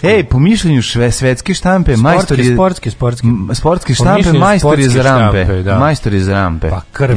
Švedsku. Ej, po mišljenju šve, svetske štampe, sportske, majstor je... Sportske, sportske. Sportske štampe, majstor je za rampe. da. Majstor je za rampe. Pa krv,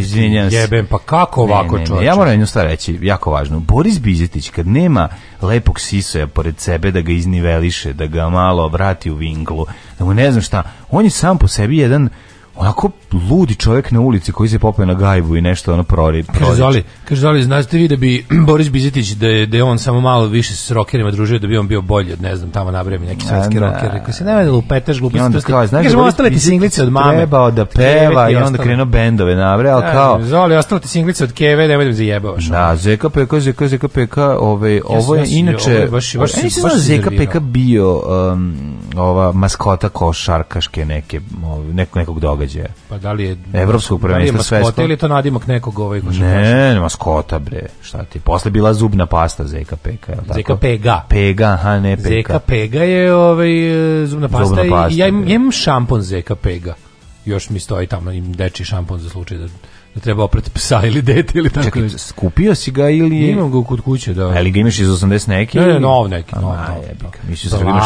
jebem, pa kako ovako ne, ne, ne, Ja moram jednu stvar reći, jako važno. Boris Bizetić, kad nema lepog sisoja pored sebe da ga izniveliše, da ga malo vrati u vinklu, da mu ne znam šta, on je sam po sebi jedan onako ludi čovjek na ulici koji se popeo na gajbu i nešto ono prori. Kaže Zoli, kaže Zoli, znate vi da bi Boris Bizetić da je, da je on samo malo više s rokerima družio da bi on bio bolji od ne znam tamo nabremi neki svetski da. roker. koji se ne da lupetaš gluposti. Onda kao, znaš, kaže, da ostale ti singlice od mame. Trebao da peva i onda krenuo bendove navre, al da, kao. Zoli, ostale ti singlice od Keve, nemoj da mi zajebavaš. Da, ZKPK, ZKPK, ZKPK, ovaj ovo je inače baš baš ZKP bio um, ova maskota košarkaške neke nekog nekog događaja. Pa da li je evropskog da prvenstva da svetskog? ili to nadimak nekog ovaj košarkaša? Ne, ne, maskota bre. Šta ti? Posle bila zubna pasta Zeka Peka, je tako? Zeka Pega. Pega, aha, ne Pega. Zeka Pega je ovaj zubna pasta, zubna pasta i ja imam, šampon Zeka Pega. Još mi stoji tamo im dečiji šampon za slučaj da da treba oprati psa ili dete ili tako nešto. Čekaj, Skupio si ga ili... Imam ga kod kuće, da. Ali ga imaš iz 80 neki? Ne, ne, nov neki. Nov, A, nov, jebi ga. Misliš da imaš,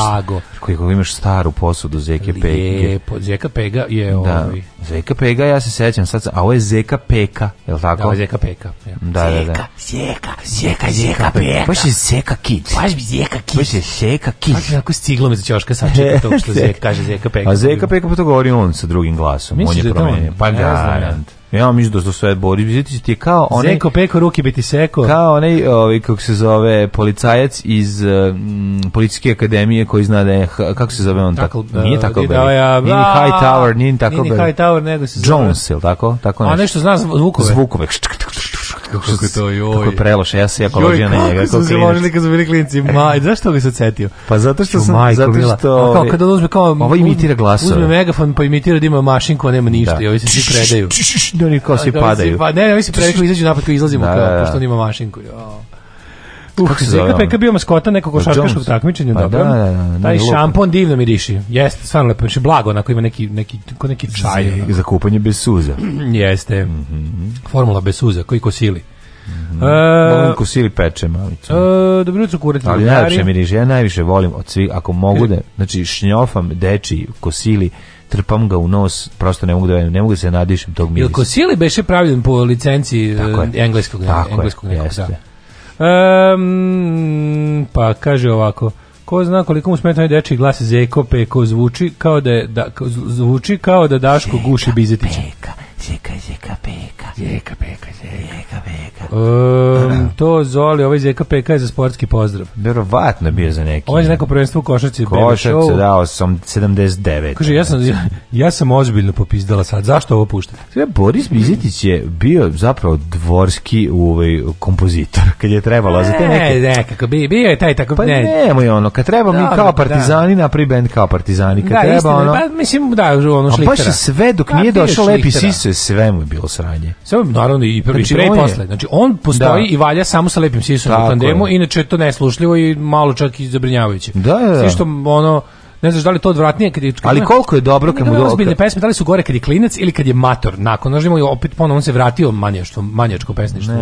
koliko imaš staru posudu Zeke Pega. Pege. Lijepo, Zeka Pega je da. ovaj. Zeka Pega, ja se sećam sad, a ovo je Zeka Peka, je li tako? Da, ovo je Zeka Peka. Ja. Da, da, da. Zeka, Zeka, Zeka, Zeka Peka. Baš je Zeka Kid. Baš bi Zeka Kid. Baš je Zeka Kid. Baš je tako stiglo mi za ćoška sačeka to što Zeka kaže Zeka Peka. A Zeka Peka pa to govori on sa drugim glasom. Misliš on je da promenio. Pa garant. Ja mislim da sve bori, vidite ti je kao onaj Zeko peko ruke biti seko. Kao onaj, ovaj kako se zove, policajac iz mm, policijske akademije koji zna da je kako se zove on tako. Nije tako da, ja, nije High Tower, nije tako Nije High Tower, nego se zove Jones, el tako? Tako nešto. A nešto zna zvukove. Zvukove. Kako je to, joj. Kako je preloše, ja se jako ložio na njega. Kako se ložili kad su bili klinci. Ma, zašto li se setio? Pa zato što sam, Majko, zato što... Kao kada uzme kao... Ovo imitira glasove. Uzme megafon pa imitira da ima mašinku, a nema ništa. Da. I ovi se svi predaju. Da oni kao da, svi da, padaju. Pa ne, oni se previše izađu napad kad izlazimo da, kao, pošto on ima mašinku. Jo. Uh, Kako se ZKP bio maskota nekog pa košarkaškog takmičenja, pa dobro. Da, da, da, Taj šampon divno miriši. Jeste, stvarno lepo, znači blago, onako ima neki neki neki čaj. Za, za kupanje bez suza. Jeste. Mm -hmm. Formula bez suza, koji kosili. sili. Mm -hmm. E, uh, sili peče malicu. Uh, e, dobro jutro kurati. Ali najviše miriše, ja najviše volim od svih, ako mogu da, e. znači šnjofam deči kosili trpam ga u nos, prosto ne mogu da ne mogu da se nadišem tog mirisa. Jel kosili beše pravljen po licenciji engleskog, da, Tako engleskog je, nekog, Um, pa kaže ovako, Ko zna koliko mu smeta onaj dečiji glas Zeko Peko zvuči kao da je, da, zvuči kao da Daško guši Bizetića. Peka. Jeka, jeka, peka. Jeka, peka, jeka. Jeka, peka. Um, to Zoli, ovaj jeka, peka je za sportski pozdrav. Verovatno bio za neki. Ovo je neko prvenstvo u košarci. Košarce, dao sam 79. Kaže, ja sam, ja, ja sam ozbiljno popizdala sad. Zašto ovo puštate? Sve, Boris Bizetić je bio zapravo dvorski u ovaj, kompozitor, kad je trebalo. Ne, za e, neke... ne, kako bi, bio je taj tako... Pa ne, nemoj ono, kad treba da, mi kao da, da. partizani, da. napravi band kao partizani. Kad da, treba, istina, ono... pa, mislim, da, ono šliktera. A baš je sve dok pa, nije došao Lepi Sisa se sve mu je bilo sranje. Sve naravno i prvi znači, pre i posle. Znači on postoji da. i valja samo sa lepim sisom u tandemu, inače je to neslušljivo i malo čak i zabrinjavajuće. Da, da. da. Svi što ono ne znaš da li to odvratnije kad je kad Ali koliko je dobro kad mu do ozbiljne pesme, da li su gore kad je klinac ili kad je mator. Nakon nožimo da i opet ponovo on se vratio manjačkom manjačkom pesništvu.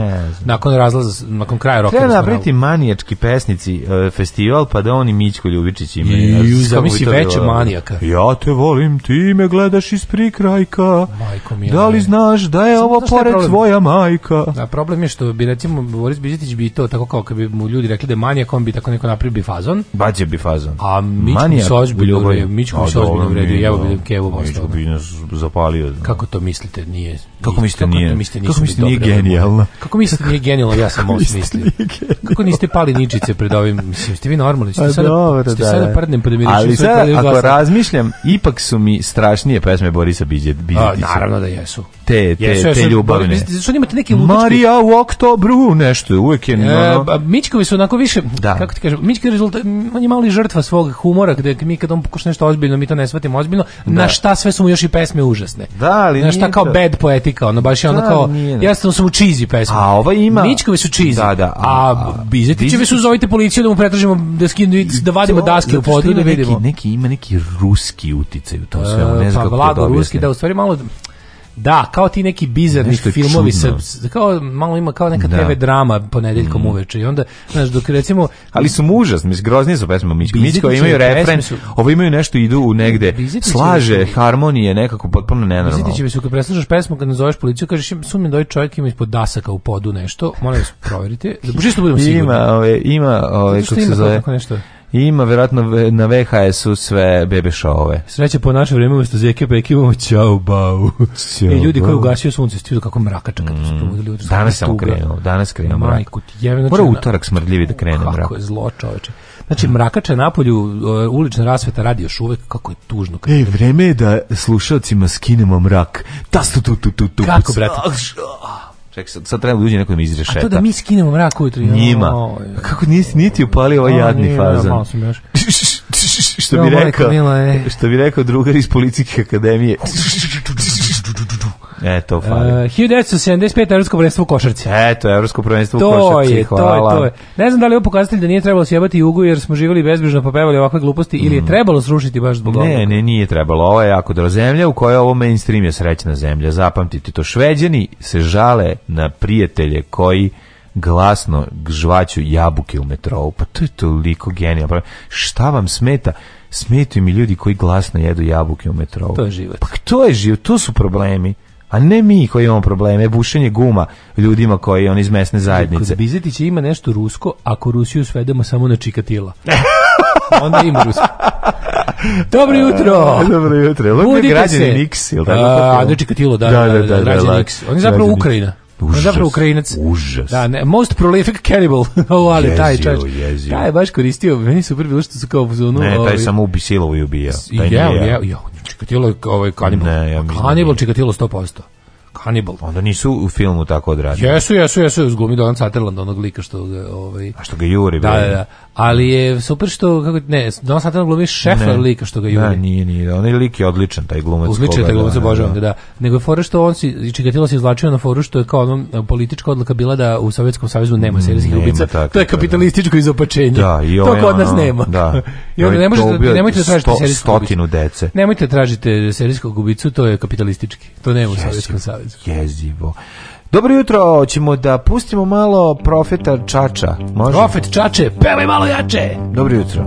Nakon razlaza nakon kraja roka. Treba napraviti manijački pesnici uh, festival pa da oni Mićko Ljubičić imaju. I ja, misli veće manijaka. Ja te volim, ti me gledaš iz prikrajka. Majko mi da li znaš da je ovo pored tvoja majka? Da, problem je što bi recimo Boris Biđetić bi to tako kao kad bi mu ljudi rekli da je manijak, on bi tako neko napravio bifazon. Bađe bifazon. A mi ozbiljno uvredio. Mičko bi se ozbiljno uvredio. Evo bi Kevo baš Mičko bi nas zapalio. Kako to mislite? Nije. Kako mislite nije? Kako mislite, kako mislite nije da genijalno? Kako mislite nije genijalno? Ja sam baš mislio. Kako niste pali ničice pred ovim? Mislim, ste vi normalni? Ste pa sada, ste da, sada da. prdnem pa da mi Ali sad, ako razmišljam, ipak su mi strašnije pesme Borisa Biđetića. Naravno da jesu te, te, Jesu, te ljubavne. Mislim, Sad imate neke ludačke... Marija u oktobru, nešto, uvek je... E, ono- a Mićkovi su onako više, Da. kako ti kažem, Mićkovi rezultat, on je mali žrtva svog humora, gde mi kad on pokuša nešto ozbiljno, mi to ne shvatimo ozbiljno, da. na šta sve su mu još i pesme užasne. Da, ali Na šta kao to- bad poetika, ono baš je ono da, kao, nije, ne. Da. jednostavno su mu cheesy pesme. A ova ima- Mićkovi su cheesy. Da, da, a- A, a Bizetićevi su zovite policiju da mu pretražimo, da, skinu, da vadimo To- daske u podu da vidimo. Neki, neki, ima neki ruski uticaj u tom e, svemu, ne znam pa kako to da Vlado Ruski, da, u stvari malo Da, kao ti neki bizarni filmovi čudno. sa kao malo ima kao neka da. TV drama ponedeljkom mm. uveče i onda znaš dok recimo ali su mužas, mis grozni su pesme Mičko. Mičko imaju refren, su... ovo imaju nešto idu u negde Bizitići slaže su... harmonije nekako potpuno nenormalno. Bizitići mi su kad preslušaš pesmu kad nazoveš policiju kažeš im sumnjam da ovaj čovjek ima ispod dasaka u podu nešto, molim vas proverite. Da budemo sigurni. Ovaj, ima, ove, ima, ove, kako se zove. Nešto? Ima verovatno na VHS-u sve bebe šove. Sreće po naše vrijeme umesto zeke peki imamo čao bau. e, ljudi koji ugasio sunce, stižu kako mrakača kad su mm. probudili jutros. Danas sam krenuo, danas krenuo mrak. Majku, jevno, Mora znači, utorak smrdljivi da krene mrak. Kako je zlo, čoveče. Znači, mrakača na polju, ulična rasveta radi još uvek, kako je tužno. Ej, vreme je da slušalcima skinemo mrak. Tas tu tu tu tu. Kako, brate? Ček, sad, sad treba da uđe neko da mi izrešeta. A to da mi skinemo mrak ujutru. Njima. O, pa Kako nisi niti upalio ovaj jadni nije, fazan? Da, malo sam još. što bi rekao, e. što bi rekao drugar iz policijske akademije. Eto, e, fali. Uh, 1975. Evropsko prvenstvo u košarci. Eto, Evropsko prvenstvo to u košarci, je, hvala. To je, to je. Ne znam da li je ovo pokazatelj da nije trebalo sjebati jugu jer smo živjeli bezbrižno pa pevali ovakve gluposti mm. ili je mm. trebalo srušiti baš zbog ovoga? Ne, ne, nije trebalo. Ovo je jako dobra zemlja u kojoj ovo mainstream je srećna zemlja. Zapamtite to. Šveđani se žale na prijatelje koji glasno žvaću jabuke u metrou. Pa to je toliko genijalno. Pa šta vam smeta? Smetuju mi ljudi koji glasno jedu jabuke u metrou. To je život. Pa to je život, to su problemi a ne mi koji imamo probleme, bušenje guma ljudima koji on iz mesne zajednice. Kod Bizetića ima nešto rusko, ako Rusiju svedemo samo na čikatila. Onda ima rusko. Dobro jutro. Dobro jutro. Ludi građani Nix, ili tako? A, da čikatilo, da, da, da, da, da, da, da, da, da, da, da, da, da, da, da, da, Užas, zapravo Ukrajinac. Užas. Da, ne, most prolific cannibal. o, ali jezio, taj čovjek. Jezio. Taj je baš koristio, meni su prvi bilo što su kao u zonu. Ne, taj samo ubi silovo i ubija. Taj jeo, jeo, jeo. Čikatilo je ovaj kanibal. Ne, ja pa mislim. Da kanibal čikatilo 100%. Hannibal. Onda nisu u filmu tako odradili. Jesu, jesu, jesu, uz glumi Dolan Sutherland, onog lika što ga... Ovaj, A što ga juri. Da, da, da. Ali je super što, kako, ne, Dolan Sutherland glumi šefa ne. lika što ga juri. Da, nije, nije, onaj lik je odličan, taj glumac. Odličan je taj glumac, da, da, obožavam da, da. Nego je fora što on si, Čigatilo znači, se izvlačio na foru što je kao onom politička odluka bila da u Sovjetskom savezu nema serijskih ubica. To je da, kapitalističko izopačenje. Da, i to kod nas nema. Da. I onda ne možete, nemojte da tražite serijskog Nemojte da tražite serijskog ubicu, to je kapitalistički. To nema u Sovjetskom savezu jezivo. Dobro jutro, hoćemo da pustimo malo profeta Čača. Može? Profet Čače, pevaj malo jače. Dobro jutro.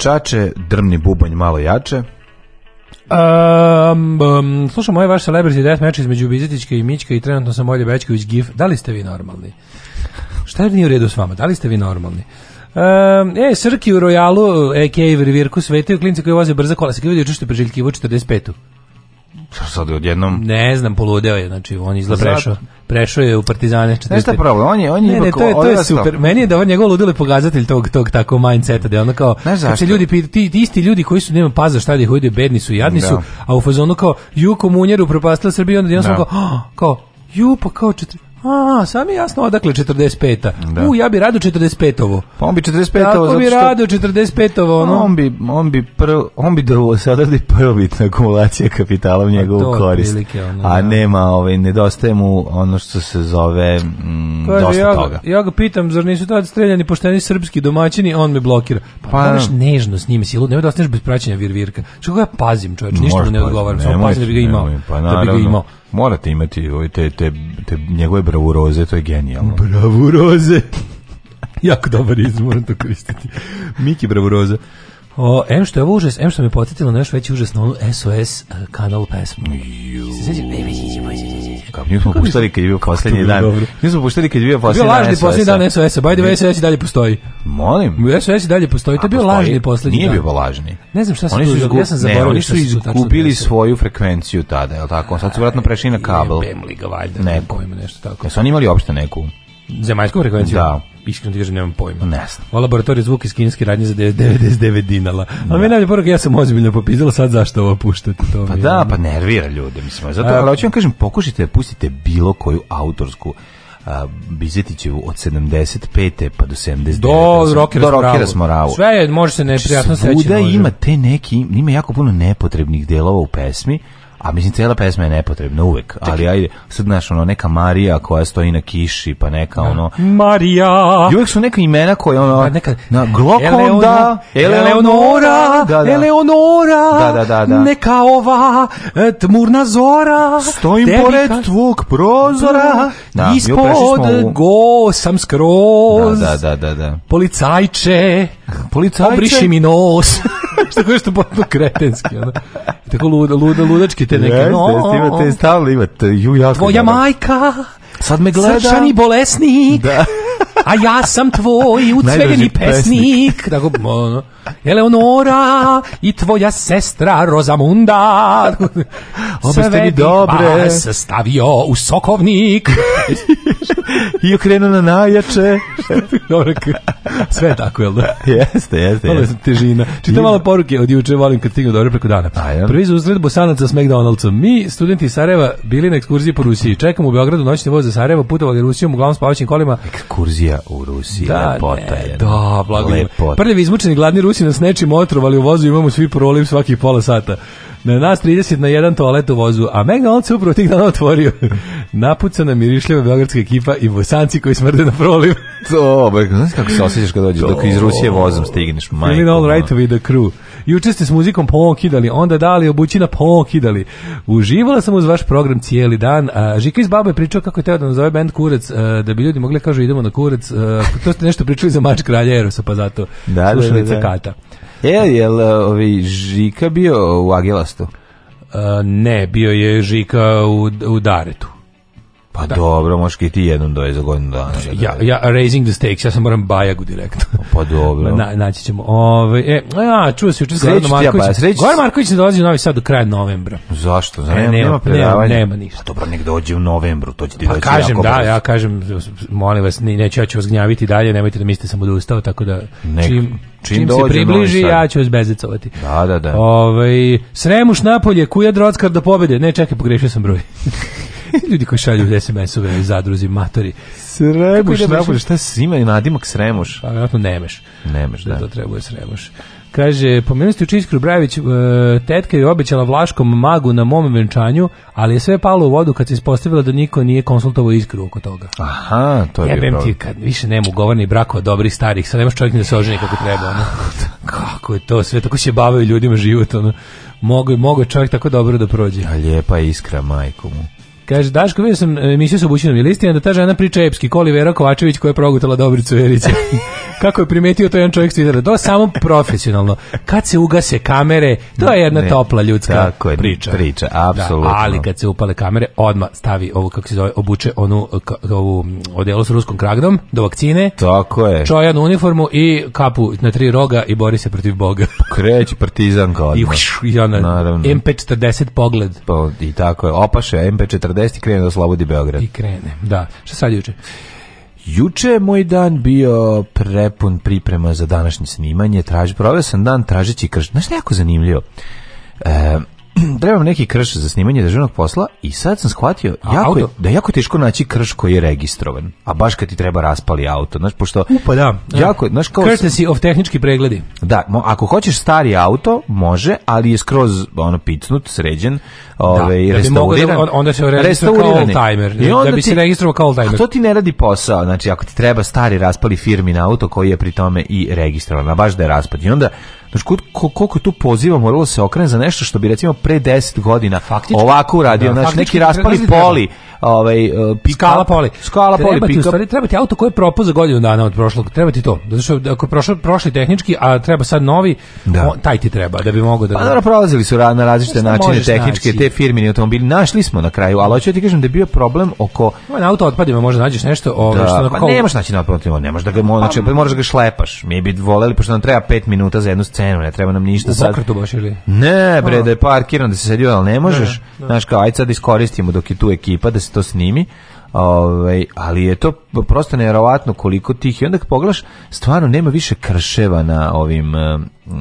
čače, drmni bubanj malo jače. Um, um, slušam ovaj vaš celebrity death match između Bizetićke i Mićka i trenutno sam Olje Bečković gif. Da li ste vi normalni? Šta je nije u redu s vama? Da li ste vi normalni? Um, e, Srki u Royalu, a.k.a. Virvirku, svetaju klinci koji voze brza kola. Sada vidio učešte priželjkivo 45-u. Sad odjednom... Ne znam, poludeo je, znači on izgleda prešao prešao je u Partizane 40. Znaš šta problem? On je on je ne, ne, to je, to je super. Meni je da on njegov ludilo pokazatelj tog tog tako mindseta da ono kao znaš se ljudi ti, ti isti ljudi koji su nema paza šta da ih ujde, bedni su, jadni da. su, a u fazonu kao ju komunjeru propastila Srbija onda jednostavno da. kao kao ju pa kao četiri A, sam je jasno odakle 45-a. Da. U, ja bi rado 45-ovo. Pa on bi 45-ovo zato što... bi rado 45-ovo, ono. On bi, on bi, prv, on bi dovolj se odredi prvobitna akumulacija kapitala u njegovu pa korist. Prilike, ono, A da. nema, ovaj, nedostaje mu ono što se zove mm, Kaže, dosta ja, toga. Ja ga pitam, zar nisu tada streljani pošteni srpski domaćini, on me blokira. Pa, pa moraš nežno s njim, si lud, nemoj da ostaneš bez praćenja virvirka. Što ga ja pazim, čovječ, ništa mu ne odgovaram. samo pazim da bi ga imao. pa, da bi ga imao. Morate imati ovaj, te, te, te njegove bravuroze, to je genijalno. Bravuroze! jako dobar izum, moram to koristiti. Miki bravuroza. O, em što je ovo užas, em što me podsjetilo na još veći užas na onu SOS uh, e, kanal pesmu. Kako nismo puštali kad je bio posljednji dan. Nismo puštali kad je bio posljednji dan. Bio lažni posljednji dan SOS-a. By the way, SOS i dalje postoji. Molim? SOS i dalje postoji. To je bio lažni posljednji dan. Nije bio lažni. Ne znam šta se tu izgubili. Ja sam zaboravio. Oni su izgubili svoju frekvenciju tada, je li tako? Sad su vjerojatno prešli na kabel. Ne, pojma nešto tako. Jesu oni imali opšte neku? zemaljskom frekvencijom? Da. Iskreno ti kažem, nemam pojma. Ne znam. O laboratoriju zvuka iz kineske radnje za 99 dinala. Da. Ali mi najbolje poruka, ja sam ozbiljno popizdala, sad zašto ovo puštate? To pa mi da, pa nervira ljude, mislim. Zato, A, ali hoću vam kažem, pokušajte da pustite bilo koju autorsku a, Bizetićevu od 75. pa do 79. Do Rokera, do Rokera Smoravu. Sve je, može se znači, neprijatno seći. Svuda ima te neki, ima jako puno nepotrebnih delova u pesmi, A mislim, cijela pesma je nepotrebna uvek, Čekaj. ali ajde, sad znaš, ono, neka Marija koja stoji na kiši, pa neka, da. ono... Marija! I su neka imena koje, ono, pa neka, na Glokonda, Eleonora, da, da. Eleonora, da, da, da, da. neka ova e, tmurna zora, stojim devika, pored tvog prozora, da, da ispod go sam skroz, da, da, da, da, da. policajče, policajče, obriši mi nos. što kažeš što potpuno kretenski, ono. Tako luda, luda, ludački te neke. Jeste, no, jeste, imate stavili, imate, ju, jako. Tvoja majka, sad me gleda, šani bolesnik. Da. a ja sam tvoj ucvegeni pesnik. Tako, ono, Eleonora i tvoja sestra Rozamunda. Obe ste mi dobre. Vas stavio u sokovnik. I okrenuo na najjače. sve je tako, jel da? Jeste, jeste. Malo je težina. Čitam malo poruke od juče, volim kad stignu dobro preko dana. Prvi za uzgled Bosanaca s McDonald'som. Mi, studenti Sarajeva, bili na ekskurziji po Rusiji. Čekamo u Beogradu noćni voz za Sarajevo, putovali Rusijom, uglavnom spavaćim kolima. Ekskurzija ekskurzija u Rusiji. Da, Lepota ne, je. Da, blago Prvi izmučeni gladni Rusi nas nečim otrovali u vozu, imamo svi proliv svakih pola sata. Na nas 30 na jedan toalet u vozu, a Mega on se upravo tih dana otvorio. Napucana mirišljiva beogradska ekipa i bosanci koji smrde na proliv. to, znaš kako se osjećaš kad dođeš, dok iz Rusije vozom stigneš. Majko, Criminal right with the crew juče ste s muzikom pokidali, onda dali da, obućina pokidali. Uživala sam uz vaš program cijeli dan. A, Žika iz Babe pričao kako je teo da nazove band Kurec, a, e, da bi ljudi mogli da kažu idemo na Kurec. A, e, to ste nešto pričali za Mač Kralja Erosa, pa zato da, slušali da, da, da. E, jel e, ovi, Žika bio u Agilastu? A, ne, bio je Žika u, u Daretu. Pa da. dobro, možeš i ti jednom doje za godinu dana. Ja, ja, raising the stakes, ja sam moram Bajagu direktno. Pa dobro. Na, naći ćemo. Ove, e, a, čuo se juče s Goranom Markovićem. Sreć... Goran Marković ne dolazi u Novi Sad do kraja novembra. Zašto? Znači, e, nema, nema, nema, nema ništa. A pa dobro, nek dođe u novembru, to će ti pa, doći. kažem, da, brz. ja kažem, molim vas, neću, ja ću vas gnjaviti dalje, nemojte da mislite da sam odustao, tako da nek, čim, čim, čim se približi, ja ću vas Da, da, da. Ove, ovaj, sremuš napolje, kuja drockar do pobede. Ne, čekaj, pogrešio sam broj. Ljudi koji šalju SMS-ove zadruzi matori. Sremuš, sremuš, šta si ima i nadimak sremuš? Pa vjerojatno nemeš. Nemeš, da. Da to trebuje da sremuš. Kaže, pomenuli ste učin Brajević, e, tetka je obećala Vlaškom magu na mom venčanju, ali je sve palo u vodu kad se ispostavilo da niko nije konsultovao iskru oko toga. Aha, to je Jebem ti, kad više nema ugovorni brakova dobrih starih, sad nemaš čovjek ni da se oženi kako treba. Ono. Kako je to, sve tako se bavaju ljudima život. Ono. Mogu, mogu čovjek tako dobro da prođe. A lijepa iskra, majku mu. Kaže, Daško, vidio sam e, emisiju sa obućenom i listima, da ta žena priča epski, koli Vera Kovačević koja je progutala Dobricu Verića. Kako je primetio to jedan čovjek s Twittera. To samo profesionalno. Kad se ugase kamere, to je jedna ne, topla ljudska tako je, priča. Priča, da, apsolutno. Da, ali kad se upale kamere, odma stavi ovu, kako se zove, obuče onu, ka, ovu odelu s ruskom kragnom do vakcine. Tako je. Čojan uniformu i kapu na tri roga i bori se protiv Boga. Kreće partizan odmah. I, uš, i ona, Naravno. MP40 pogled. Pa, I tako je, opaše MP40 40 i krene da oslobodi Beograd. I krene, da. Šta sad juče? Juče je moj dan bio prepun priprema za današnje snimanje. Traži, proveo sam dan tražeći krš. Znaš, jako zanimljivo. E, trebam neki krš za snimanje državnog posla i sad sam shvatio a, jako je, da je jako teško naći krš koji je registrovan, a baš kad ti treba raspali auto, znaš, pošto... Upa, da. Jako, znaš, kao... Courtesy of tehnički pregledi. Da, mo, ako hoćeš stari auto, može, ali je skroz, ono, picnut, sređen, ove, da, da, ovaj, da restauriran. Da, onda se registrova kao oldtimer. I onda da bi ti, se registrovao kao oldtimer. A to ti ne radi posao, znači, ako ti treba stari raspali firmin auto koji je pri tome i registrovan, a baš da je raspad. I onda Znači, koliko tu poziva moralo se okrene za nešto što bi recimo pre 10 godina Faktički, ovako uradio, da, znači neki raspali poli, ovaj e, pika, skala poli. Skala poli pika. Stvari, treba ti auto koji je propao za godinu dana od prošlog. Treba ti to. Zato što ako je prošao prošli tehnički, a treba sad novi, da. On, taj ti treba da bi mogao da Pa dobro prolazili su na različite načine tehničke naći. te firmini automobili. Našli smo na kraju, ali hoću da ti kažem da je bio problem oko na auto otpadima, može nađeš nešto, ovaj da. što na pa nemaš možeš naći na otpadima, ne možeš da ga mo, pa- znači pa moraš da ga šlepaš. Mi bi voleli pošto nam treba 5 minuta za jednu scenu, ne treba nam ništa sad. Zakrtu baš ili? Ne, bre, da je parkiran da se sedio, al ne možeš. Znaš kao aj sad iskoristimo dok je tu ekipa da se se to snimi, Ove, ovaj, ali je to prosto neverovatno koliko tih i onda kad pogledaš stvarno nema više krševa na ovim mm,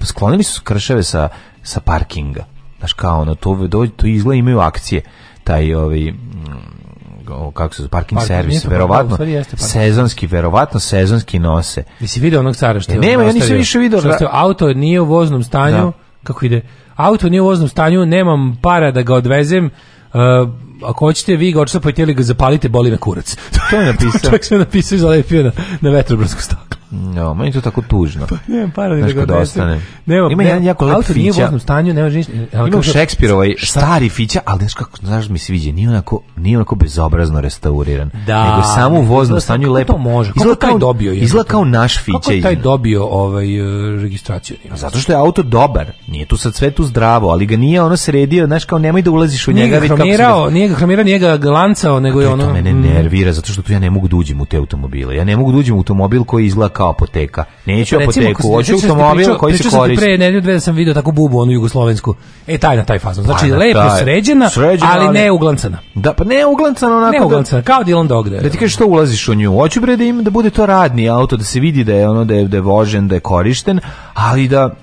sklonili su krševe sa, sa parkinga znaš kao ono to, to izgleda imaju akcije taj ovi ovaj, mm, kako se parking Park, servis verovatno sezonski verovatno sezonski nose jesi video onog cara što je e, nema ja nisam više video što je auto nije u voznom stanju da. kako ide auto nije u voznom stanju nemam para da ga odvezem Uh, ako hoćete vi ga očito pojteli ga zapalite boli na kurac. To je napisao. Čovjek sve napisao i zalepio na, na vetrobransko staklo. No, meni to tako tužno. Pa nemam para da ga ostane. Nema, ima jedan jako lep fića. Nije u stanju, nema ništa. Ima Šekspir ovaj stari fića, ali znaš kako, znaš mi se sviđa, nije onako, nije onako bezobrazno restauriran. Da. Nego samo u voznom stanju lepo. To može. Kako izgleda kao, dobio je? Izgleda kao naš fića. Kako taj dobio ovaj, uh, registraciju? Pa zato što je auto dobar. Nije tu sa cvetu zdravo, ali ga nije ono sredio, znaš kao nemoj da ulaziš u nije njega. Ga hramirao, ga... Nije ga hramirao, nije ga glancao, nego je ono... To mene mm. nervira, zato što tu ja ne mogu da uđem u te automobile. Ja ne mogu da uđem u automobil koji izgleda kao apoteka. Neću Recimo, apoteku, hoću automobil koji se koristi. Pričao pre nedelju dve da sam video tako bubu onu jugoslovensku. E, taj na taj fazon. Znači, pa, lepo sređena, sređena ali, ne uglancana. Da, pa ne uglancana onako. Ne uglancana, da- kao Dylan Dog. Da, da ti kažeš što ulaziš u nju. Hoću bre da im da bude to radni auto, da se vidi da je ono da je, da je vožen, da je korišten, ali da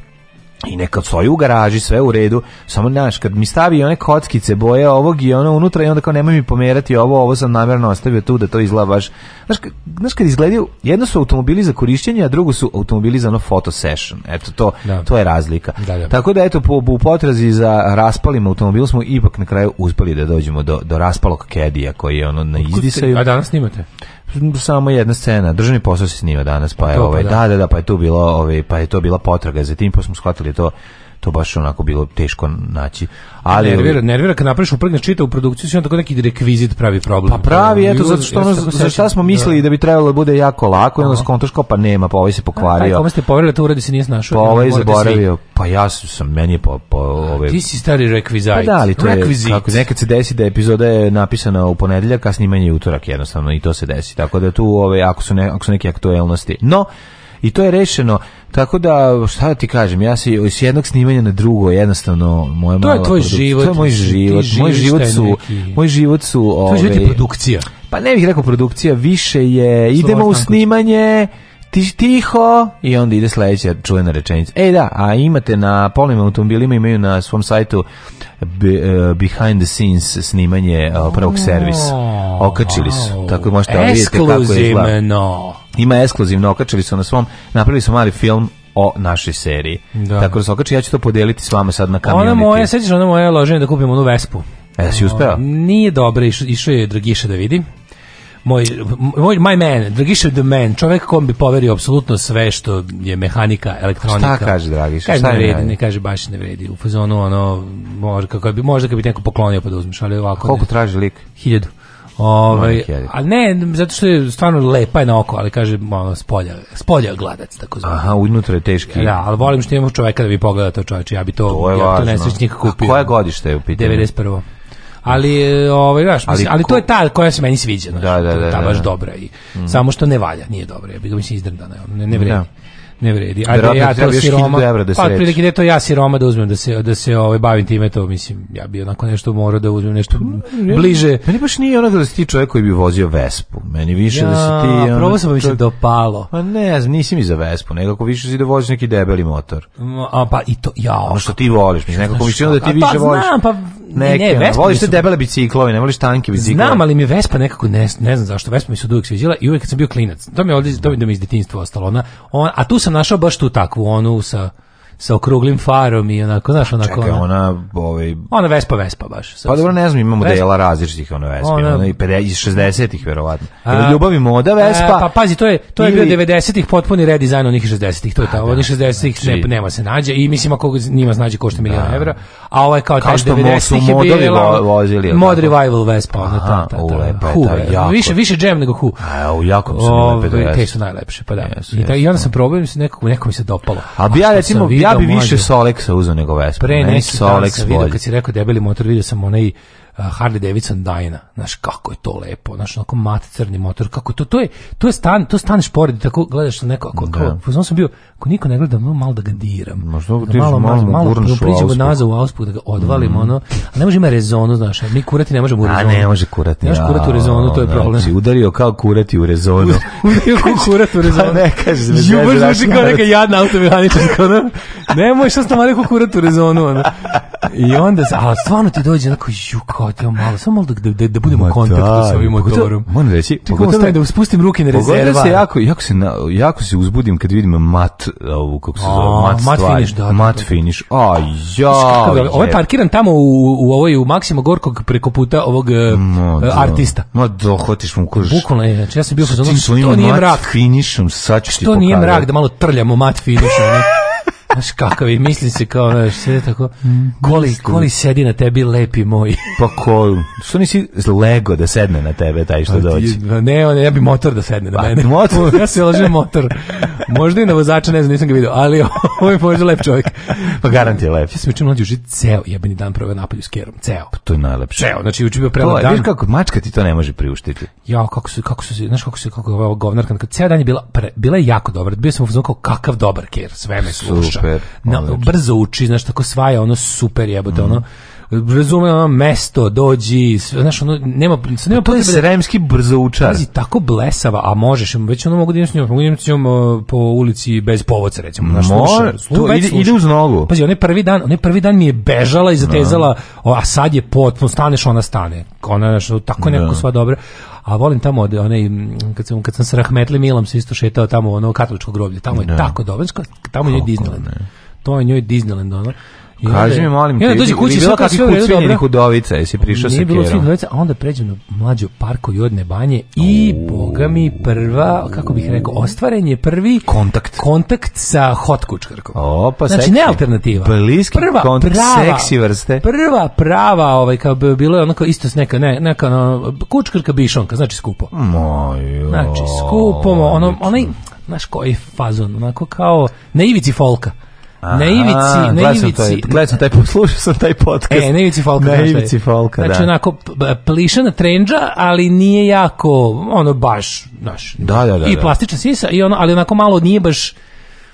i neka stoji u garaži, sve u redu, samo znaš, kad mi stavi one kockice boje ovog i ono unutra i onda kao nemoj mi pomerati ovo, ovo sam namjerno ostavio tu da to izgleda baš, znaš, znaš kad izgledaju, jedno su automobili za korišćenje, a drugo su automobili za ono photo session, eto to, da. to je razlika. Da, da. Tako da eto, po, u potrazi za raspalim automobil smo ipak na kraju uspeli da dođemo do, do raspalog kedija koji je ono na izdisaju. A danas snimate? samo jedna scena, državni posao se snima danas, pa je pa ovaj, da. da, da, da, pa je tu bilo, ovaj, pa je to bila potraga za tim, pa smo shvatili to to baš onako bilo teško naći. Ali nervira, nervira kad napraviš uprgne uprgneš čitavu produkciju, sve tako neki rekvizit pravi problem. Pa pravi, eto zato što ono, za šta smo mislili da. da bi trebalo da bude jako lako, i onda skontaš kao pa nema, pa ovaj se pokvario. A, kome ste poverili da to uradi se nije snašao. Pa ovaj zaboravio. Pa ja sam meni po po ove. Ti si stari rekvizit. Pa da, ali to je kako nekad se desi da epizoda je napisana u ponedeljak, a snimanje je utorak jednostavno i to se desi. Tako da tu ove ako su ne, ako su neke aktuelnosti. No, i to je rešeno Tako da, šta da ti kažem, ja se s jednog snimanja na drugo, jednostavno, moja to je tvoj produkcija. život. To je moj život. Moj život su, moj život su... Tvoj ove, ovaj, život je produkcija. Pa ne bih rekao produkcija, više je, idemo u snimanje... Stanković ti tiho i onda ide sledeća čuvena rečenica. Ej da, a imate na polnim automobilima imaju na svom sajtu e, behind the scenes snimanje e, prvog servisa. Okačili su, tako da možete da vidite kako je Ima ekskluzivno, okačili su na svom, napravili su mali film o našoj seriji. Da. Tako da se okači, ja ću to podeliti s vama sad na kamioniti. Ona moja, sećaš ona moja loženja da kupim onu Vespu. E, si uspeo? nije dobro, išao je Dragiša da vidi moj, moj my man, Dragiša the man, čovjek kom bi poverio apsolutno sve što je mehanika, elektronika. Šta kaže Dragiša? Kaže šta ne vredi, ne kaže baš ne vredi. U fazonu ono, možda kako bi, možda kako bi neko poklonio pa da uzmeš, ali ovako. A koliko ne. traži lik? Hiljadu. Ovaj, a ne, zato što je stvarno lepa je na oko, ali kaže, malo spolja, spolja je gladac, tako zove. Aha, unutra je teški. Da, ali volim što imamo čoveka da bi pogledao to čovječe, ja bi to, to ja to nesrećnik kupio. A koje godište je u pitanju? 91 ali e, ovaj znaš, ali, ali to je ta koja se meni sviđa, znaš, da, da, da, ta baš da. dobra i mm. samo što ne valja, nije dobra, ja bih mislim izdrdana, ne, ne vredi. Da ne vredi. Ajde, da Verovatno ja da to siroma, da se Pa, otprilike da je to ja siroma da uzmem, da se, da se ovaj, bavim time, to mislim, ja bi onako nešto morao da uzmem, nešto pa, ne, bliže. Meni baš nije ono da si ti čovjek koji bi vozio Vespu, meni više ja, da si ti... Ja, probao sam pa mi se dopalo. Pa ne, nisi mi za Vespu, nekako više si da voziš neki debeli motor. Mm, a, pa i to, ja... Ono što ti voliš, mislim, nekako mi da ti pa, više pa, voliš. Znam, pa neke, ne, Vespa voliš te debele biciklove, ne voliš tanke biciklove. Znam, ali mi Vespa nekako ne, ne znam zašto, Vespa mi se uvijek sviđala i uvijek kad sam bio klinac. To mi je ovdje, to mi je iz detinjstva ostalo. Ona, on, a tu sam sam našao baš tu takvu, onu sa sa okruglim farom i onako, znaš, pa onako... Čekaj, ona... Ovaj... Ona Vespa, Vespa baš. Pa dobro, ne znam, ima modela različitih ona Vespa, ona, ona i 50, iz 60-ih, verovatno. Ili ljubavi moda Vespa... E, pa pazi, to je, to je ili... bio 90-ih potpuni redizajn onih 60-ih, to je ta, da, onih 60-ih znači- ne, nema se nađe i mislim ako njima se nađe košta milijon da. evra, a ovaj kao, kao taj 90-ih je modeli bila, vozili, mod revival Vespa, ona ta, ta, ta, hu, više, više džem nego hu. A, u jako su lepe, Te su najlepše, pa da. I, I onda da. sam probao, nekako, nekako mi se dopalo. A bi ja, recimo, ja bi više Solexa uzeo nego Vespa. Pre neki dan sam vidio, kad si rekao debeli motor, vidio sam onaj eh, Harley Davidson Dyna. Znaš kako je to lepo, znaš onako mat crni motor, kako to to je to je stan, to staneš pored tako gledaš na neko kako. Da. Poznao sam bio ako niko ne gleda, malo da ga diram. Ma što da malo, malo, malo, malo, priđemo nazad u auspuh da ga odvalimo, mm. ono. A ne može ima rezonu, znaš, mi kurati ne možemo u rezonu. A ne može kurati. Ne može kurati u rezonu, to je znači, problem. Znači, udario kao kurati u rezonu. udario kao kurati u rezonu. Pa ne, kaže, bez veze. Ljubav zvuči znači, kao neka jadna automehaničarska, ono. Nemoj šta sam rekao kurati u rezonu, ono. I onda, a stvarno ti dođe onako, ju, kao te malo, samo malo da, da, da, da budemo u kontaktu sa ovim motorom. Moram reći, pogotovo da-, da spustim ruke na rezervu. Pogotovo se jako, jako se, jako se uzbudim kad vidim mat, ovu, kako se zove, mat, finish, da, da mat da. finish. aj ja, Ovo parkiran tamo u, u ovoj, u Maksimo Gorkog preko puta ovog e, ma, e, da, artista. Ma, dohotiš da, mu, kužiš. Bukvalno je, znači, ja sam bio kod ono, što nije mrak. Finishom, sad ću što ti pokazati. Što nije mrak, da malo trljamo mat finishom, ne? Znaš kakav je, misli se kao, znaš, sve tako, mm, koli, koli sedi na tebi, lepi moj. Pa ko, što nisi lego da sedne na tebe, taj što pa dođe? Ne, on, ja bi motor da sedne na pa mene. Motor? ja se ložim motor. Možda i na vozača, ne znam, nisam ga vidio, ali ovo je možda lep čovjek. Pa garant je lep. Ja sam učin mlađu žiti ceo jebeni dan proveo napolju s kerom, ceo. Pa to je najlepše. Ceo, znači učin bio prelep dan. Viš kako, mačka ti to ne može priuštiti. Ja, kako su, kako su, znaš kako su, kako je ova govnarka, ceo dan je bila, pre, bila je jako dobar, bio sam u kakav dobar ker, sve me sluša super, na, brzo uči, znaš, tako svaja ono super jebote, mm ono razumem, mesto, dođi, znaš, ono, nema, sad nema potrebe. To je da- sremski brzoučar. Pazi, tako blesava, a možeš, već ono mogu da idem s njom, mogu da idem s njom uh, po ulici bez povoca, recimo. Znaš, Mor, sluša, ide, ide uz nogu. Pazi, onaj prvi dan, onaj prvi dan mi je bežala i zatezala, no. Da. a sad je potpuno, staneš, ona stane. Ona, znaš, tako je da. nekako sva dobra a volim tamo od onaj kad sam kad sam sa Rahmetli Milom se isto šetao tamo ono katoličko groblje tamo je ne. tako dobro tamo je Disneyland to je njoj Disneyland ono Kaži mi, molim te, Ja dođi kući, bilo kakvi kut svinjenih udovica, jesi prišao sa kerom. Nije bilo udovica, a onda pređem na mlađu parko odne banje i, boga mi, prva, kako bih rekao, ostvaren je prvi kontakt kontakt sa hot kučkarkom. Opa, znači, ne alternativa. Bliski prva kontakt, prava, seksi vrste. Prva prava, ovaj, kao bi bilo je onako isto s neka, ne, neka ono, kučkarka bišonka, znači skupo. Mojo. Znači, skupo, ono, onaj, znaš koji fazon, onako kao na ivici folka. Aha, na ivici, na ivici. Gledao sam taj, slušao sam taj podcast. E, na ivici folka. Na ivici folka, znači, da. Znači, onako, plišana trendža, ali nije jako, ono, baš, znaš. Da, da, da. I da. plastična sisa, i ono, ali onako malo nije baš...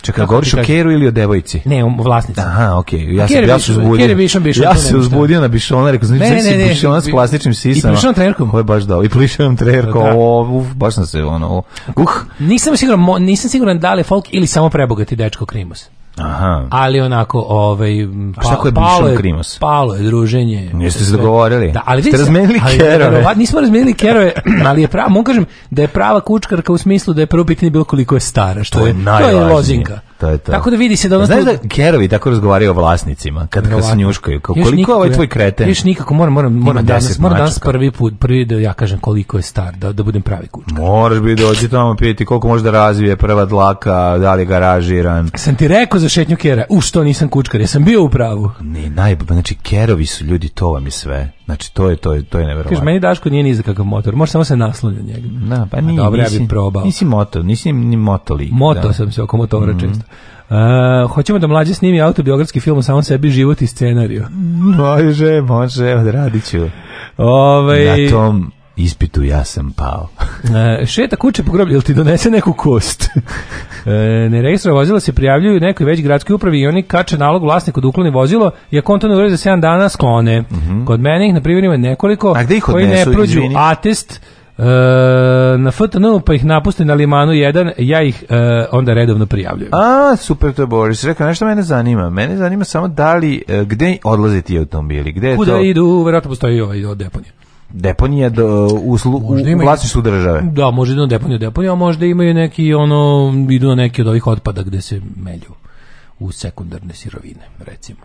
Čekaj, govoriš o Keru ili o devojci? Ne, o vlasnici. Aha, okej. Okay. Ja, se ja se uzbudio. Kjer Bišon Bišon. Ja se uzbudio na Bišona, rekao, znači, ne, ne, ne, Bišona s plastičnim sisama. I plišanom trenerkom. Ovo je baš dao. I plišanom trenerkom. Da. Uf, baš sam se, ono, uh. Nisam siguran, nisam siguran da li folk ili samo prebogati dečko Krimos. Aha. Ali onako, ovaj, pa, šta ko je palo, je, Krimos? palo je druženje. Niste se dogovorili? Da, ali Ste razmenili kerove? Ali, nismo razmenili kerove, ali je pravo, mogu kažem da je prava kučkarka u smislu da je prvo bilo koliko je stara, što to je, je to je lozinka. To je to. Tako da vidi se da ono... Znaš da Kerovi tako razgovaraju o vlasnicima, kad, kad se njuškaju, kao koliko nikako, ovaj tvoj kreten? Viš nikako, moram, moram, moram, danas, moram danas prvi put, prvi da ja kažem koliko je star, da, da budem pravi kućka. Moraš bi doći tamo piti koliko možda razvije prva dlaka, da li garažiran. Sam ti rekao za šetnju Kera, u što nisam kučkar, ja sam bio u pravu. Ne, naj, znači Kerovi su ljudi, to vam je sve. Znači to je to je to je neverovatno. Kaže meni Daško nije ni za kakav motor, može samo se nasloniti njega. Da, pa ni Dobro, ja bih probao. Nisi moto, nisi ni motoli. Moto da. sam se oko motora mm -hmm. često. Uh, hoćemo da mlađe snimi autobiografski film o samom sebi, život i scenariju. Može, može, odradit ću. Ove, ovaj- na tom ispitu ja sam pao. e, šeta kuće po groblju, ti donese neku kost? e, neregistra vozila se prijavljuju nekoj već gradskoj upravi i oni kače nalog vlasniku da ukloni vozilo i ako on to ne uredi za 7 dana sklone. Mm -hmm. Kod mene ih na primjer ima nekoliko A koji ne prođu atest e, na FTN pa ih napuste na limanu jedan, ja ih e, onda redovno prijavljujem. A, super to je Boris. Rekao, nešto mene zanima. Mene zanima samo da li, e, gde odlaze ti automobili? Gde je Kuda to? idu, verovatno postoji ovaj deponija deponija do, u, u vlasništvu države. Da, možda idu na deponiju deponija, a možda imaju neki, ono, idu na neki od ovih otpada gde se melju u sekundarne sirovine, recimo.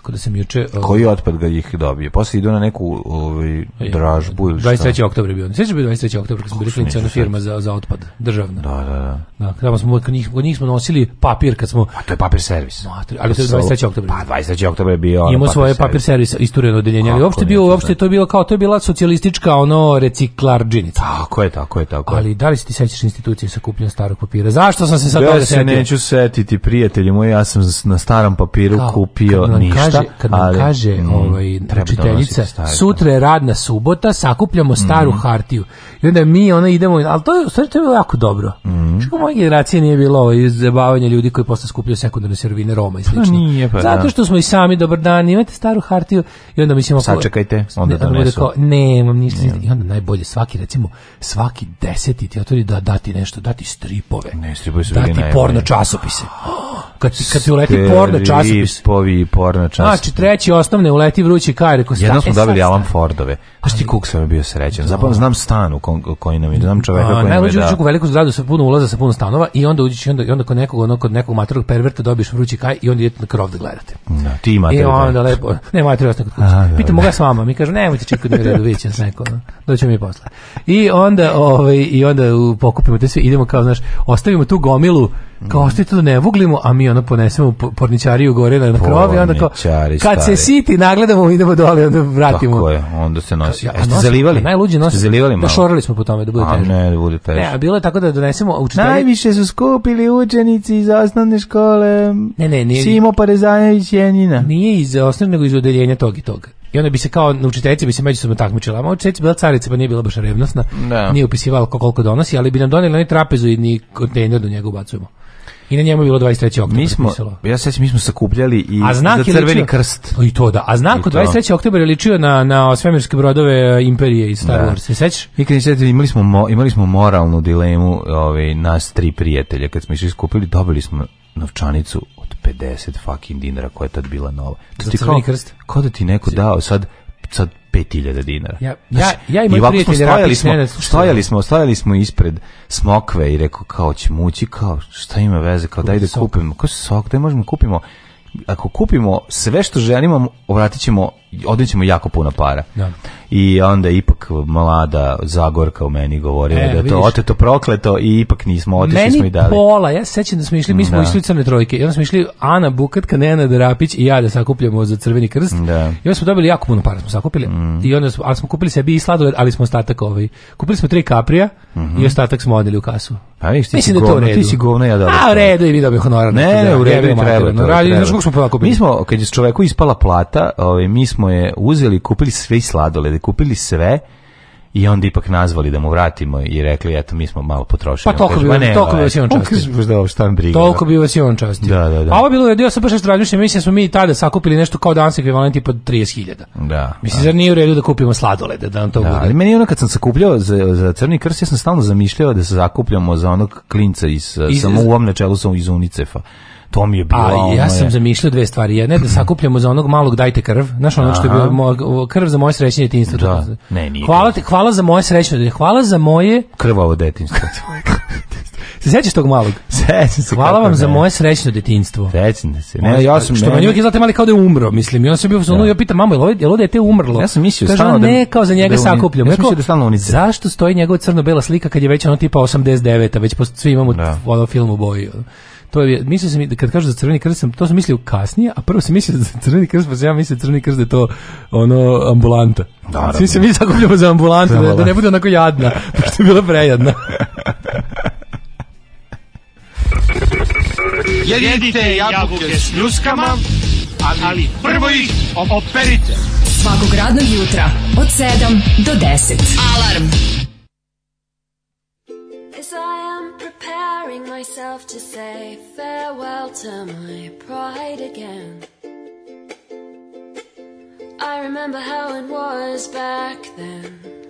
Tako da sam juče... Ovaj, Koji otpad ga ih dobije? Posle idu na neku ovaj, e, dražbu ili šta? 23. oktobar bio. sećaš bio 23. oktober kad smo bili klinici, firma za, za otpad, državna. Da, da, da. da tamo smo, kod njih, kod njih smo nosili papir kad smo... A to je papir servis. No, ali to je 23. oktobar Pa 23. oktobar je bio... Pa, imamo svoje papir servis istureno odeljenje, ali uopšte, bio, uopšte da. to je bilo kao, to je bila socijalistička ono reciklarđinica. Tako je, tako je, tako je. Ali da li se ti sećaš institucije sa starog papira? Zašto sam se sad ja da se neću setiti, prijatelji moji, ja sam na starom papiru kupio ništa kaže, kad nam ali, kaže mm, ovaj, da učiteljica, sutra je radna subota, sakupljamo staru mm. hartiju. I onda mi ona idemo, ali to je stvari to je bilo jako dobro. Mm -hmm. Čekaj, moja generacija nije bilo ovo ovaj, zabavanje ljudi koji posle skupljaju sekundarne servine Roma i slično. Pa nije, pa, Zato da. što smo i sami dobar dan, imate staru hartiju i onda mislimo sačekajte, onda da ne, kao, nemam ništa ne. i onda najbolje svaki recimo svaki deseti ti otvori da dati nešto, dati stripove. Ne, stripovi su dati bili porno časopise. Kad ti kad ti uleti porno časopis, stripovi porno časopis. Znači treći osnovne uleti vrući kaj, rekao sam. Jedno smo e, dobili Alan Fordove. Pa ti kuk sam bio srećan. Da. Zapam znam stan u koji nam je, znam čoveka koji nam je da... u veliku zgradu sa puno ulaza, sa puno stanova i onda uđeš i onda, i onda kod nekog, ono, kod nekog materog perverta dobiješ vrući kaj i onda idete na krov da gledate. Da, ti imate. I onda lepo, ne, mater vas nekod kuće. Da, Pitamo da. ga s vama, mi kažu, nemojte čekati da vidjet ćemo s neko, doće mi posle. I onda, ovaj, i onda pokupimo te sve, idemo kao, znaš, ostavimo tu gomilu kao što mm. to da ne vuglimo, a mi ono ponesemo u porničariju gore na krovi, onda kao, kad se siti nagledamo, idemo dole, onda vratimo. Tako je, onda se nosi. Jeste zalivali? Najluđe nosi. Ste zalivali malo? Morali smo po tome da bude a, ne, da bude teže. Ne, a bilo je tako da donesemo učitelje. Najviše su skupili učenici iz osnovne škole. Ne, ne, nije. Simo Parezanović Jenina. Nije iz osnovne, nego iz odeljenja tog i tog. I onda bi se kao na učiteljice bi se međusobno takmičila. A učiteljica bila carica, pa nije bila baš revnosna. Da. Nije upisivala koliko donosi, ali bi nam donijeli onaj trapezoidni kontejner do da njega ubacujemo i na njemu je bilo 23. oktobar. Mi smo, ja se mi smo sakupljali i a znak za crveni ličio, krst. Pa I to da. A znak od 23. oktobar je ličio na, na svemirske brodove e, Imperije i Star da. Wars. Se sećaš? imali smo, imali smo moralnu dilemu ovaj, nas tri prijatelja. Kad smo išli skupili, dobili smo novčanicu 50 fucking dinara koja je tad bila nova. To za ti znači, kao, krst? Kao da ti neko dao sad sad 5000 dinara. Ja, ja, ja i moji prijatelji smo, stajali smo, stojali smo ispred smokve i rekao kao će mući kao šta ima veze, kao daj da kupimo, kao sok, da možemo kupimo ako kupimo sve što želimo, vratit ćemo, jako puno para. Da i onda ipak mlada Zagorka u meni govorila e, da to oteto prokleto i ipak nismo otišli meni smo i dalje. pola, ja se sećam da smo išli, mi smo da. išli crne trojke i onda smo išli Ana Bukatka, Nena Drapić i ja da sakupljamo za Crveni krst da. i onda smo dobili jako puno para, smo sakupili mm. i onda smo, ali smo kupili sebi i sladoled, ali smo ostatak ovaj. Kupili smo tri kaprija mm -hmm. i ostatak smo odneli u kasu. Pa vidiš, ti Mislim si da govno, ti si govno, ja dobro. Da A u redu i vi dobio honorar. Ne, ne, da ne, u redu i treba. No, radi, znaš kako smo kupili? Mi smo, kad je čoveku ispala plata, ovaj, mi smo je uzeli i kupili sve sladolede kupili sve i onda ipak nazvali da mu vratimo i rekli eto mi smo malo potrošili. Pa toliko bi, ba, ne, toliko bi ovaj, vas i on častio. Da, šta Toliko bi vas i on častio. Da, da, da. A ovo bilo je dio sa baš nešto razmišljam, mislim da smo mi i tada sakupili nešto kao danas ekvivalenti pod 30.000. Da. Mislim, da. zar nije u redu da kupimo sladolede, da nam to da, bude. Ali meni ono kad sam sakupljao za, za Crni krst, ja sam stalno zamišljao da se zakupljamo za onog klinca iz, iz samo u ovom načelu sam iz Unicefa to mi je bilo. A ja sam je. zamišljao dve stvari. Jedna je da sakupljamo za onog malog dajte krv. Znaš ono Aha. što je bilo moj, krv za moje srećenje detinjstvo. Da. Ne, nije. Hvala, te, hvala za moje srećenje. Hvala za moje krvavo detinjstvo. Se sećaš tog malog? Sećam se. Hvala vam ne. za moje srećno detinjstvo. Sećam se. Ne, ja sam što meni uvijek izlate mali kao da je umro, mislim. I on se bio ja. Da. ja pitam mamu, jel ovo dete umrlo? Ja sam mislio Kaže, stalno da ne, kao za njega da sakupljam. Ja sam mislio da stalno oni. Zašto stoji njegova crno-bela slika kad je već ono tipa 89-a, već po svi imamo da. ono film u boji to je mislio sam da kad kažu za crveni krst sam to sam mislio kasnije, a prvo sam mislio za crveni krst, pa sam ja mislio crveni krst da je to ono ambulanta. Da, Svi se mi zakupljamo za ambulantu, da, da ne bude onako jadna, pošto je bila prejadna. Jedite jabuke s ljuskama, ali prvo ih operite. Svakog radnog jutra od 7 do 10. Alarm! Alarm! myself to say farewell to my pride again. I remember how it was back then.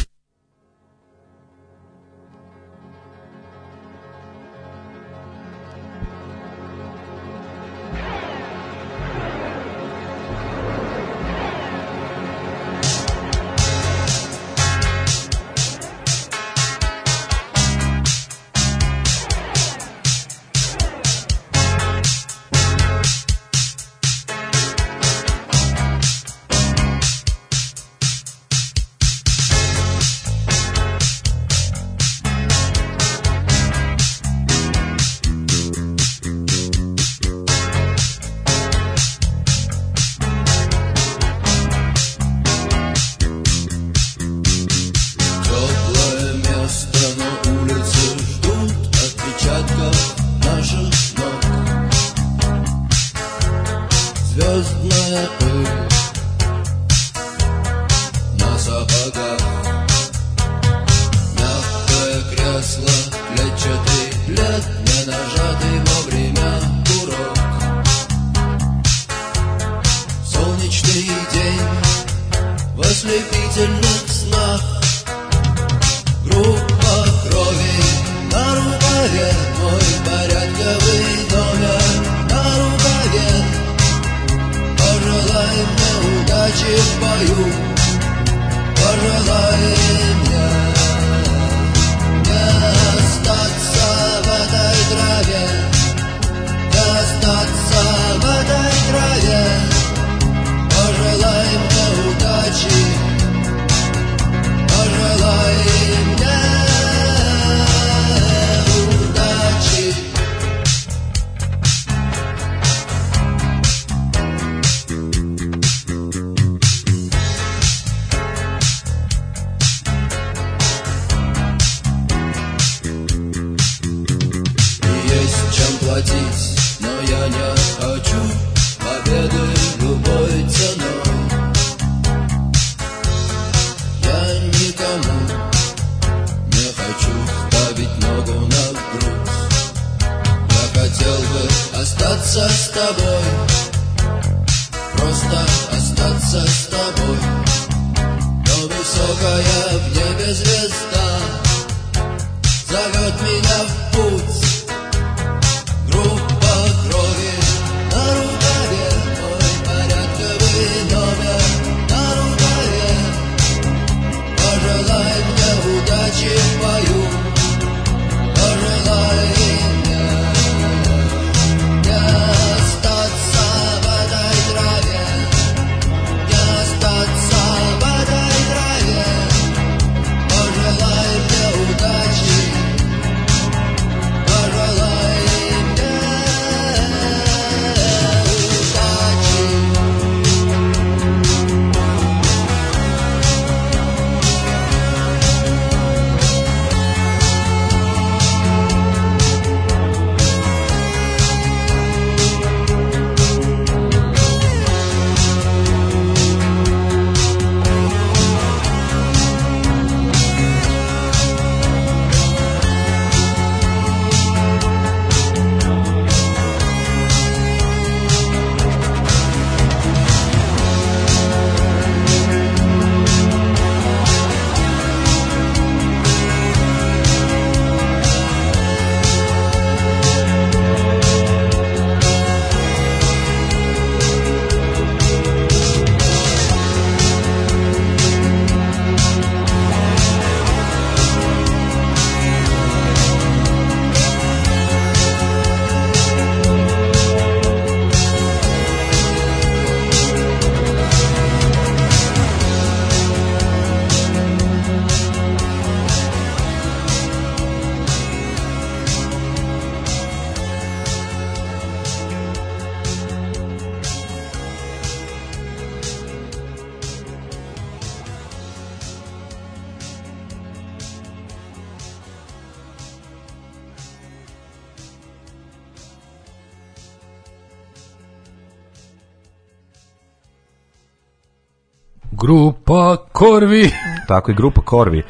Korvi. Tako je, grupa Korvi.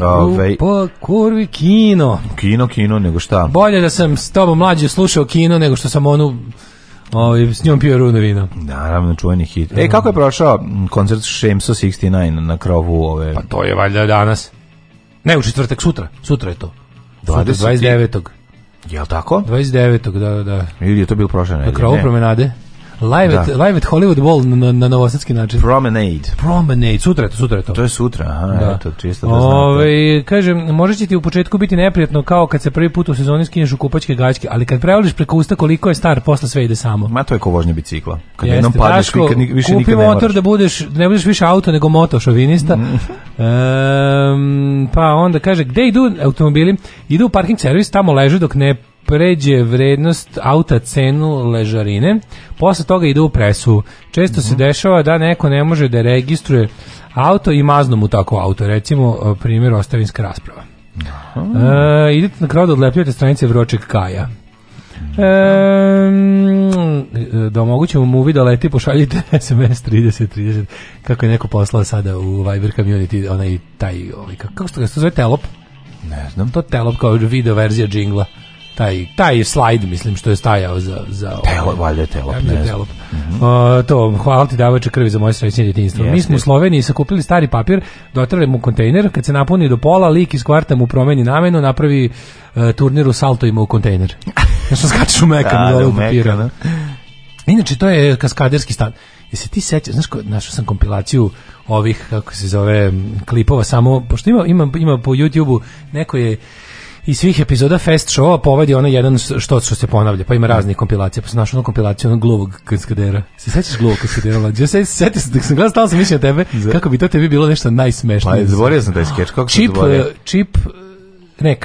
Ove, pa Korvi kino. Kino, kino, nego šta? Bolje da sam s tobom mlađe slušao kino nego što sam onu Ovaj s njom pio runo vino. Naravno čuveni hit. E kako je prošao koncert Shemso 69 na krovu ove? Pa to je valjda danas. Ne, u četvrtak sutra. Sutra je to. 20. Sutra, 29. Jel tako? 29. da, da. Ili je to bilo prošle nedelje? Na krovu ne. promenade. Live, da. at, live at Hollywood Bowl na, na novosadski način. Promenade. Promenade, sutra je to, sutra je to. To je sutra, aha, da. eto, čisto da znam. Ove, ovaj, kaže, možda će ti u početku biti neprijatno kao kad se prvi put u sezoni skinješ u kupačke gaćke, ali kad prevališ preko usta koliko je star, posle sve ide samo. Ma to je ko vožnje bicikla. Kad Jeste, jednom padneš, taško, nikad, više kupi nikad ne motor da budeš, ne budeš više auto nego moto šovinista. Mm. um, pa onda kaže, gde idu automobili? Idu u parking servis, tamo leže dok ne pređe vrednost auta cenu ležarine, posle toga ide u presu. Često mm -hmm. se mhm. dešava da neko ne može da registruje auto i maznu mu tako auto. Recimo, primjer, ostavinska rasprava. Mm -hmm. E, idete na kraju da odlepljujete stranice Vroček Kaja. Mhm. E, da omogućimo mu uvid da leti, pošaljite SMS 30 30, kako je neko poslao sada u Viber community, onaj taj, ovaj, kako se to zove, telop? Ne znam. To telop kao video verzija džingla taj taj slajd mislim što je stajao za za telo valjda telo telop, ja, da ne telop. Mm -hmm. to hvala ti davače krvi za moje srećno djetinjstvo yes, mi smo u Sloveniji sakupili stari papir dotrali mu kontejner kad se napuni do pola lik iz kvarta mu promeni namenu napravi uh, turnir u salto ima u kontejner što skačeš u mekan da, da u papira meka, da. inače to je kaskaderski stan se ti sećaš, znaš, našao sam kompilaciju ovih, kako se zove, klipova, samo, pošto ima, ima, ima po YouTube-u, neko je i svih epizoda Fest showa povedi ona jedan što što se ponavlja, pa ima da. raznih kompilacija, pa sam našao onu kompilaciju onog gluvog kaskadera. Se sećaš gluvog kaskadera? Ja se setim dok sam gledao, stalno sam mislio tebe, kako bi to tebi bilo nešto najsmešnije. Pa, zaboravio sam taj skeč, kako čip, čip, Ne,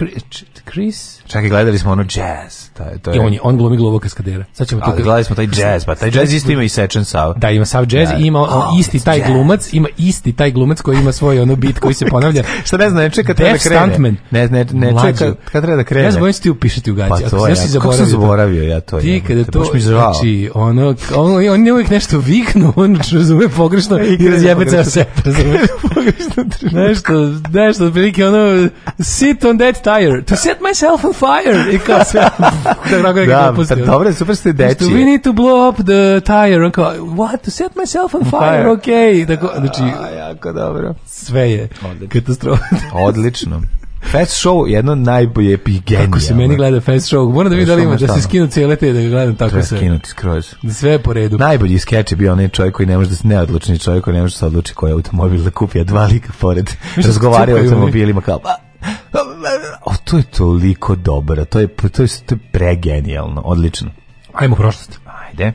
Chris... Čekaj, gledali smo ono jazz. Taj, to je... I on, je, on glumi gluvo kaskadera. Sad ćemo Ali gledali smo taj jazz, pa taj jazz isto ima i sečen sav. Da, ima sav jazz, da. ima oh, isti taj jazz. glumac, ima isti taj glumac koji ima svoj ono bit koji se ponavlja. Šta ne zna, ne čeka treba da krene. Stuntman. Ne, ne, ne čeka kad treba da krene. Ja zbojim se ti upišiti u gađe. Pa to ja, kako sam da- zaboravio ja to. Ti kada to, znači, ono, ono, on ne uvijek nešto viknu, on razume pogrešno i razjebe ceo set, razumeš? Pogrešno. Nešto, nešto, prilike, ono, sit on dead tire, to set myself on fire. I kao sve, da Drago je da, pa dobro super ste dečije. We need to blow up the tire. On kao, what, to set myself on fire, ok. Tako, znači, A, jako dobro. Sve je katastrofa. Odlično. Fast show jedno od najbolje i Kako se meni gleda Fast show, moram da vidim da li ima, da se skinu cijele te da ga gledam tako sve. skinuti skroz. Da sve je po redu. Najbolji skeč je bio onaj čovjek koji ne može da se neodlučni čovjek koji ne može da se odluči koji automobil da kupi, a dva lika pored razgovaraju o automobilima kao, O, to je toliko dobro, to je, to je, to je pregenijalno, odlično. Ajmo u prošlost. Ajde.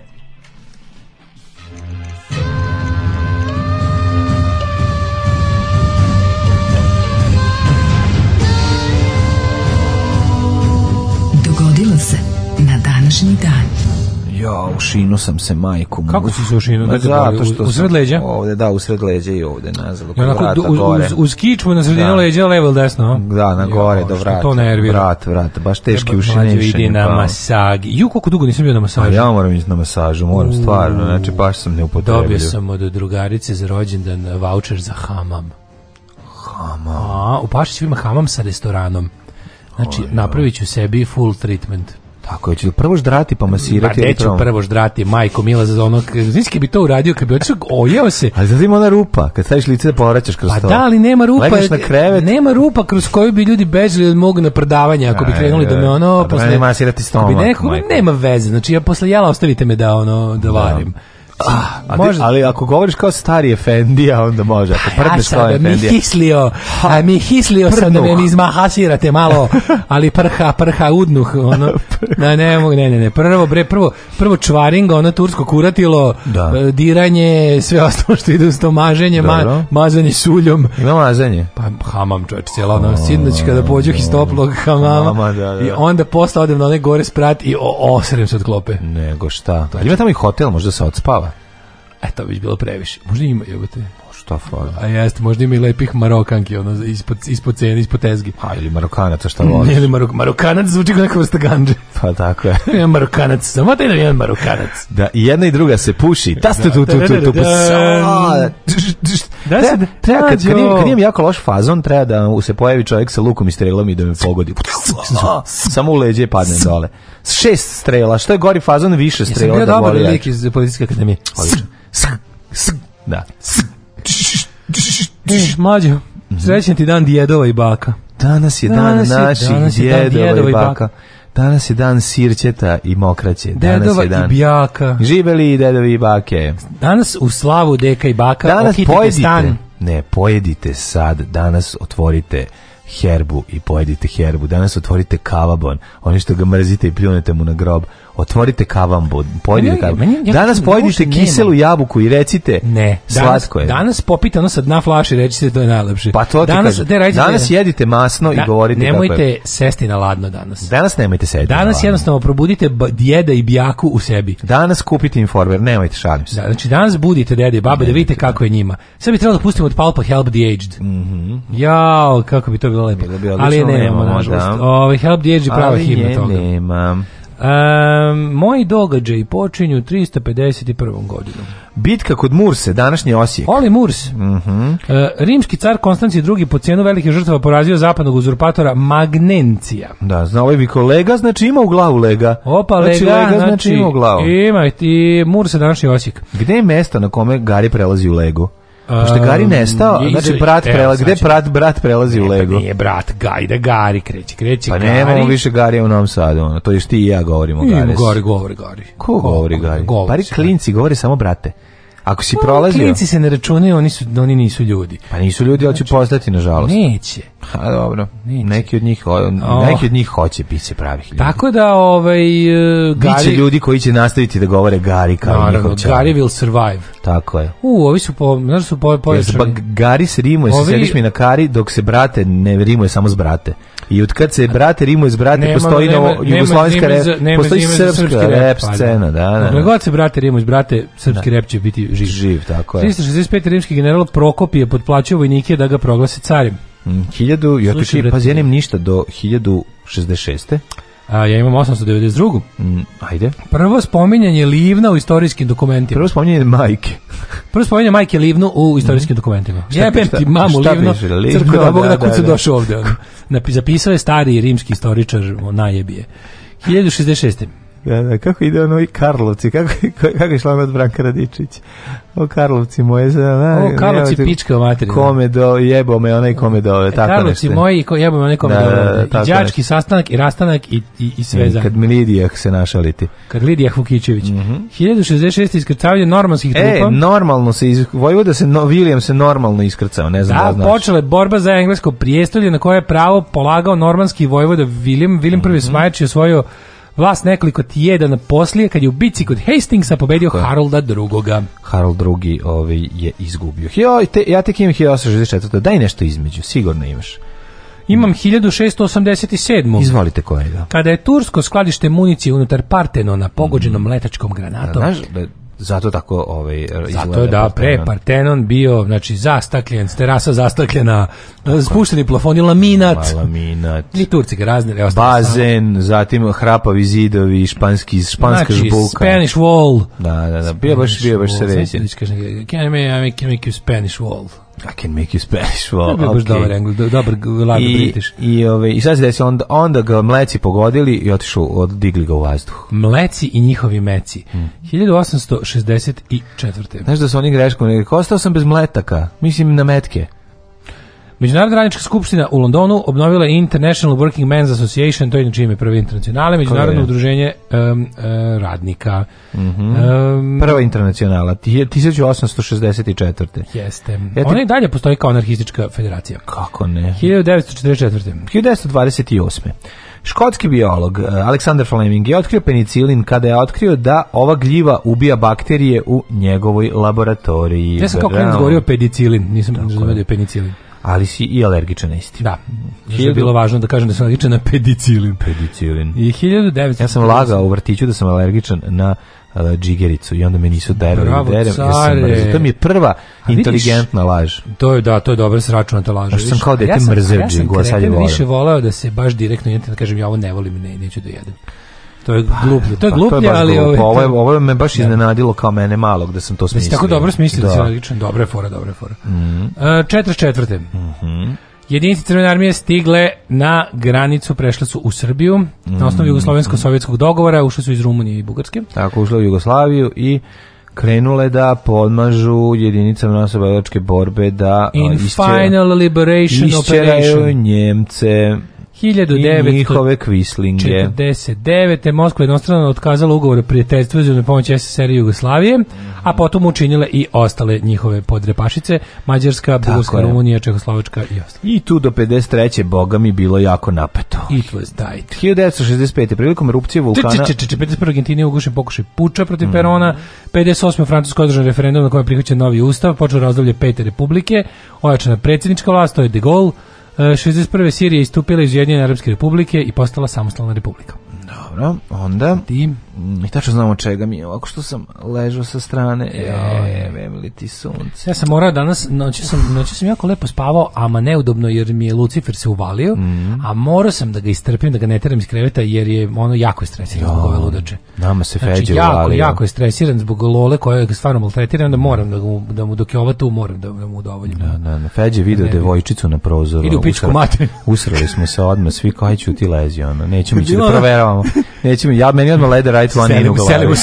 Dogodilo se na današnji dan. Ja, ušinu sam se majku. Kako si se ušinu? Ma, pa, zato što usred leđa? Ovde, da, usred leđa i ovde, nazad. Ja, onako, vrata, uz, gore. uz, uz kičmu na sredinu da. leđa, levo desno? Da, na gore, jo, do vrata. To nervira. Vrat, vrat, baš teški Treba, ušine. Mađo, vidi na pa. Ju, koliko dugo nisam bio na masažu. A pa ja moram ići na masažu, moram stvarno, znači baš sam neupotrebljiv. Dobio sam od drugarice za rođendan voucher za hamam. Hamam. A, u Pašiću ima hamam sa restoranom. Znači, napravit ću sebi full treatment. Tako je, ću da prvo ždrati pa masirati. Ma neću prvo ždrati, majko mila za ono, znaš bi to uradio, kad bi otišao, ojeo se. Ali znaš da ima ona rupa, kad staviš lice da povraćaš kroz pa to. Pa da, ali nema rupa, Legaš na krevet. nema rupa kroz koju bi ljudi bežali od mog na prodavanje, ako bi krenuli da me ono, pa da posle, ne masirati stomak, bi neko, majko. nema veze, znači ja posle jela ostavite me da ono, da varim. Da. Ah, ali, možda. ali ako govoriš kao stari Efendija, onda može. Ako pa prdneš kao da Efendija. Mi hislio, a mi hislio sam da me izmahasirate malo, ali prha, prha, udnuh. Ono, da, ne, ne, ne, ne. Prvo, bre, prvo, prvo čvaringa, ono tursko kuratilo, da. E, diranje, sve ostalo što ide uz to maženje, ma, mazanje suljom. Ima mazenje? Pa hamam čoveč, cijela ona sinoć kada pođu iz toplog hamama. Mama, da, da. I onda posle odem na one gore sprat i o, osrem se od klope. Nego šta. Ali ima tamo i hotel, možda se odspava. E, to bi bilo previše. Možda ima, jebote. Šta fali? A jeste, možda ima i lepih marokanki, ono, ispod, ispod cene, ispod tezgi. A, pa, ili marokanaca, šta voliš? ili marok, marokanac zvuči kao neka vrsta ganđe. Pa tako je. Jedan marokanac, samo da jedan marokanac. Da, i jedna i druga se puši. Da, tu, tu, tu, tu, tu, Da se, treba, kad, kad, imam, kad imam jako loš fazon, treba da se pojavi čovjek sa lukom i strelom i da me pogodi. Samo u leđe padne dole. Šest strela, što je gori fazon, više strela da voli. Jesam bio dobar lik iz policijske akademije. Odlično. Da. E, mlađo, mhm. srećan ti dan djedova i baka. Danas je dan je, naših danas djedova i baka. Danas je dan sirćeta i mokraće. Danas je dan... i bijaka. Živeli i dedovi i bake. Danas u slavu deka i baka Danas pojedite. Stan. Ne, pojedite sad. Danas otvorite herbu i pojedite herbu. Danas otvorite kavabon, oni što ga mrzite i pljunete mu na grob. Otvorite kavambon, pojedite ne, kavabon. Ne, ne, danas pojedite kiselu jabuku i recite ne, slatko je. Danas popite ono sa dna flaše i recite da to je najlepše. Pa to danas, kažem. De, da, danas jedite masno da, i govorite nemojte kako Nemojte sesti na ladno danas. Danas nemojte sesti Danas na jednostavno probudite djeda i bjaku u sebi. Danas kupite informer, nemojte šalim se. Da, znači danas budite dede i babe da vidite kako je njima. Sad bi trebalo da pustimo od Palpa Help the Aged. Mm -hmm. Jao, kako bi to bilo bilo lepo. Bilo bi ali je nema, nažalost. Da. Ovo, ovaj, Help the Age prava himna toga. Ali je nema. Um, moji događaj počinju 351. godinom. Bitka kod Murse, današnji Osijek. Oli Murs. Mm -hmm. uh, rimski car Konstanci II po cijenu velike žrtava porazio zapadnog uzurpatora Magnencija. Da, zna ovaj bi kolega, znači ima u glavu lega. Opa, znači, lega, znači, lega, znači, znači ima u glavu. Ima i ti Murse, današnji Osijek. Gde je mesto na kome Gari prelazi u legu? Pošto Gari nestao, um, znači brat prelazi, gde brat, brat prelazi u Lego? Pa nije brat, Gaj, da Gari kreće, kreće pa Gari. Pa nemamo više Gari u Novom Sadu, ono, to još ti i ja govorimo Gari. Gari, govori Gari. Ko govori Gari? Pari klinci, govori samo brate. Ako si pa, prolazio... Klinci se ne računaju, oni, su, oni nisu ljudi. Pa nisu ljudi, ali će znači, postati, nažalost. Neće. Ha, dobro, neće. neki od njih, neki od njih hoće biti se pravih ljudi. Tako da, ovaj... Uh, Gari... Biće ljudi koji će nastaviti da govore Gari kao Naravno, njihov čar. Gari will survive. Tako je. U, ovi su, po, znaš da su po, pojačani. Ba, gari se rimuje, ovi... se sediš mi na kari, dok se brate ne rimuje samo s brate. I od kad se brate rimuje s brate, nema, postoji nema, novo, jugoslovenska nema, rep, postoji srpska, srpska da. rep, rep scena. Da, da, da. Dokle god se brate rimuje s brate, srpski da. rep će biti živ. Živ, tako je. 365. rimski general Prokopije potplaćao vojnike da ga proglase carjem. 1000, mm, ja tu pazi, ja ništa do 1066. A ja imam 892. Mm, ajde. Prvo spominjanje Livna u istorijskim dokumentima. Prvo spominjanje majke. Prvo spominjanje majke Livnu u istorijskim mm. dokumentima. Šta, Jebem šta, ti mamu Livnu, crkva da Bog da, da, da, da. došao ovde. On. Napi, zapisao je stari rimski istoričar o najebije. 1066. Da, da, kako ide ono i Karlovci, kako, kako je šlan od Branka Radičić. O Karlovci moje, da, na, o Karlovci ne, pička materina. Kome do, jebo me onaj kome do, e, tako Karlovci nešto. moji, ko, jebo me onaj kome da, do. Da, da, da, da. I sastanak i rastanak i, i, i sve I mm, za. Kad mi Lidijah se našaliti. Kad Lidijah Vukićević. Mm -hmm. 1066. iskrcavanje normanskih e, trupa. E, normalno se, iz, Vojvoda se, no, William se normalno iskrcao, ne znam da, da znaš. počela je borba za englesko prijestolje na koje je pravo polagao normanski Vojvoda William. William prvi mm -hmm. smajač i osvojio Vas nekoliko tjedan poslije, kad je u bici kod Hastingsa pobedio Tako. Harolda drugoga. Harold drugi ovaj, je izgubio. Joj, te, ja tek imam 1864. Daj nešto između, sigurno imaš. Imam 1687. Izvolite kojega. Kada je tursko skladište municije unutar Partenona pogođeno mm. mletačkom granatom, da, znaš, da, zato tako ovaj zato da, da pre Partenon bio znači zastakljen terasa zastakljena spušteni plafoni laminat laminat i Turci ga razneli bazen sam. zatim hrapavi zidovi španski španska znači, žbuka Spanish wall da da da bio baš bio baš srećen znači, kaže can I make, I make you Spanish wall I can make you special. Ja, okay. baš dobar engl, dobar lago I, British. I, ove, ovaj, I sad se desi, onda, onda ga mleci pogodili i otišu, digli ga u vazduh. Mleci i njihovi meci. Hmm. 1864. Znaš da su oni greškom, ostao sam bez mletaka, mislim na metke. Međunarodna radnička skupština u Londonu obnovila International Working Men's Association, to je inače ime prve internacionale, međunarodno udruženje um, uh, radnika. Mm -hmm. um, Prva internacionala, 1864. Jeste. Ja ti... Ona i dalje postoji kao anarhistička federacija. Kako ne? 1944. 1928. Škotski biolog e, Alexander Fleming je otkrio penicilin kada je otkrio da ova gljiva ubija bakterije u njegovoj laboratoriji. Ja sam kao klinac govorio penicilin, nisam razumio da je penicilin ali si i alergičan na isti. Da. Što je bilo važno da kažem da sam alergičan na pedicilin. Pedicilin. I 1900... Ja sam lagao u vrtiću da sam alergičan na uh, džigericu i onda me nisu derali Bravo, derem, ja sam To mi je prva a inteligentna vidiš, laž. To je da, to je dobra ta laž. Znaš sam kao dete ja mrzeo ja džigu, a sad je voleo. Ja sam više voleo da se baš direktno, ja da kažem ja ovo ne volim, ne, neću da jedem. Pa, pa, to je gluplje. To je gluplje, pa, ali ovaj, ovo je, ovo je ovo me baš da. iznenadilo kao mene malog da sam to smislio. Jesi tako dobro smislio da, da. logično, dobre fora, dobre fora. Mhm. Mm e, 4. Mhm. Jedinice Crvene armije stigle na granicu, prešle su u Srbiju, mm -hmm. na osnovu mhm. Jugoslovensko-sovjetskog dogovora, ušle su iz Rumunije i Bugarske. Tako, ušle u Jugoslaviju i krenule da podmažu jedinicama nasovalačke borbe da In isčera, final liberation isčeraju Njemce. 1900, njihove kvislinge. 49. Moskva jednostrano otkazala ugovor o prijateljstvu za pomoć SSR i Jugoslavije, mm a potom učinile i ostale njihove podrepašice, Mađarska, Bugarska, Rumunija, Čehoslovačka i ostale. I tu do 53. boga mi bilo jako napeto. It was tight. 1965. prilikom erupcije vulkana... Če, če, če, 51. Argentina je ugušen pokušaj puča protiv mm Perona, 58. u Francuskoj održan referendum na kojem je prihvaćen novi ustav, počeo razdoblje pete republike, ojačana predsjednička vlast, to je De Gaulle, 61. Sirija istupila iz Ujedinjene Arabske republike i postala samostalna republika. Dobro, onda... Tim... Mm, i tačno znamo čega mi je ovako što sam ležao sa strane e, li ti sunce ja sam morao danas, noći sam, noći sam jako lepo spavao ama neudobno jer mi je Lucifer se uvalio mm. a morao sam da ga istrpim da ga ne teram iz kreveta jer je ono jako je stresiran zbog ove ludače nama se znači, feđe jako, uvalio. jako je stresiran zbog lole koja je stvarno maltretira onda moram da, mu, da mu dok je ova tu moram da, da mu udovoljim da, da, da. Feđe video da devojčicu na prozoru Ili u pičku mater usrali smo se odmah svi koji ću ti lezi ono nećemo ići da proveravamo Nećemo, ja meni odmah Leda Right One in u glavi.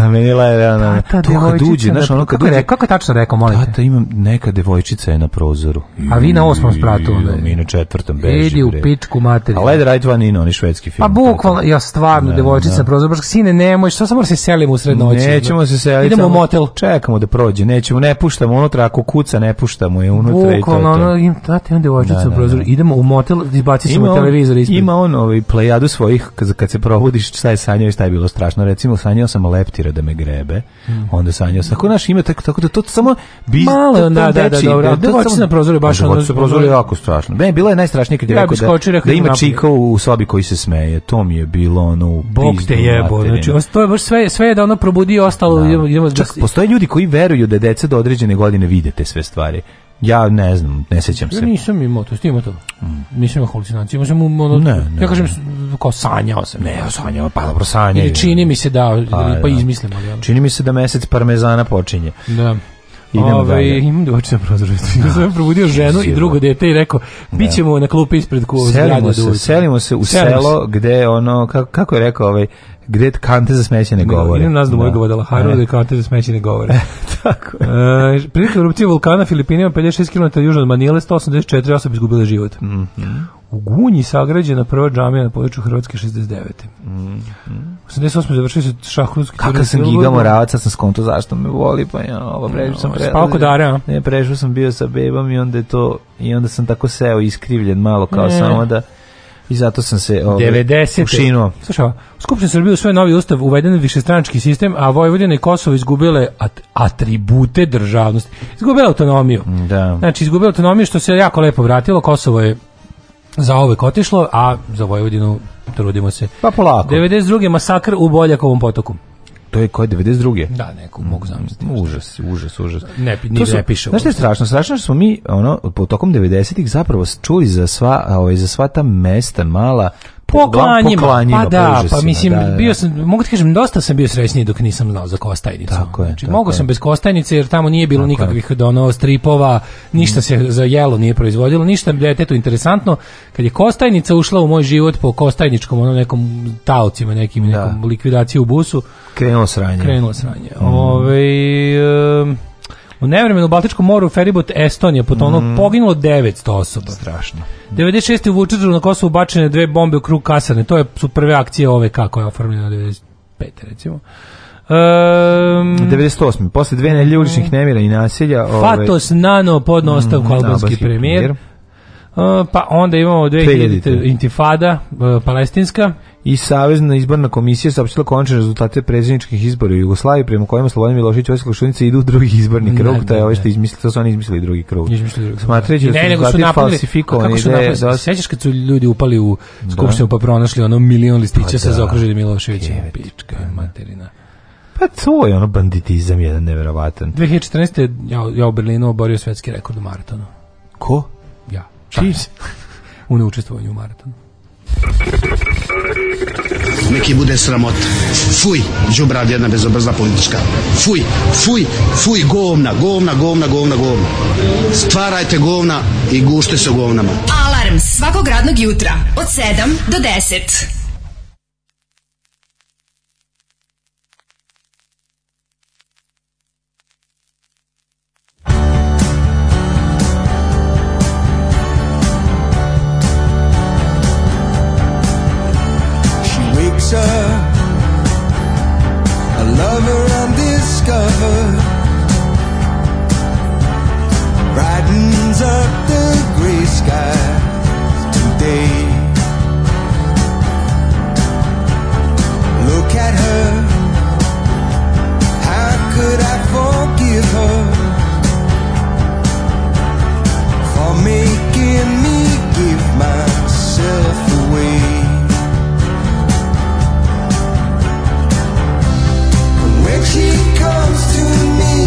A meni je ona. Da, da, da. Tata, to kad uđe, znaš, ono kad uđe. Kako je tačno rekao, molim te? Tata, imam neka devojčica je na prozoru. A vi na osmom spratu. I, mi na četvrtom beži. Idi u pičku materiju. A Led Right One In, oni švedski film. A bukvalno, ja stvarno, devojčica na prozoru. Baš sine, nemoj, što samo se selimo u sred noći. Nećemo se seliti. Idemo u motel. Čekamo da prođe, nećemo, ne puštamo unutra, ako kuca ne puštamo je unutra i to. Bukvalno, ono, im, tate, imam devojčicu u prozoru. Idemo u motel, izbaci se televizor ispred. Ima on ovaj plejadu svojih, kad se probudiš, šta je sanjao i šta je bilo strašno. Recimo, sanjao sam leptir nervira da me grebe. Mm. Onda sanjao sam, ako naš ime, tako, tako da to samo... Bi, Malo, da, da, da, da, dobro. Da, da, na prozoru baš pa, ono... se prozoru jako strašno. Ne, bilo je najstrašnije kad je da- rekao da, da ima čika u sobi koji se smeje. To mi je bilo ono... Bog te jebo. Znači, to je baš sve, sve je da ono probudi i ostalo... Da. Idemo, Čak, postoje ljudi koji veruju da deca do određene godine vide te sve stvari. Ja ne znam, ne sećam se. Ja nisam imao to, imao to. Mm. Nisam imao halucinacije, imao mu um, ono, ne, ne, ja kažem, kao sanjao sam. Ne, sanjao, pa dobro sanja. Ili čini mi se da, pa, pa, da. pa izmislim. Ali, ono. Čini mi se da mesec parmezana počinje. Da. Idemo Ove, dalje. Imam da oči na prozoru. Ja sam probudio ženu i drugo dete i rekao, da. bit ćemo na klupi ispred kuva. Selimo, se, selimo se u selo gde ono, kako, kako je rekao ovaj, gde kante za smeće ne govore. Imam nas do da mojeg da. vodala Haru, gde kante za smeće ne govore. E, tako. E, prilike erupcije vulkana Filipinima 56 km južno od Manile 184 osobe izgubile život. Mm -hmm. U Gunji sagrađena prva džamija na području Hrvatske 69. Mm -hmm. 88. završio se šahrudski Kaka sam giga moravac, sad sam skonto zašto me voli, pa ja, ovo prežu sam prelazio. Spao kod Ne, prešao sam bio sa bebom i onda je to, i onda sam tako seo iskrivljen malo, kao ne. samo da I zato sam se ovaj, 90. ušinuo. Slušaj, Skupština Srbije u svoj novi ustav uveden višestranački sistem, a Vojvodina i Kosovo izgubile at atribute državnosti. Izgubile autonomiju. Da. Znači, izgubile autonomiju što se jako lepo vratilo. Kosovo je za ove otišlo, a za Vojvodinu trudimo se. Pa polako. 92. masakr u Boljakovom potoku to je koje 92. Da, neko mogu zamisliti. Užas, užas, užas. Ne, ni ne piše. Znaš što je strašno? Strašno smo mi ono po tokom 90-ih zapravo čuli za sva, ovaj za sva ta mesta mala poklanjima. poklanjima pa da, pa mislim, da, da. bio da. sam, mogu ti kažem, dosta sam bio srećniji dok nisam znao za Kostajnicu. Tako je, znači, tako mogao je. sam bez Kostajnice jer tamo nije bilo tako nikakvih je. dono stripova, ništa se za jelo nije proizvodilo, ništa detetu interesantno. Kad je Kostajnica ušla u moj život po Kostajničkom, ono nekom taocima, nekim, da. nekom likvidaciji u busu, krenulo sranje. Krenulo sranje. Mm. Ove, ovaj, e, U nevremenu u Baltičkom moru feribot Estonija potonuo mm. poginulo 900 osoba. Strašno. 96. u Vučiću na Kosovu bačene dve bombe u krug kasarne. To je, su prve akcije ove kako je oformljena 95. recimo. Um, 98. Posle dve mm. neljudičnih nemira i nasilja... Fatos ove, Nano podno ostavku mm, albanski premijer. premijer. Uh, pa onda imamo 2000, 2000. intifada uh, palestinska i Savezna izborna komisija saopštila končne rezultate predsjedničkih izbora u Jugoslaviji prema kojima Slobodan Milošević i Vojislav Koštunica idu u drugi izborni krug, taj je ovaj što izmislili, to su oni izmislili drugi krug. Smatrajući da, da su rezultati falsifikovani. Da... Sećaš kad su ljudi upali u da. skupštinu pa pronašli ono milion listića pa sa da. zaokružili Miloševića? Pička materina. Pa to je ono banditizam jedan neverovatan. 2014. ja, ja u Berlinu oborio svetski rekord u maratonu. Ko? Ja. Čis? u neučestvovanju u maratonu. Neki bude sramot. Fuj, džubrav jedna bezobrzna politička. Fuj, fuj, fuj, govna, govna, govna, govna, govna. Stvarajte govna i gušte se govnama. Alarm svakog radnog jutra od 7 do 10. chaser, a lover undiscovered, brightens up the gray sky today. Look at her, how could I forgive her for making me give myself? she comes to me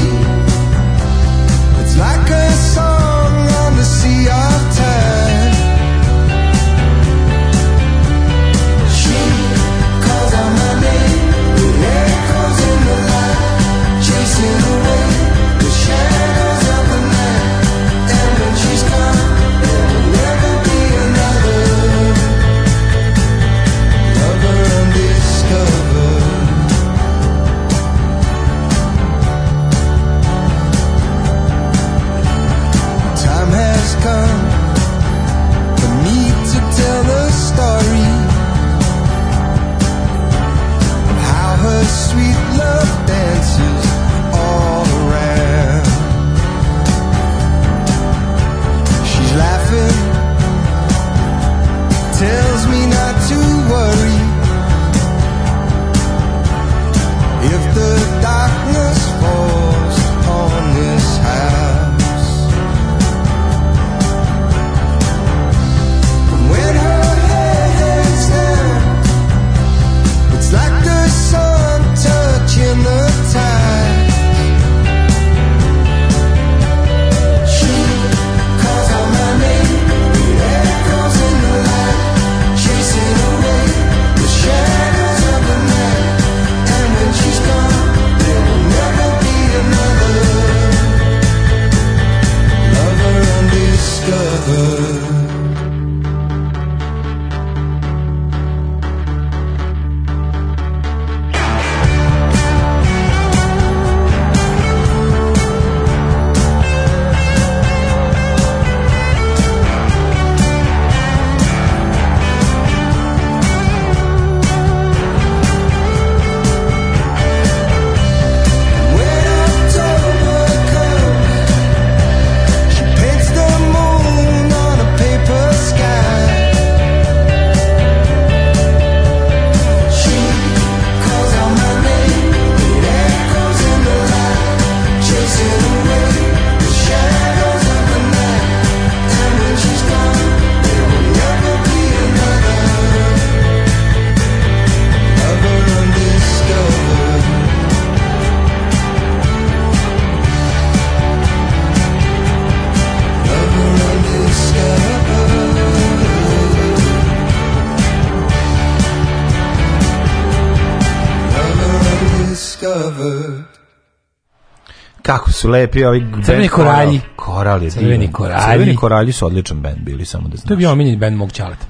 kako su lepi ovi crveni koralji. Koralji, crveni koralji. Crveni koralji su odličan bend bili, samo da znaš. To je bio omiljeni bend mog čaleta.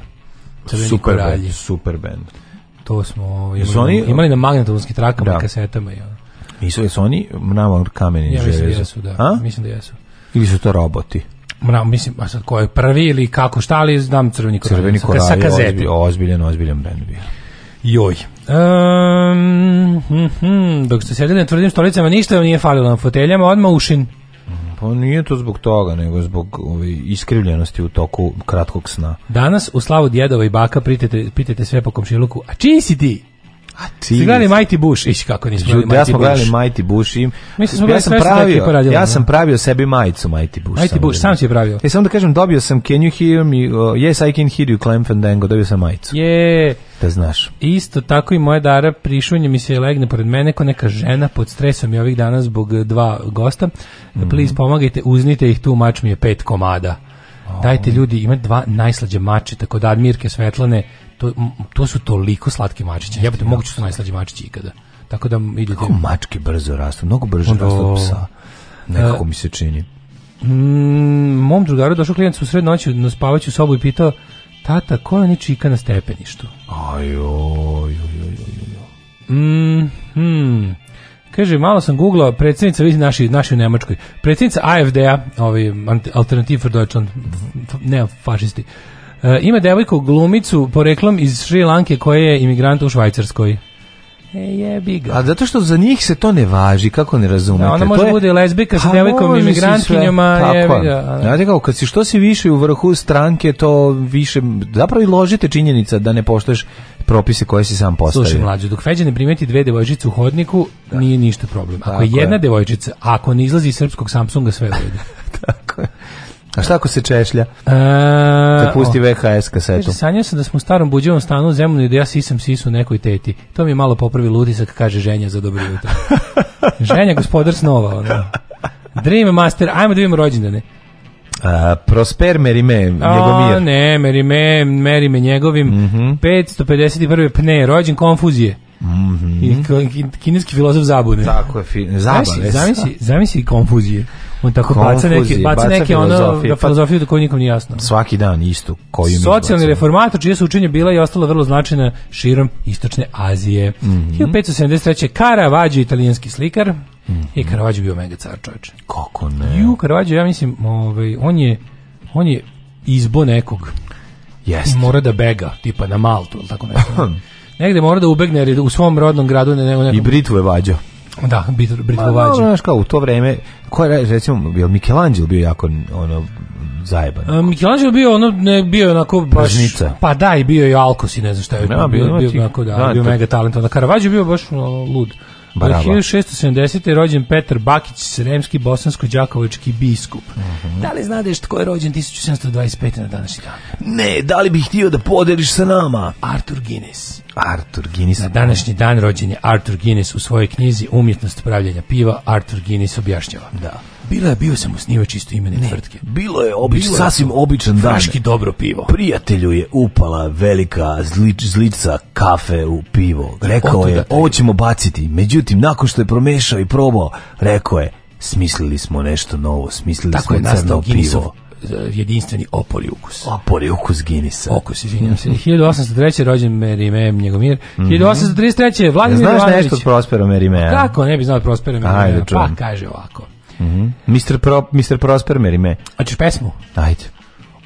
Crveni super koralji. Band, super bend. To smo imali, oni, imali na magnetonskim trakama da. kasetama i ono. Nisu, jesu oni mramor kameni ja, železo? Ja mislim da jesu, da. A? Mislim da jesu. Ili su to roboti? Mra, mislim, a sad ko je prvi ili kako šta, ali znam crveni koralji. Crveni koralji, ozbiljen, ozbiljen bend bio. Joj. E, Mm -hmm, dok ste sedeli na tvrdim stolicama, ništa vam nije falilo na foteljama, odmah ušin. Pa nije to zbog toga, nego zbog ove, iskrivljenosti u toku kratkog sna. Danas u slavu djedova i baka pitajte, pitajte sve po komšiluku, a čiji si ti? ti Ste gledali Mighty Bush? Ići kako nismo gledali Mighty Bush. ja Gledali Mighty Bush. I, da smo ja, sam pravio, ja sam pravio sebi majicu Mighty Bush. Mighty da sam Bush, sam si je pravio. E, samo da kažem, dobio sam Can you hear me? Uh, yes, I can hear you, Clem Fandango. Dobio sam majicu. Je. Da znaš. Isto tako i moja dara prišunje mi se legne pored mene ko neka žena pod stresom i ovih dana zbog e, dva gosta. Mm -hmm. Please, pomagajte, uznite ih tu, mač mi je pet komada. Dajte ljudi, ima dva najslađe mače, tako da Admirke Svetlane, to, to su toliko slatki mačići. Ja bih moguće su najslađi mačići ikada. Tako da idete... Kako mačke brzo rastu, mnogo brže rastu od psa. Nekako e, mi se čini. Mm, mom drugaru došao klijent su sred noći na spavaću sobu i pitao tata, ko je ni čika na stepeništu? Ajoj, Mm, hmm. Kaže, malo sam googlao, predsjednica, vidi naši, naši u Nemačkoj, predsjednica AFD-a, ovaj, Alternativ for Deutschland, ne, fašisti, E, ima devojku glumicu poreklom iz Šri Lanke koja je imigrant u Švajcarskoj. E, jebi ga. A zato što za njih se to ne važi, kako ne razumete? Da, ona može je... bude lezbika sa pa devojkom imigrantkinjama, jebi ga. Znate kako, kad si što si više u vrhu stranke, to više, zapravo i ložite činjenica da ne poštoješ propise koje si sam postavio. Slušaj, mlađo, dok Feđa ne primeti dve devojčice u hodniku, da. nije ništa problem. Ako Tako je jedna je. devojčica, ako ne izlazi iz srpskog Samsunga, sve u Tako je. A šta ako se češlja? E, da pusti VHS kasetu. Kaže, sanja sam da smo u starom buđevom stanu u Zemunu i da ja sisam sisu nekoj teti. To mi je malo popravi ludisak, kaže ženja za dobro jutro. ženja, gospodar snova, ono. Dream Master, ajmo da vidimo rođendane. A, Prosper Merime, Njegomir. A, ne, Merime, Merime njegovim. Mm -hmm. 551. pne, rođen konfuzije. Mm -hmm. I kineski filozof zabune. Tako je, zabave. Zamisli, zamisli konfuzije. On tako baca neke, baca neke ono, da filozofiju da koju nikom nije jasno. Svaki dan istu. Koju Socijalni reformator čije su učenje bila i ostala vrlo značajna širom Istočne Azije. Mm -hmm. 1573. Caravaggio, italijanski slikar. Mm -hmm. I Caravaggio mhm. bio mega car čovječe. Kako ne? Ju, Caravaggio, ja mislim, ovaj, on je, on je izbo nekog. Jeste. mora da bega, tipa na Maltu, ili tako nešto. Negde mora da ubegne, jer u svom rodnom gradu ne, ne, nekom... I britvu je vađao. Da, bitlovađi. Ma, no, znaš kao, u to vreme, ko je, recimo, bio Michelangelo bio jako, ono, zajeban. E, Michelangelo bio ono ne bio onako baš Bržnica. pa da i bio je Alkos i ne znam šta je. No, bio, bio, bio, bio, onako da, da bio to... mega talentovan. Caravaggio bio baš ono, lud. Bravo. 1670. je rođen Petar Bakić, sremski bosansko-đakovački biskup. Mm -hmm. Da li znadeš tko je rođen 1725. na današnji dan? Ne, da li bih htio da podeliš sa nama? Artur Guinness. Artur Guinness. Na današnji dan rođen je Artur Guinness u svojoj knjizi Umjetnost pravljanja piva. Artur Guinness objašnjava. Da. Bila je bio sam osnivač isto imene ne, tvrtke. Bilo je običan, bilo sasvim običan dan. Fraški dobro pivo. Prijatelju je upala velika zlič, zlica kafe u pivo. Rekao je, ovo ćemo baciti. Međutim, nakon što je promešao i probao, rekao je, smislili smo nešto novo, smislili Tako smo crno pivo eh, jedinstveni opori ukus. Opori ukus Guinnessa. Okus, izvinjam se. 1803. rođen Merime Njegomir. 1833. Vladimir Ivanović. znaš Ivanović. nešto od Prospera Merimea? Kako ne bi znao Prospera Merimea? Pa kaže ovako. Mm -hmm. Mr. Pro, Mr. Prosper Merime. Hoćeš pesmu? Ajde.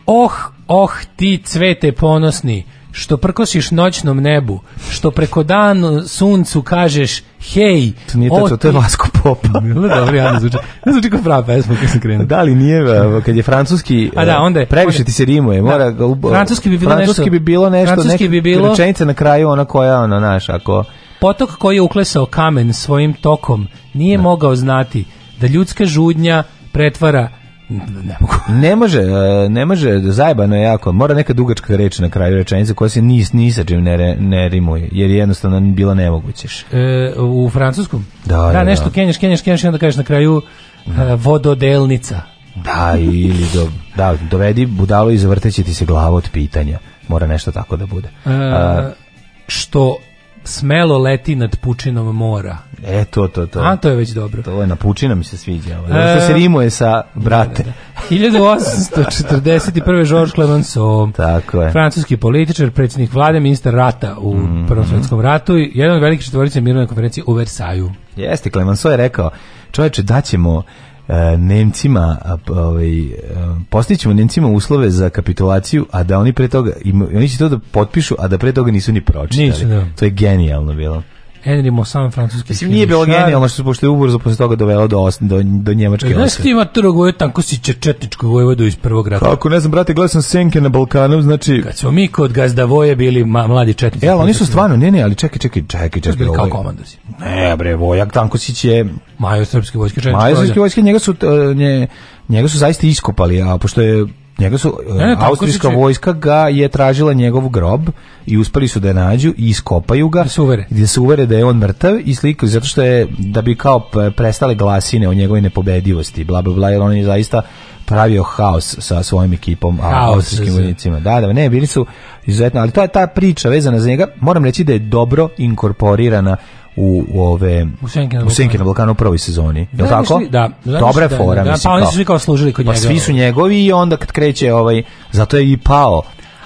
Oh, oh, ti cvete ponosni, što prkosiš noćnom nebu, što preko danu suncu kažeš hej, to nije tačno, to je Lasko Popa. Dobro, ja ne zvuči. Ne zvuči kao prava pesma kad sam krenuo. Da, ali nije, e, kad je francuski, A da, e, onda je, previše onda, ti se rimuje. Da. Mora, da, francuski bi bilo francuski nešto. Bi bilo nešto francuski bi bilo rečenica na kraju ona koja ona naša, ako... Potok koji je uklesao kamen svojim tokom nije da. mogao znati da ljudska žudnja pretvara ne, mogu. ne može, e, ne može, zajebano je jako. Mora neka dugačka reč na kraju rečenice koja se ni, ni sa čim ne, ne rimuje, jer jednostavno bila nemogućeš. E, u francuskom? Da, da, da, da. nešto da. kenješ, kenješ, kenjaš, onda kažeš na kraju uh, vododelnica. Da, ili do, da, dovedi budalo i zavrteće ti se glava od pitanja. Mora nešto tako da bude. E, što smelo leti nad pučinom mora. E, to, to, to. A, to je već dobro. To je na pučina mi se sviđa. Ovo. E, što se rimuje sa brate. Da, da, 1841. Da. Georges Clemenceau. Tako je. Francuski političar, predsjednik vlade, ministar rata u mm -hmm. Prvom svjetskom ratu i jedan od velikih četvorica mirovne konferencije u Versaju. Jeste, Clemenceau je rekao, čovječe, daćemo E, Nemcima ovaj e, postićemo Nemcima uslove za kapitulaciju, a da oni pre toga oni će to da potpišu, a da pre toga nisu ni pročitali. Nisu, da. To je genijalno bilo. Henry Mosan, francuski Mislim, nije bilo genijalno što se pošto je ubrzo posle toga dovelo do, os, do, do njemačke osve. Znaš ti ima trog je tanko si četničku vojvodu iz prvog rata. Kako, ne znam, brate, gledao sam Senke na Balkanu, znači... Kad smo mi kod gazda voje bili ma, mladi četnici. Jel, e, oni su stvarno, ne, ne, ali čekaj, čekaj, čekaj, čekaj. Bili kao ovaj. komandosi. Ne, bre, Vojak Tankosić je... Majo srpske vojske četnička. Majo srpske vojske, njega su, eh, nje, njega su zaista iskopali, a pošto je Njega su ne, ne, austrijska će... vojska ga je tražila njegov grob i uspeli su da je nađu i iskopaju ga. Da se uvere. Da se uvere da je on mrtav i slikaju zato što je da bi kao prestale glasine o njegovoj nepobedivosti, bla bla bla, jer on je zaista pravio haos sa svojim ekipom austrijskim da, da. vojnicima. Da, da, ne, bili su izuzetno, ali to je ta priča vezana za njega. Moram reći da je dobro inkorporirana u, u ove u Senke na, Senke na Balkanu u prvoj sezoni. Da, je tako? da, Dobra je fora, da, mislim. Pa oni su svi kao služili kod pa njega. Pa svi su njegovi i onda kad kreće ovaj, zato je i pao.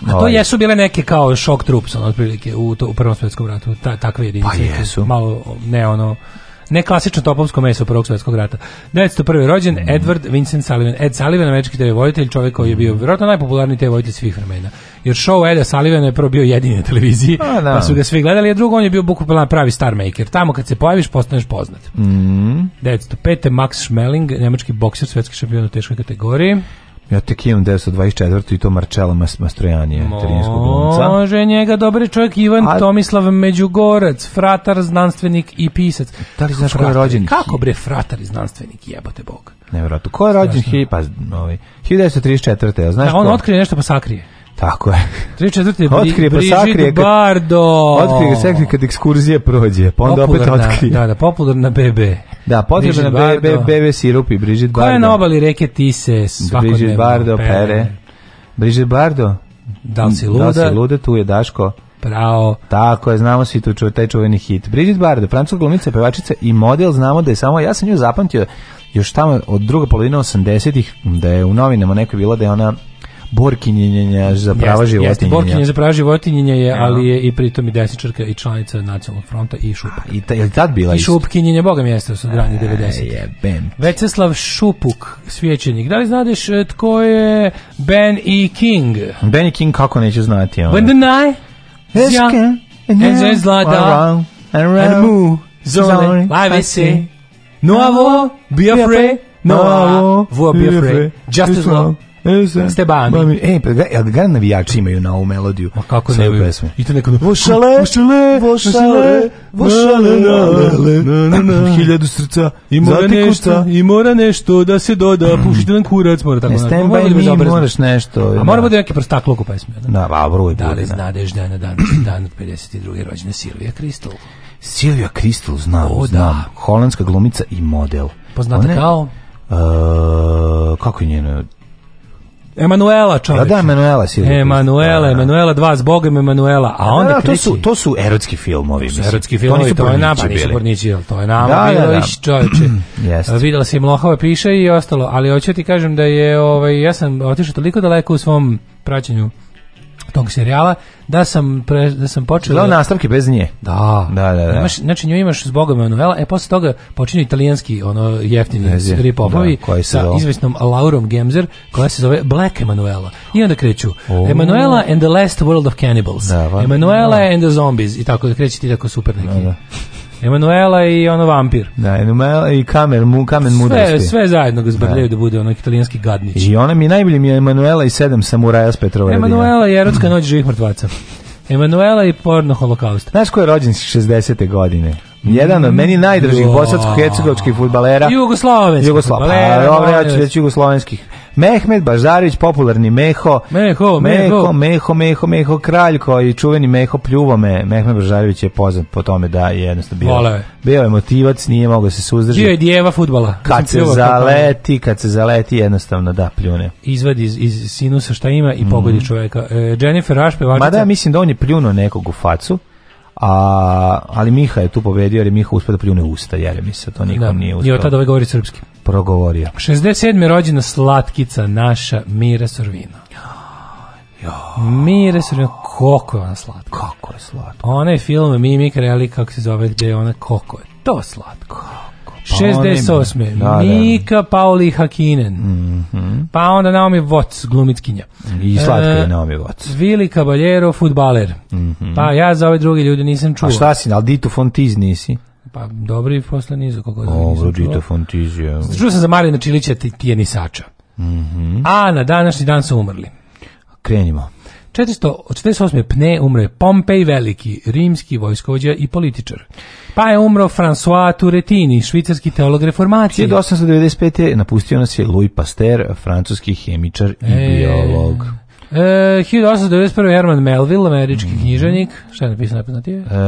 A to ovaj. jesu bile neke kao shock troops, ono, otprilike, u, to, u Prvom svjetskom ratu, ta, takve jedinice. Pa jesu. Malo, ne ono, ne klasično topovsko meso prvog svjetskog rata. 1901. rođen mm. Edward Vincent Sullivan. Ed Sullivan, američki televojitelj, čovjek koji je bio vjerojatno najpopularniji televojitelj svih vremena. Jer show Eda Sullivana je prvo bio jedini na televiziji, A, pa da. pa su ga svi gledali, a drugo on je bio bukvalno pravi star maker. Tamo kad se pojaviš, postaneš poznat. Mm. 1905. Max Schmeling, nemački bokser, svjetski šampion u teškoj kategoriji. Ja tek imam 924. i to Marčela Mas Mastrojanije, italijanskog glumca. Može njega dobar čovjek Ivan A... Tomislav Međugorac, fratar, znanstvenik i pisac. Da li znaš ko je rođen? Kako bre fratar i znanstvenik, jebote bog. Nevjerojatno. Ko je rođen? Hi, pa, ovaj, 1934. Znaš da, on ko? otkrije nešto pa sakrije. Tako je. Tri četvrte otkrije, pa sakrije, Bardo. Otkrije ga sakrije kad ekskurzije prođe, pa onda popularna, opet otkrije. Da, da, popularna BB. Da, potrebna BB, BB sirup i Brigitte Bardo. Koja je na obali reke Tise svakodnevno? Brigitte Bardo, pere. pere. Brigitte Bardo. Da, da li si luda? Da li si luda, tu je Daško. Bravo. Tako je, znamo svi tu čuva, taj čuveni hit. Brigitte Bardo, francuska glumica, pevačica i model, znamo da je samo, ja sam nju zapamtio još tamo od druga polovina 80-ih, da je u novinama neko bila da je ona borkinjenja za prava životinjenja. Jeste, borkinjenja za prava životinjenja je, ali je i pritom i desničarka i članica nacionalnog fronta i šupak. A, I ta, je li tad bila I isto? I šupkinjenja, boga mi jeste, su grani 90. Jebem. Veceslav Šupuk, svijećenik. Da li znadeš e, tko je Ben i e. King? Ben i e. King kako neću znati. Ono. When the night is young and, and there's lada and moo zone live is see. No, I won't be afraid. No, I won't be afraid. Just as long. E, Stebani. E, pa ga, navijači imaju na ovu melodiju. A kako ne imaju? I to neko... Vošale, vošale, vošale, vošale, na, na, na, hiljadu srca, i mora nešto, i mora nešto da se doda, mm. pušite nam kurac, mora tako. Ne, Stebani, mi da moraš nešto. A da. mora bude neki prostakluk u pesmi. Na, da. va, pa, vrlo je Da li znadeš da je na dan, dan 52. rođene Silvija Kristol? Silvija Kristol, znam, o, znam. Holandska glumica i model. Poznata One, kao? Uh, kako je njeno Emanuela, čovjek. Da, da, Emanuela si. Emanuela, da, da. Emanuela dva s Bogom Emanuela, a da, onda da, da, to kriči, su to su erotski filmovi, mislim. Erotski filmovi, to je nama, nisu pornići, to je nama, da, bilo da, da. čovječe. Jeste. Videla si Mlohova piše i ostalo, ali hoću ti kažem da je ovaj ja sam otišao toliko daleko u svom praćenju tog serijala da sam pre, da sam počeo da nastavke bez nje. Da. Da, da, da. Imaš, znači nju imaš zbog novela, e posle toga počinju italijanski ono jeftini ripopovi da, sa zove? izvesnom Laurom Gemzer koja se zove Black Emanuela. I onda kreću oh. Emanuela and the Last World of Cannibals. Da, va, Emanuela da. and the Zombies i tako da kreće ti tako super neki. Da, da. Emanuela i ono vampir. Da, Emanuela i kamer, mu, kamen mudrosti. Sve, zajedno ga zbrljaju da. da. bude ono italijanski gadnić. I ona mi najbolji mi je Emanuela i sedam samuraja s Petrova Emanuela i erotska noć živih mrtvaca. Emanuela i porno holokaust. Znaš ko je rođen 60. godine? Mm, Jedan od meni najdražih bosansko-hercegovačkih futbalera. Jugoslovenskih. Jugoslovenskih. Pa dobro, ja ću reći jugoslovenskih. Mehmed Bažarević, popularni Meho. Meho, Meho. Meho, Meho, Meho, kralj koji čuveni Meho pljuvo me. Mehmed Bažarević je poznat po tome da je jednostavno bio, Vole. bio je motivac, nije mogao da se suzdržati. Bio je dijeva futbala. Kad se zaleti, kad se zaleti, jednostavno da, pljune. Izvadi iz, iz sinusa šta ima i pogodi mm. čoveka. E, Jennifer Rush, pevačica... Mada ja mislim da on je pljuno nekog u facu. A, ali Miha je tu pobedio jer je Miha uspio da pljune usta, jer mi se to nikom da. nije uspio. I od tada ovaj govori srpski. Progovorio. 67. rođena slatkica naša Mira Sorvina. Jo. Mira Sorvina, koliko je ona slatka. Kako je slatka. Ona je film Mimik Reli, kako se zove, gde je ona, koliko je to slatko. 68. Pa da, da, Mika Pauli Hakinen. Mm -hmm. Pa onda Naomi Watts, glumitkinja. I slatka je e, Naomi Watts. Vili Caballero, futbaler. Mm -hmm. Pa ja za ove druge ljude nisam čuo. A šta si, ali Dito Fontiz nisi? Pa dobri posle niza koliko god nisam čuo. Dito Fontiz je... Čuo sam za Marina Čilića Tijenisača. Mm -hmm. A na današnji dan su umrli. Krenimo. 448. Pne umro je Pompej Veliki, rimski vojskovođa i političar. Pa je umro François Turetini, švicarski teolog reformacije. 1895. napustio nas je Louis Pasteur, francuski hemičar i e... biolog. E, 1891. Herman Melville, američki mm. knjiženik. Šta je napisao najpoznatije? E,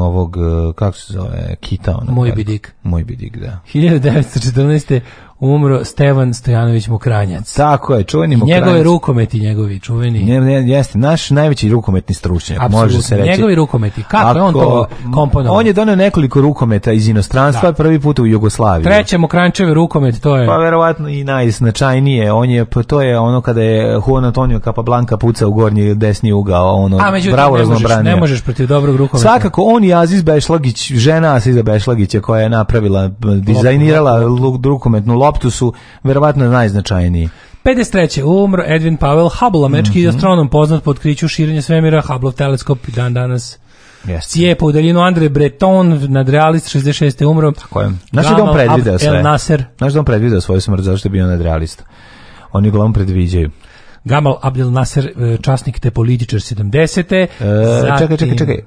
ovog, e, kako se zove, Kita. Ono, Moj bidik. Moj bidik, da. 1914 umro Stevan Stojanović Mokranjac. Tako je, čuveni Mokranjac. I njegove rukometi njegovi, čuveni. Ne, ne, jeste, naš najveći rukometni stručnjak, može se reći. Njegovi rukometi, kako Ako, je on to komponovao? On je donio nekoliko rukometa iz inostranstva, da. prvi put u Jugoslaviji. Treće Mokrančeve rukomet, to je... Pa verovatno i najznačajnije, on je, pa to je ono kada je Juan Antonio Capablanca puca u gornji desni ugao, ono, A, međutim, bravo ne možeš, ne možeš protiv dobrog rukometa. Svakako, on i Aziz Bešlagić, žena Aziza Bešlagića koja je napravila, dizajnirala rukometnu loptu loptu su verovatno najznačajniji. 53. umro Edwin Powell Hubble, američki mm -hmm. astronom poznat po otkriću širenja svemira, Hubble teleskop i dan danas Yes. Cijepa u daljinu Andre Breton, nadrealist 66. umro. Tako je. Znaš da on predvideo sve? Znaš da on predvideo svoju smrt zašto je bio nadrealista? Oni uglavnom predviđaju. Gamal Abdel Nasser, e, časnik te političar 70. E, Zatim, čekaj, čekaj, čekaj.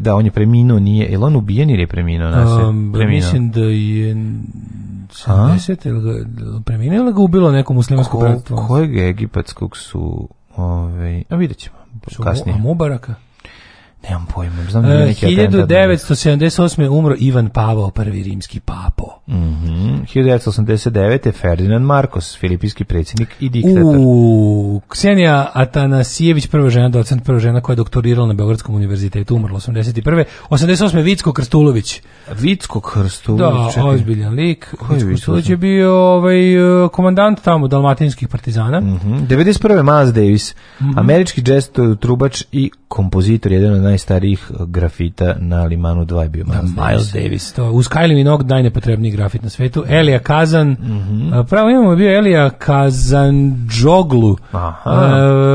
Da, on je preminuo, nije. Je li on ubijen ili je preminuo Nasser? Um, preminuo. Mislim da je 70. preminuo ili ga ubilo neko muslimansko Ko, bratstvo? Kojeg egipatskog su... Ove, ovaj, a vidjet ćemo. Su kasnije. Mubaraka? Nemam pojma, znam da je e, umro Ivan Pavao, prvi rimski papo. Mm -hmm. 1989. je Ferdinand Marcos, filipijski predsjednik i diktator. U, Ksenija Atanasijević, prva žena, docent, prva žena koja je doktorirala na Beogradskom univerzitetu, umrla 81. 88. Vicko Krstulović. Vicko Krstulović? Da, ozbiljan lik. Koji Vicko Krstulović je bio ovaj, komandant tamo dalmatinskih partizana. Mm -hmm. 91. Miles Davis, mm -hmm. američki jazz trubač i kompozitor, jedan od najstarijih grafita na Limanu 2 je bio da, Miles, Davis. Davis. To, uz Kylie Minogue najnepotrebniji grafit na svetu. Mhm. Elija Kazan, mm -hmm. pravo imamo bio Elija Kazan Džoglu, uh,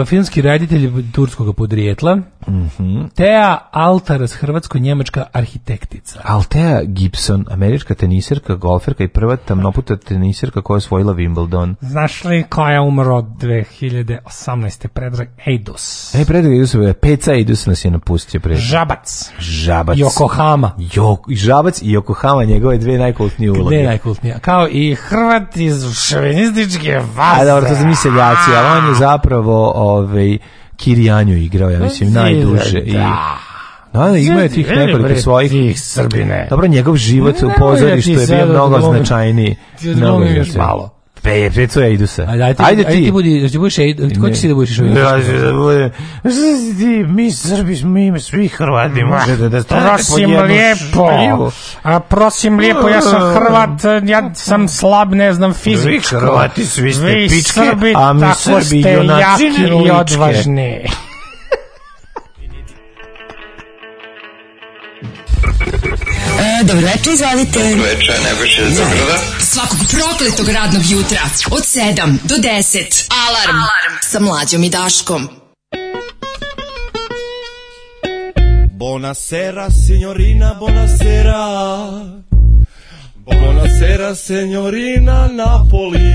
finski reditelj turskog podrijetla, Mm -hmm. Tea Altaras, hrvatsko-njemačka arhitektica. Altea Gibson, američka teniserka, golferka i prva tamnoputa teniserka koja je osvojila Wimbledon. Znaš li koja je umrla od 2018. Predrag Eidos? E, Predrag Eidos, e, Peca Eidos nas je napustio. Predrag. Žabac. Žabac. Yokohama. Jo, žabac i Yokohama, njegove dve najkultnije uloge. Dve najkultnije. Kao i Hrvat iz šovinističke vase. A dobro, to sam mi seljaci, ali on je zapravo ovaj, Kirijanju igrao, ja pa mislim, najduže. I, da, ima je tih nekoliko svojih tih Srbine. Dobro, njegov život u pozorištu je bio mnogo značajniji. Mnogo je Malo. Pe, pecu ja idu se. Ajde, ajde, ajde ti. Ajde ti budi, da ti budeš, ko ćeš ti da budeš ovaj? Ja ću da budem. Ti, mi Srbi smo mi ime svi Hrvati. Može da da prosim pa lijepo. Šljivu. A prosim lijepo, ja sam Hrvat, ja sam slab, ne znam fizičko. Vi Hrvati, svi ste vi pičke, Srbi, a mi Srbi junaci i odvažni. Dobro večer, izvolite. Dobro večer, Nebojša iz Beograda. Svakog prokletog radnog jutra od 7 do 10. Alarm, Alarm. sa mlađom i Daškom. Buonasera, signorina, buonasera. Buonasera, signorina Napoli.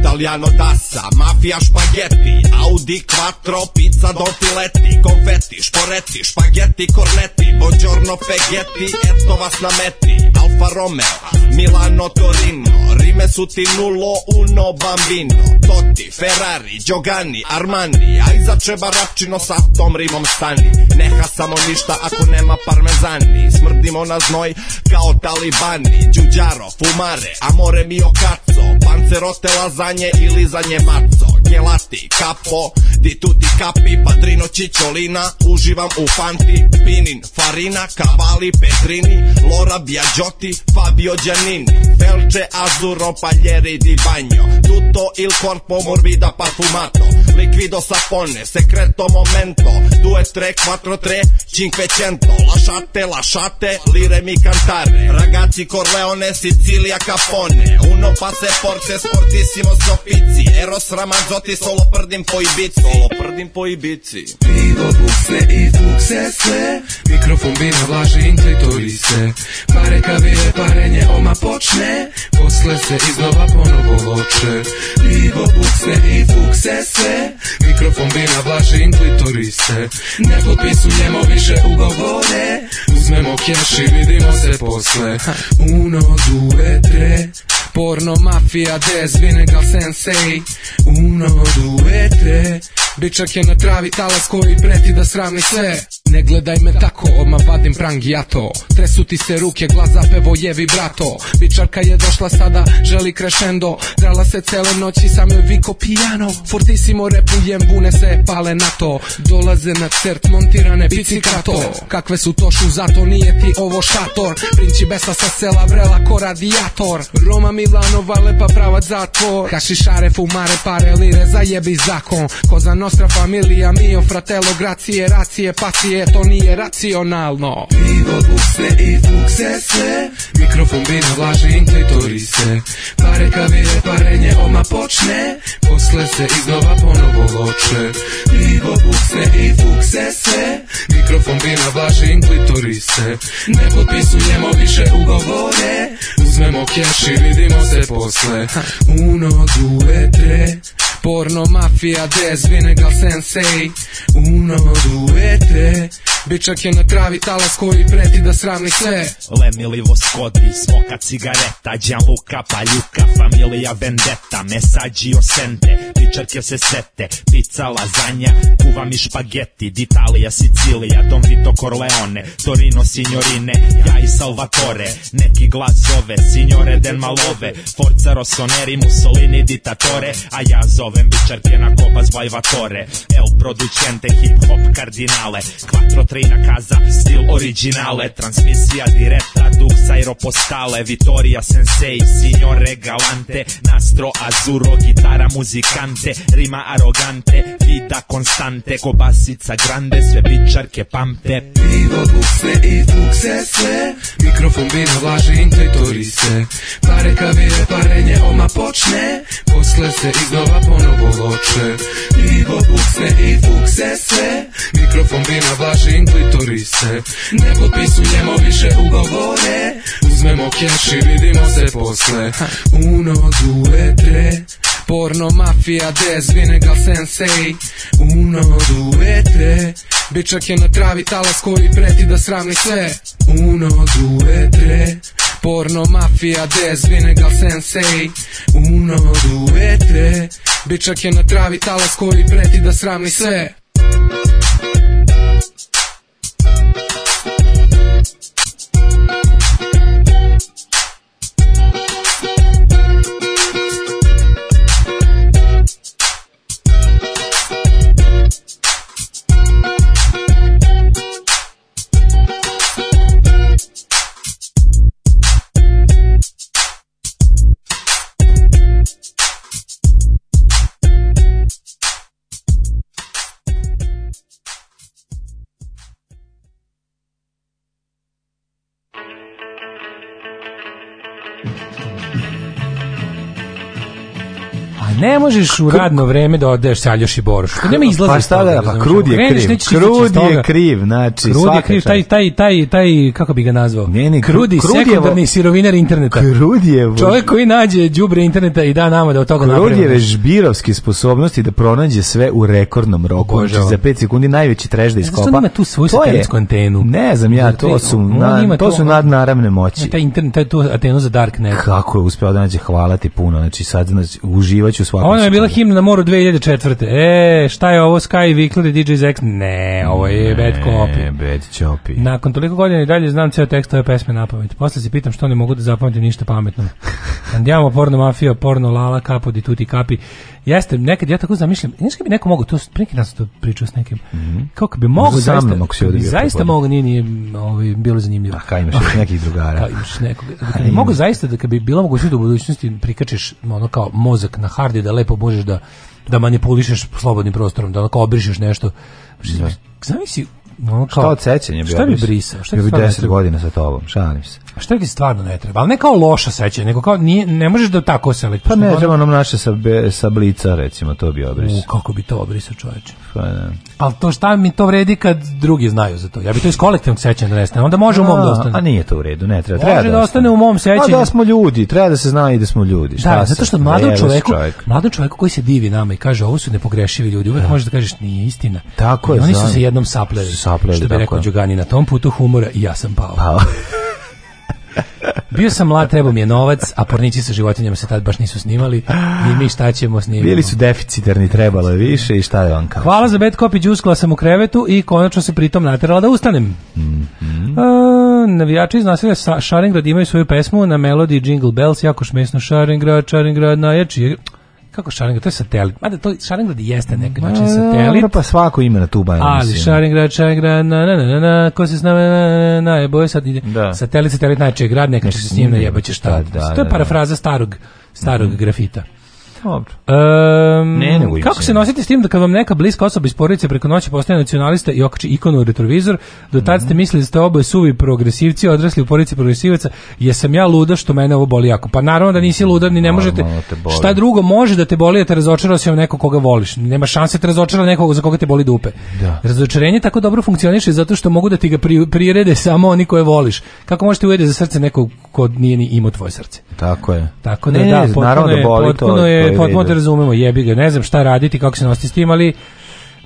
Italiano tassa, mafia spaghetti, Audi quattro pi sad opileti Konfeti, šporeti, špageti, korneti Buongiorno, pegeti, eto vas na meti Alfa Romeo, Milano, Torino Rime su ti nulo, uno, bambino Totti, Ferrari, Giogani, Armani Aj za čebarapčino sa tom rimom stani Ne hasamo ništa ako nema parmezani Smrdimo na znoj kao talibani Đuđaro, fumare, amore mio cazzo Pancerote, lazanje i lizanje maco Gelati, kapo, di tutti i capi padrino cicciolina usivam ufanti pinin farina cavalli petrini Lora viaggiotti Fabio Giannini felce azzurro paglieri di bagno tutto il corpo morbido parfumato liquido sapone secreto momento 2 3 4 3 500 lasciate lasciate lire mi cantare ragazzi Corleone Sicilia Capone uno passe forse sportissimo soffizi Eros Ramazzotti solo per din poi bizzo Poloprdim po ibici Pivo buksne i bukse sve Mikrofon bina vlaži intuitori se Pare kavile parenje oma počne Posle se iznova ponovo loče Pivo buksne i bukse sve Mikrofon bina vlaži intuitori se Ne potpisujemo više ugovore Uzmemo keš i vidimo se posle Uno, due, tre Porno, mafija, jazz, vinegal, sensei Uno, due, tre Dečak je na travi talas koji preti da sravni sve Ne gledaj me tako, odmah vadim prangijato Tresu ti se ruke, glas zapevo jevi brato Bičarka je došla sada, želi krešendo Drala se cele noći, sam joj viko pijano Fortissimo repujem, bune se pale na to Dolaze na cert, montirane bicikato Kakve su tošu, zato nije ti ovo šator Principesa sa sela vrela ko radijator Roma mi i lanova lepa pravac zatvor Hašišare, fumare, pare, lire, zajebi zakon Koza nostra familija, mio fratelo, gracije, racije, pacije To nije racionalno Pivo, buksne i fukse sve Mikrofon bina, vlaži, inklitorise Pare kavire, parenje, oma počne Posle se iznova ponovo loče Pivo, buksne i fukse sve Mikrofon bina, vlaži, inklitorise Ne potpisujemo više ugovore Uzmemo keš i vidimo se posee. Uno, due, tres. Porno, mafija, jazz, vinegal, sensei Uno, duete Bičak je na travi talas koji preti da sravni sve Lemilivo skodri, smoka cigareta Gianluca Paljuka, familija vendeta Mesađi osente, pičarke se sete Pizza, lazanja, kuva mi špageti D'Italija, Sicilija, Don Vito Corleone Torino, signorine, ja i Salvatore Neki glas zove, signore del malove Forza Rossoneri, Mussolini, ditatore A ja zove novembre piena Coppa Svalvatore è un producente hip hop cardinale 4-3 in casa, stil originale Trasmissija diretta, Dux aeropostale Vittoria Sensei, signore galante Nastro azzurro, gitara muzikante Rima arogante, vida konstante Kobasica grande, sve bičarke pamte Pivo, bukse i dukse sve Mikrofon bira vlaže, intuitori se Pare kavire, parenje, oma počne Posle se iznova pone oboloče I obukse i fukse se Mikrofon bi navlažim klitorise Ne potpisujemo više ugovore Uzmemo keš i vidimo se posle Uno, due, tre Porno, mafija, dez, vinegal, sensei Uno, due, tre Bičak je na travi talas koji preti da sravni sve Uno, due, tre Porno, mafija, dez, vinegal, sensei Uno, due, tre Bičak je na travi talas koji preti da sramni sve Ne možeš u radno vreme da odeš saljoš i boruš. To nema pa izlaza. Pa šta da, pa krud je kriv. Krud je kriv, znači. Krud je kriv, taj, taj, taj, taj, kako bi ga nazvao? Ne, ne, krudi, sekundarni sirovinar interneta. Krud je. Vo... Čovjek koji nađe đubre interneta i da nama da od toga napravimo. Krud je vežbirovske sposobnosti da pronađe sve u rekordnom roku. Znači, za 5 sekundi najveći treš da iskopa. Zašto ima tu svoju satansku antenu? Ne znam ja, to su, na, to su nadnaravne moći. Taj internet, taj tu antenu za darknet. Kako je uspeo da nađe, hvala ti puno. Znači, sad znači, uživaću svakom. Ona je bila himna na moru 2004. E, šta je ovo Sky Vikler i DJ Zex? Ne, ovo je ne, Bad Copy. Bad Copy. Nakon toliko godina i dalje znam ceo tekst ove pesme na pamet. Posle se pitam što ne mogu da zapamtim ništa pametno. Andiamo porno mafio, porno lala, kapo di tuti kapi. Jeste, nekad ja tako zamišljam, znaš bi neko mogao, to neki nas to pričao s nekim, mm -hmm. kako bi mogao zaista, mnom, ako si zaista mogu, nije, nije ovaj, bilo zanimljivo. A kaj imaš još nekih drugara. Kaj pa, imaš nekog, da bi zaista, da kad bi bilo mogućnost da u budućnosti prikačiš ono kao mozak na hardi, da lepo možeš da, da manipulišeš slobodnim prostorom, da onako obrišeš nešto. Da. Zamisli, ono kao... Šta od sećanja bi Šta bi brisao? Šta bi 10 godina sa tobom, šalim se. Pa šta ti stvarno ne treba? Ali ne kao loša sećanja, nego kao nije, ne možeš da tako selektiš. Pa ne, treba nam naše sa, be, sa blica, recimo, to bi obrisao. U, kako bi to obrisao čoveče. Pa ne. Al to šta mi to vredi kad drugi znaju za to? Ja bih to iz kolektivnog sećanja da nestane. Onda može a, u mom da ostane. A nije to u redu, ne treba. treba da, da ostane u mom sećanju. Pa da smo ljudi, treba da se zna i da smo ljudi. Šta da, zato što mladom čoveku, čovjek. mladom čoveku koji se divi nama i kaže ovo su nepogrešivi ljudi, uvek da. možeš da kažeš nije istina. Tako je. I oni su se jednom sapleli. Sapleli, što bi rekao Đugani na tom putu humora i ja sam pao. pao. Bio sam mlad, trebao mi je novac, a pornići sa životinjama se tad baš nisu snimali i mi šta ćemo snimati. Bili su deficitarni, trebalo je više i šta je on kao. Hvala za bad copy, džuskla sam u krevetu i konačno se pritom naterala da ustanem. Mm -hmm. a, navijači iz naselja Šarengrad imaju svoju pesmu na melodiji Jingle Bells, jako šmesno Šarengrad, Šarengrad najjači kako Šarengrad, to je satelit. Mada to Šarengrad jeste neka znači satelit. Pa svako ime na tu bajnu. Ali Šarengrad, Šarengrad, na, na, na, na, na, ko se s nama, na, na, na, boje sad ide. Da. Satelit, satelit najčeg grad, neka će se s njim najebaće šta. Da, da, to je da, parafraza da. starog, starog mhm. grafita. Dobro. Um, ne, ne kako se nosite s tim da kad vam neka bliska osoba iz porodice preko noći postane nacionalista i okači ikonu u retrovizor, do tad ste mhm. mislili da ste oboje suvi progresivci, odrasli u porodici progresivaca, jesam ja luda što mene ovo boli jako. Pa naravno da nisi luda, ni ne možete, šta drugo može da te boli, da te razočara se neko koga voliš. Nema šanse da te razočara nekog za koga te boli dupe. Da. Razočarenje tako dobro funkcioniše zato što mogu da ti ga pri, prirede samo oni koje voliš. Kako možete ujede za srce nekog ko nije ni imao tvoje srce? Tako je. Tako da, ne, da, naravno da boli je, to. Je, potpuno da razumemo, jebi ga, ne znam šta raditi, kako se nosti s tim, ali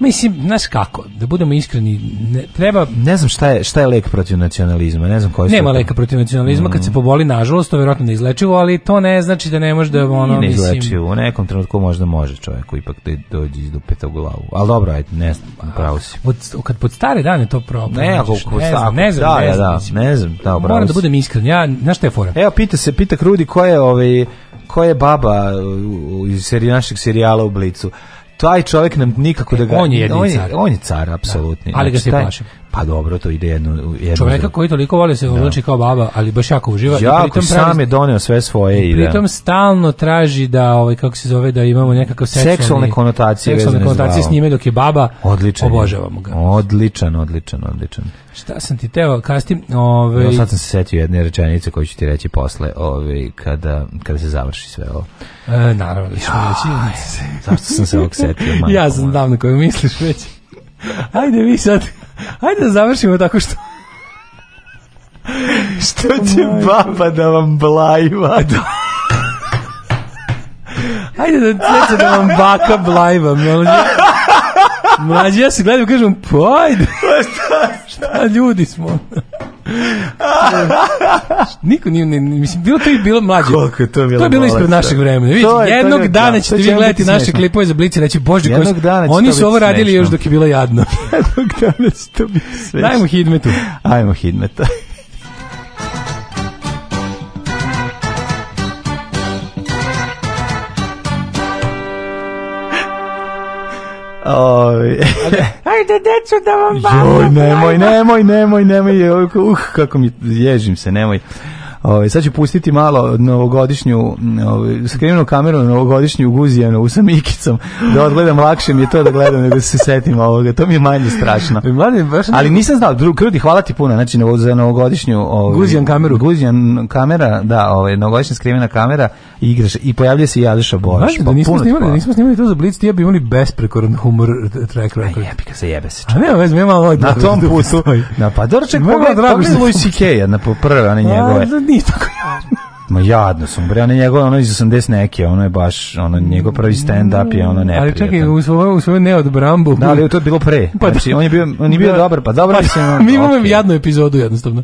Mislim, znaš kako, da budemo iskreni, ne, treba... Ne znam šta je, šta je lek protiv nacionalizma, ne znam koji Nema leka protiv nacionalizma, mm. kad se poboli, nažalost, to vjerojatno ne izlečivo, ali to ne znači da ne može da ono... Ne izlečivo, mislim... u nekom trenutku možda može čovjeku ipak da dođe iz dupeta u glavu. Ali dobro, ajde, ne znam, pravo si. kad pod stare dane to problem. Ne, ako, znači, ne, znam, ne znam, da, ne znam, da, mislim, ne znam, da, bravo Moram da budem iskren, ja, znaš šta je fora? Evo, pita se, pita Krudi ko je, ovaj, ko je baba iz seri, našeg serijala u Blicu taj čovjek nam nikako da ga... On je jedini on je, car. On je car, apsolutni. Da. Ali ga znači, se plašim. Pa dobro, to ide jedno... jedno Čoveka koji toliko voli se oblači da. kao baba, ali baš jako uživa. Jako, i pritom sam je doneo sve svoje i da. Pritom stalno traži da, ovaj, kako se zove, da imamo nekakav seksualni, seksualne konotacije. Seksualne konotacije s njime dok je baba. Odličan. Obožavamo ga. Odličan, odličan, odličan. Šta sam ti teo, kastim? Ove... Ovaj- no, sad sam se setio jedne rečenice koju ću ti reći posle, ove, ovaj, kada, kada se završi sve ovo. E, naravno, da ću reći. Zašto sam se ovog setio? ja sam davno koju misliš već. Ajde vi sad. Ajde da završimo tako što... što će Majko. baba da vam blajva? Da. Ajde da neće da vam baka blajva. Mlađe, mlađe ja se gledam i kažem, pojde. Pa pa šta, šta ljudi smo. Niko nije, ne, mislim, bilo to i bilo mlađe. Koliko je to bilo To je bilo ispred bolest. našeg da. vremena. Vidite, je, jednog je, dana ćete vi gledati naše klipove za Blic i reći, bože, koji, oni su ovo radili smešno. još dok je bilo jadno. jednog dana će to biti smešno. Dajmo hidmetu. Ajmo hidmeta. Ajde, decu, da vam bavim. Joj, nemoj, nemoj, nemoj, nemoj. Uh, kako mi, ježim se, nemoj. Ove, ovaj, sad ću pustiti malo novogodišnju, ovaj skrivenu kameru novogodišnju guzijanu sa Mikicom da odgledam lakše mi je to da gledam nego da se setim ovoga. To mi je manje strašno. E, Mladen, baš ne... Ali nisam znao, drug krudi, hvala ti puno, znači novo, za novogodišnju ovaj guzijan kameru, guzijan kamera, da, ovaj novogodišnja skrivena kamera igraš i pojavljuje se Jadiša Boraš. Znaš, da pa, nismo snimali, da nismo snimali to za Blitz, ti ja bi imali besprekoran humor e, track record. Jebi ga se jebe se. A ne, vez mi malo ovaj na tom da putu. Na pa Dorček pogleda Luis CK na prve one pa, njegove. Da, nije tako jadno. Ma jadno sam, bre, ono njegov, ono iz 80 neke, ono je baš, ono njegov prvi stand-up je ono neprijatan. Mm, ali čekaj, u svoju, u svoju ne od Brambu. Da, ali to je bilo pre. Pa, znači, da. on je bio, on je bio da. dobar, pa dobro pa, se... Da, mi imamo okay. jadnu epizodu jednostavno.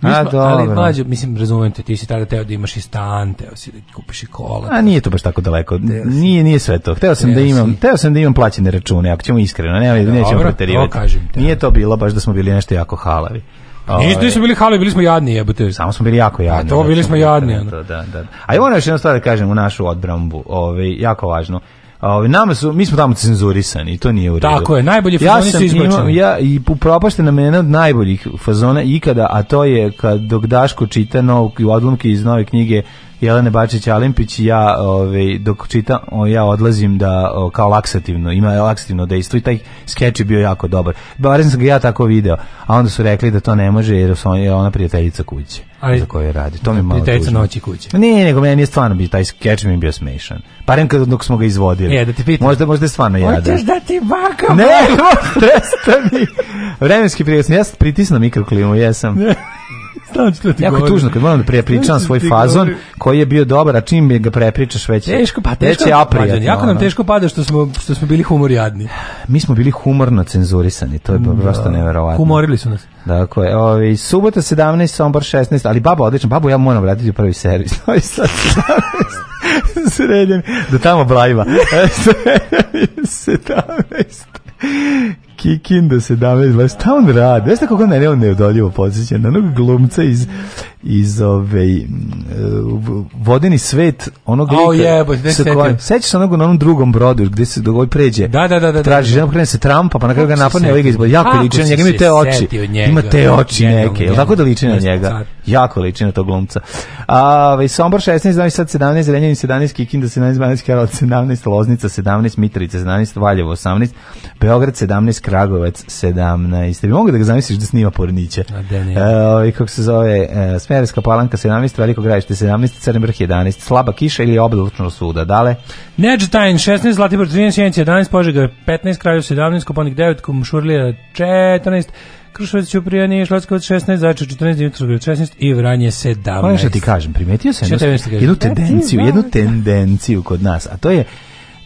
Mi smo, A, dobro. ali mlađo, mislim, razumijem te, ti si tada teo da imaš i stan, teo si da kupiš i kola. A nije to baš tako daleko. Nije, nije sve to. Hteo sam da imam, si. teo sam da imam plaćene račune, ako ćemo iskreno, ne, nećemo pretjerivati. Nije to bilo baš da smo bili nešto jako halavi. Nis, ovaj. nismo bili hali, bili smo jadni, jebote. Samo smo bili jako jadni. A to bili znači, smo jadni. To, da da, da, da. A i ono još jedna stvar da kažem u našu odbrambu, ovaj, jako važno. Ovaj, nama su, mi smo tamo cenzurisani to nije u redu. Tako je, najbolji fazoni ja sam, su izbačeni. Ja, I upropaštena me jedna od najboljih fazona ikada, a to je kad dok Daško čita novog, odlomke iz nove knjige Jelene Bačić Alimpić ja ovaj dok čitam ja odlazim da o, kao laksativno ima laksativno dejstvo i taj skeč je bio jako dobar barem sam ga ja tako video a onda su rekli da to ne može jer su on, je ona prijateljica kuće Ali, za koje radi to mi malo prijateljica noći kuće ne nego meni je stvarno bio taj skeč mi bio smešan barem kad dok smo ga izvodili je, da ti pitam. možda možda je stvarno ja hoćeš da ti baka ne prestani vremenski prijesn ja pritisnuo mikroklimu jesam Znam da, što da, da Jako tužno kad moram da prepričam svoj fazon koji je bio dobar, a čim ga prepričaš već teško pa teško je Jako nam teško pada što smo što smo bili humorijadni. Mi smo bili humorno cenzurisani, to je mm, da. prosto neverovatno. Humorili su nas. Dakle, ovaj subota 17, sombor 16, ali babo, odlično, babo, ja moram vratiti u prvi servis. je ovaj sad 17. Srednjen, do tamo brajva. 17. Kikinda 17, 20, šta on radi? Znaš tako kako ne, on neodoljivo podsjeća na onog glumca iz iz ove e, vodeni svet onog lika. Oh, yeah, se kojim, sećaš onog na onom drugom brodu gde se dogoj ovaj pređe. Da, da, da, da. da traži da. ženu, krene se Trumpa, pa na kraju ga napadne, ovaj izbog jako liči na njega, ima te oči. Ima te oči neke, jel tako da liči na njega? Jako liči na tog glumca. A, ovaj Sombor 16, znači sad 17, Renjanin 17, Kikinda 17, 12, Karolac 17, Loznica 17, Mitrovica 17, Valjevo 18, Beograd 17, Kragujevac 17. Te bi mogu da ga zamisliš da snima Pornića. A, da, ne. E, ovaj, kako se zove, e, Smederska palanka 17, Veliko gradište 17, Crni vrh 11, slaba kiša ili oblačno svuda. Dale? Neđetajn 16, Zlatibor 13, Sjenica 11, Požega 15, Kraljev 17, Koponik 9, Kumšurlija 14, Kruševac Ćuprija nije Šlackovac 16, Zajče 14, Dimitrovgrad 16 i Vranje 17. Moram što ti kažem, primetio sam jednu, jednu tendenciju, jednu tendenciju kod nas, a to je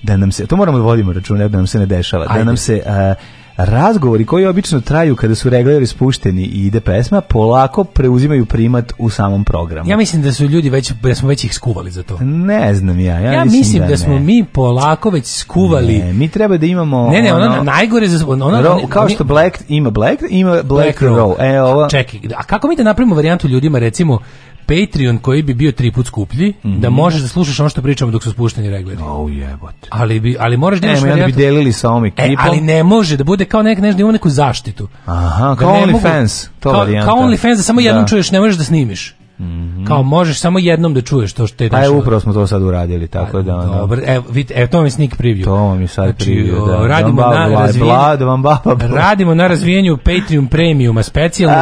da nam se, to moramo da vodimo račun, da nam se ne dešava, da Ajde. da nam se... Uh, Razgovori koji obično traju kada su regleri spušteni i ide pesma, polako preuzimaju primat u samom programu. Ja mislim da su ljudi već, da smo već ih skuvali za to. Ne znam ja. Ja, ja mislim, mislim da, da smo mi polako već skuvali. Ne, mi treba da imamo... Ne, ne, ono, ono najgore za... Ono, row, kao što Black ima Black, ima Black, black row. row. E, ovo... Čekaj, a kako mi da napravimo varijantu ljudima, recimo, Patreon koji bi bio tri put skuplji, mm -hmm. da možeš da slušaš ono što pričamo dok su spušteni reglari. Oh, jebote. Ali, bi, ali možeš da e, imaš... E, da bi delili sa ovom ekipom. E, ali ne može, da bude kao nek, nešto, neku zaštitu. Aha, kao da OnlyFans. To kao, varijanta. kao OnlyFans da samo da. jednom da. čuješ, ne možeš da snimiš. Mhm. Kao možeš samo jednom da čuješ to što je Pa je upravo smo to sad uradili, tako a, da ono. Dobro, evo vidite, evo to mi je sneak preview. To mi sad znači, preview, da. da, ovaj, da radimo na razvijanju, radimo na razvijanju Patreon premiuma specijalno.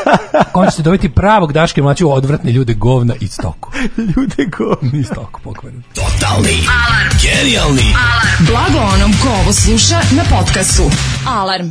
Kon ćete dobiti pravog Daške mlađu odvratne ljude govna i stoku. ljude govna i stoku pokvareni. Totalni alarm. Genijalni alarm. Blago onom ko ovo sluša na podcastu. Alarm.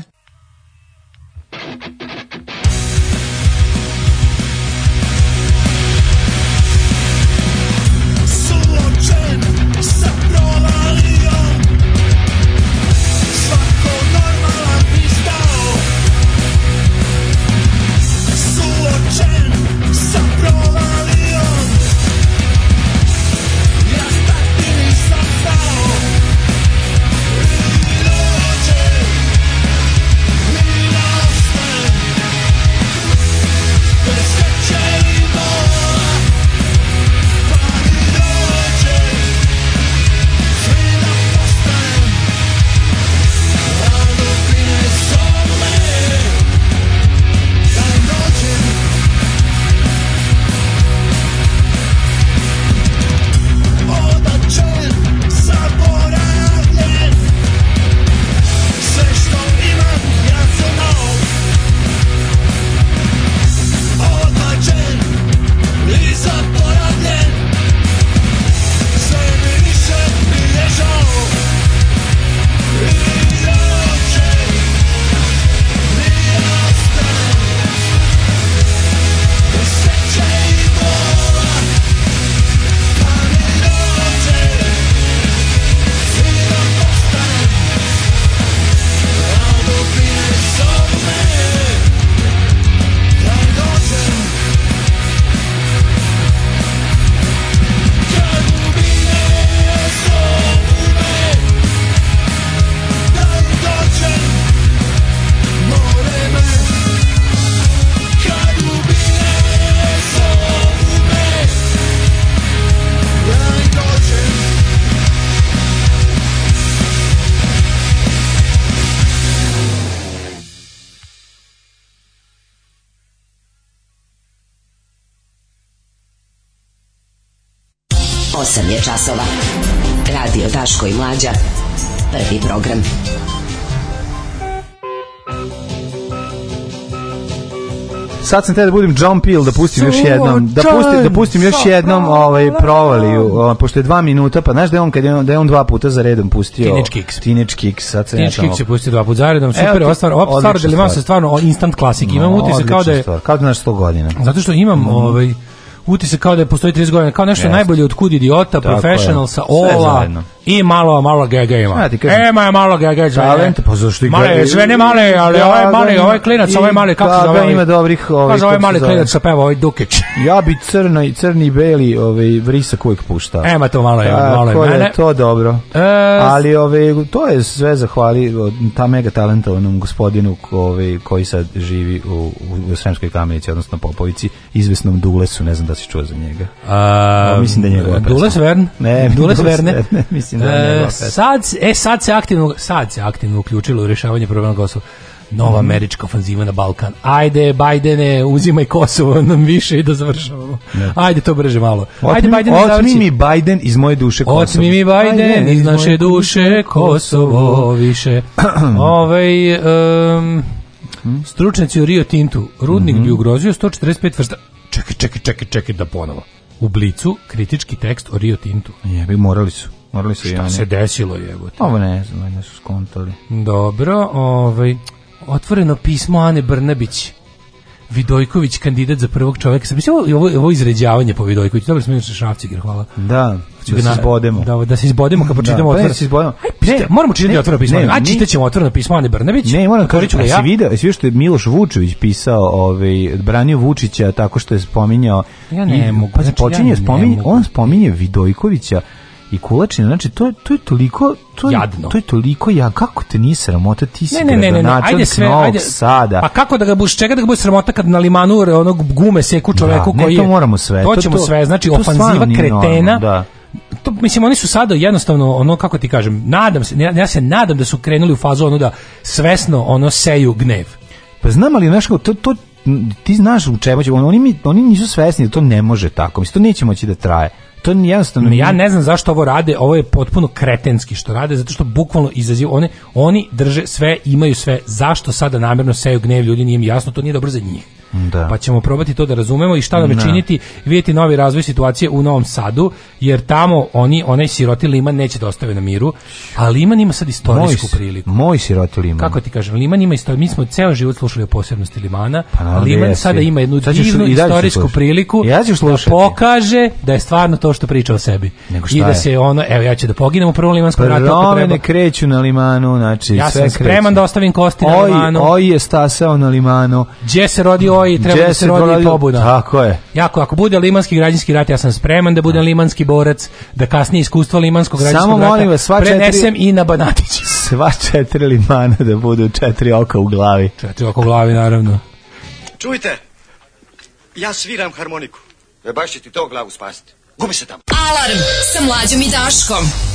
sad sam te da budem John Peel, da pustim još jednom, da pustim, da pustim još jednom ovaj, provaliju, ovaj, pošto je dva minuta, pa znaš da je on, kad je on, da je on dva puta za redom pustio Teenage Kicks. Teenage Kicks, sad sam Teenage Kicks pustio dva puta za redom, super, ova stvar, ova stvar da se stvarno instant klasik, imam no, utisak kao da je... Stvar, kao da naš 100 godina. Zato što imam, mm. ovaj, utisak kao da je postoji 30 godina, kao nešto yes. najbolje od Kud idiota, Tako professional je. sa Ola, I malo, malo gega ima. Znate, kažem, Ema je malo gega. Talent, pa zašto igra? Male, sve ne male, ali da, ovaj mali, ovaj klinac, i, ovaj mali, kako da, se zove? Ovaj? ima dobrih... Ovaj, ovaj, kako ovaj mali klinac sa peva, ovaj Dukić. ja bi crno, crni beli ovaj, vrisak uvijek pušta. Ema to malo je, malo da je mene. To dobro. E, ali ovaj, to je sve zahvali ta mega talentovanom gospodinu ovaj, koji sad živi u, u Sremskoj kamenici, odnosno Popovici, izvesnom Dulesu, ne znam da se čuo za njega. A, mislim da njega Dules Vern? Ne, Dules Verne. mislim mislim da e, sad, e, sad se aktivno, sad se aktivno uključilo u rješavanje problema Kosova nova mhm. američka ofanziva na Balkan. Ajde, Bajdene, uzimaj Kosovo nam više i da završavamo. Ajde, to brže malo. Ajde, Bajden, otmi mi Bajden iz moje duše Kosovo. Otmi mi Bajden iz naše duše Kosovo više. ovaj... um, stručnjaci u Rio Tintu, rudnik mm -hmm. bi mhm. ugrozio 145 vrsta. Čekaj, čekaj, čekaj, čekaj da ponovo. U Blicu kritički tekst o Rio Tintu. Jebi, morali su. Morali su Šta i one. se desilo je, evo. Ovo ne znam, ne su skontali. Dobro, ovaj otvoreno pismo Ane Brnabić. Vidojković kandidat za prvog čovjeka. Mislim, mislio ovo, ovo izređavanje po Vidojkoviću. Dobro smo inače Šrafciger, hvala. Da, da se izbodemo. Da, da se izbodemo kad da, pročitamo pa da, otvoreno. se izbodemo. Aj, piste, ne, moramo čitati otvoreno pismo. Ne, Aj, ćemo otvoreno pismo Ane Brnabić. Ne, moram kažem, ja. si video, jesi što je Miloš Vučević pisao, ovaj, branio Vučića tako što je spominjao. Ja ne i, mogu. Pa znači, počinje ja spominje, on spominje Vidojkovića i kulačine, znači to, to je toliko to je, To je toliko ja kako te nije sramota ti si ne, ne, ajde sve, ajde. Sada. Pa kako da ga budeš čega da ga bude sramota kad na limanu onog gume seku da, čoveku da, koji ne, to moramo sve. To, to ćemo to, sve, znači to ofanziva kretena. da. To, mislim oni su sada jednostavno ono kako ti kažem, nadam se ja, ja se nadam da su krenuli u fazu ono da svesno ono seju gnev. Pa znam ali znaš to, to ti znaš u čemu ćemo, oni, mi, oni nisu svesni da to ne može tako, mislim, to neće moći da traje to jednostavno, ja ne znam zašto ovo rade, ovo je potpuno kretenski što rade, zato što bukvalno izaziv, one, oni drže sve, imaju sve, zašto sada namerno seju gnev ljudi, nije mi jasno, to nije dobro za njih. Da. Pa ćemo probati to da razumemo i šta da nam je činiti, vidjeti novi razvoj situacije u Novom Sadu, jer tamo oni, onaj siroti Liman neće da ostave na miru, a Liman ima sad istorijsku moj, priliku. Moj siroti Liman. Kako ti kažem, Liman ima istorijsku, mi smo ceo život slušali o posebnosti Limana, pa, a Liman jesi. sada ima jednu sad divnu istorijsku priliku ja ću da pokaže da je stvarno to što priča o sebi. I da je? se ono, evo ja ću da poginem u prvom limanskom ratu. Promene kreću na limanu, znači ja sve sam spreman da ostavim kosti na oj, limanu. Oj je stasao na limanu. Gdje se rodio i treba da se rodi i pobuna. Tako je. Jako, ako bude limanski građanski rat, ja sam spreman da budem da. limanski borac, da kasnije iskustvo limanskog građanskog Samo rata molim vas, sva prenesem četiri, i na Banatić. Sva četiri limana da budu četiri oka u glavi. Četiri oka u glavi, naravno. Čujte, ja sviram harmoniku. E baš će ti to glavu spasiti. Gubi se tamo. Alarm sa mlađom i Daškom.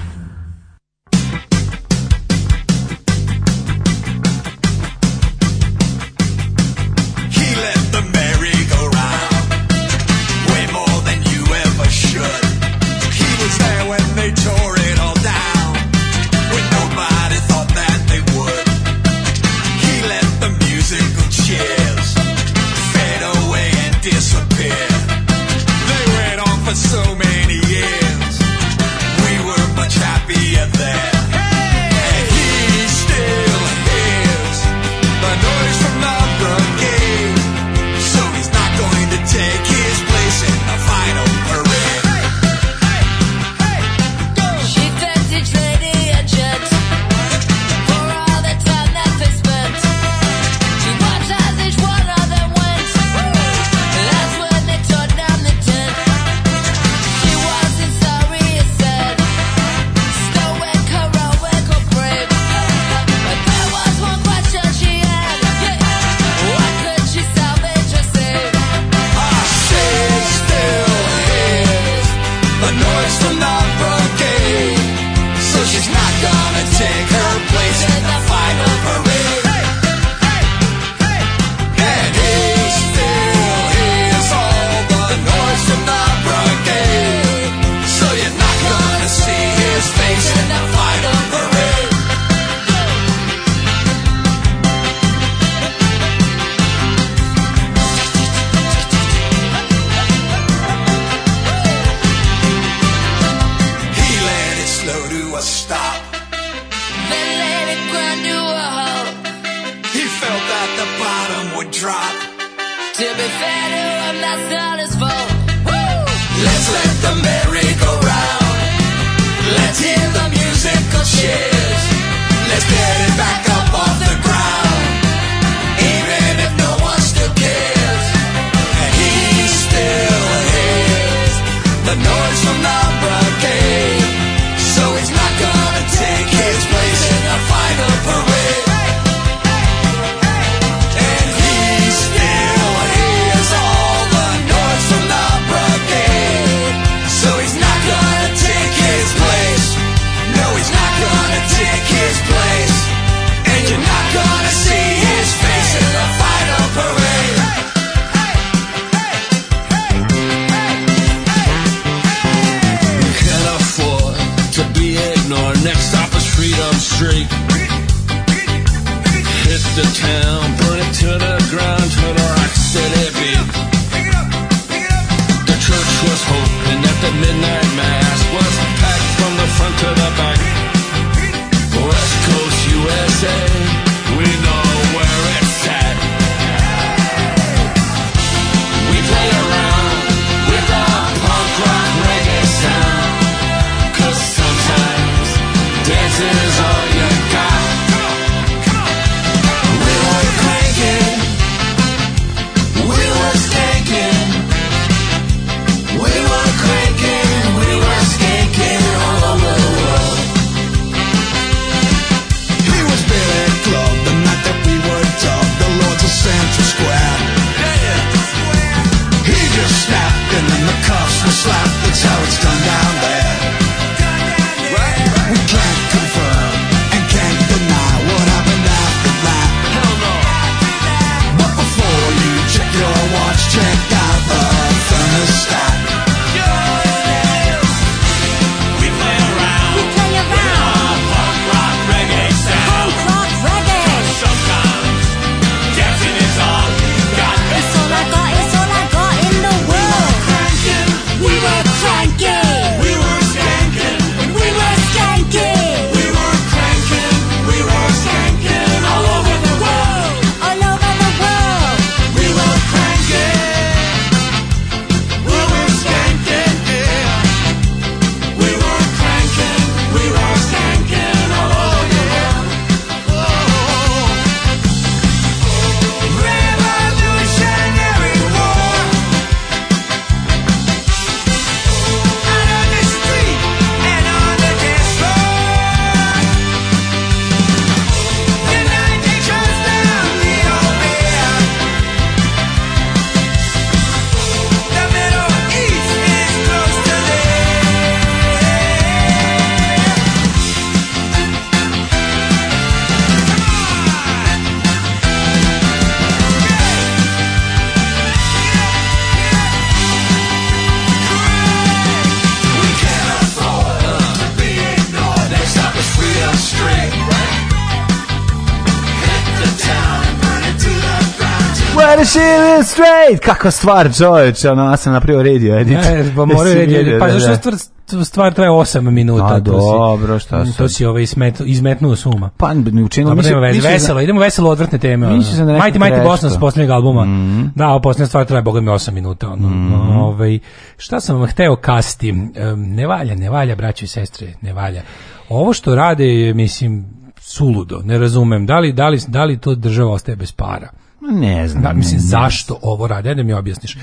Trade, kakva stvar, čoveč, ono, ja sam napravio radio edit. E, pa moraju radio edit, pa da, zašto da. stvar, stvar traje 8 minuta. A pa dobro, šta sam. Mm, to si ovaj izmetnuo, izmetnuo suma. Pa, učinilo mi se... Veze, da- veselo, idemo veselo odvrtne teme. Mislim da Majti, Majti Bosna s posljednjeg albuma. Mm. Da, ovo posljednja stvar traje, boga mi, 8 minuta. Ono, mm. ovaj, šta sam vam hteo kasti? Ne valja, ne valja, braćo i sestre, ne valja. Ovo što rade mislim, suludo, ne razumem. Da li, da li, da li to država ostaje bez para? Ne znam. Da, mislim, ne, zašto ovo radi? Ja da mi objasniš.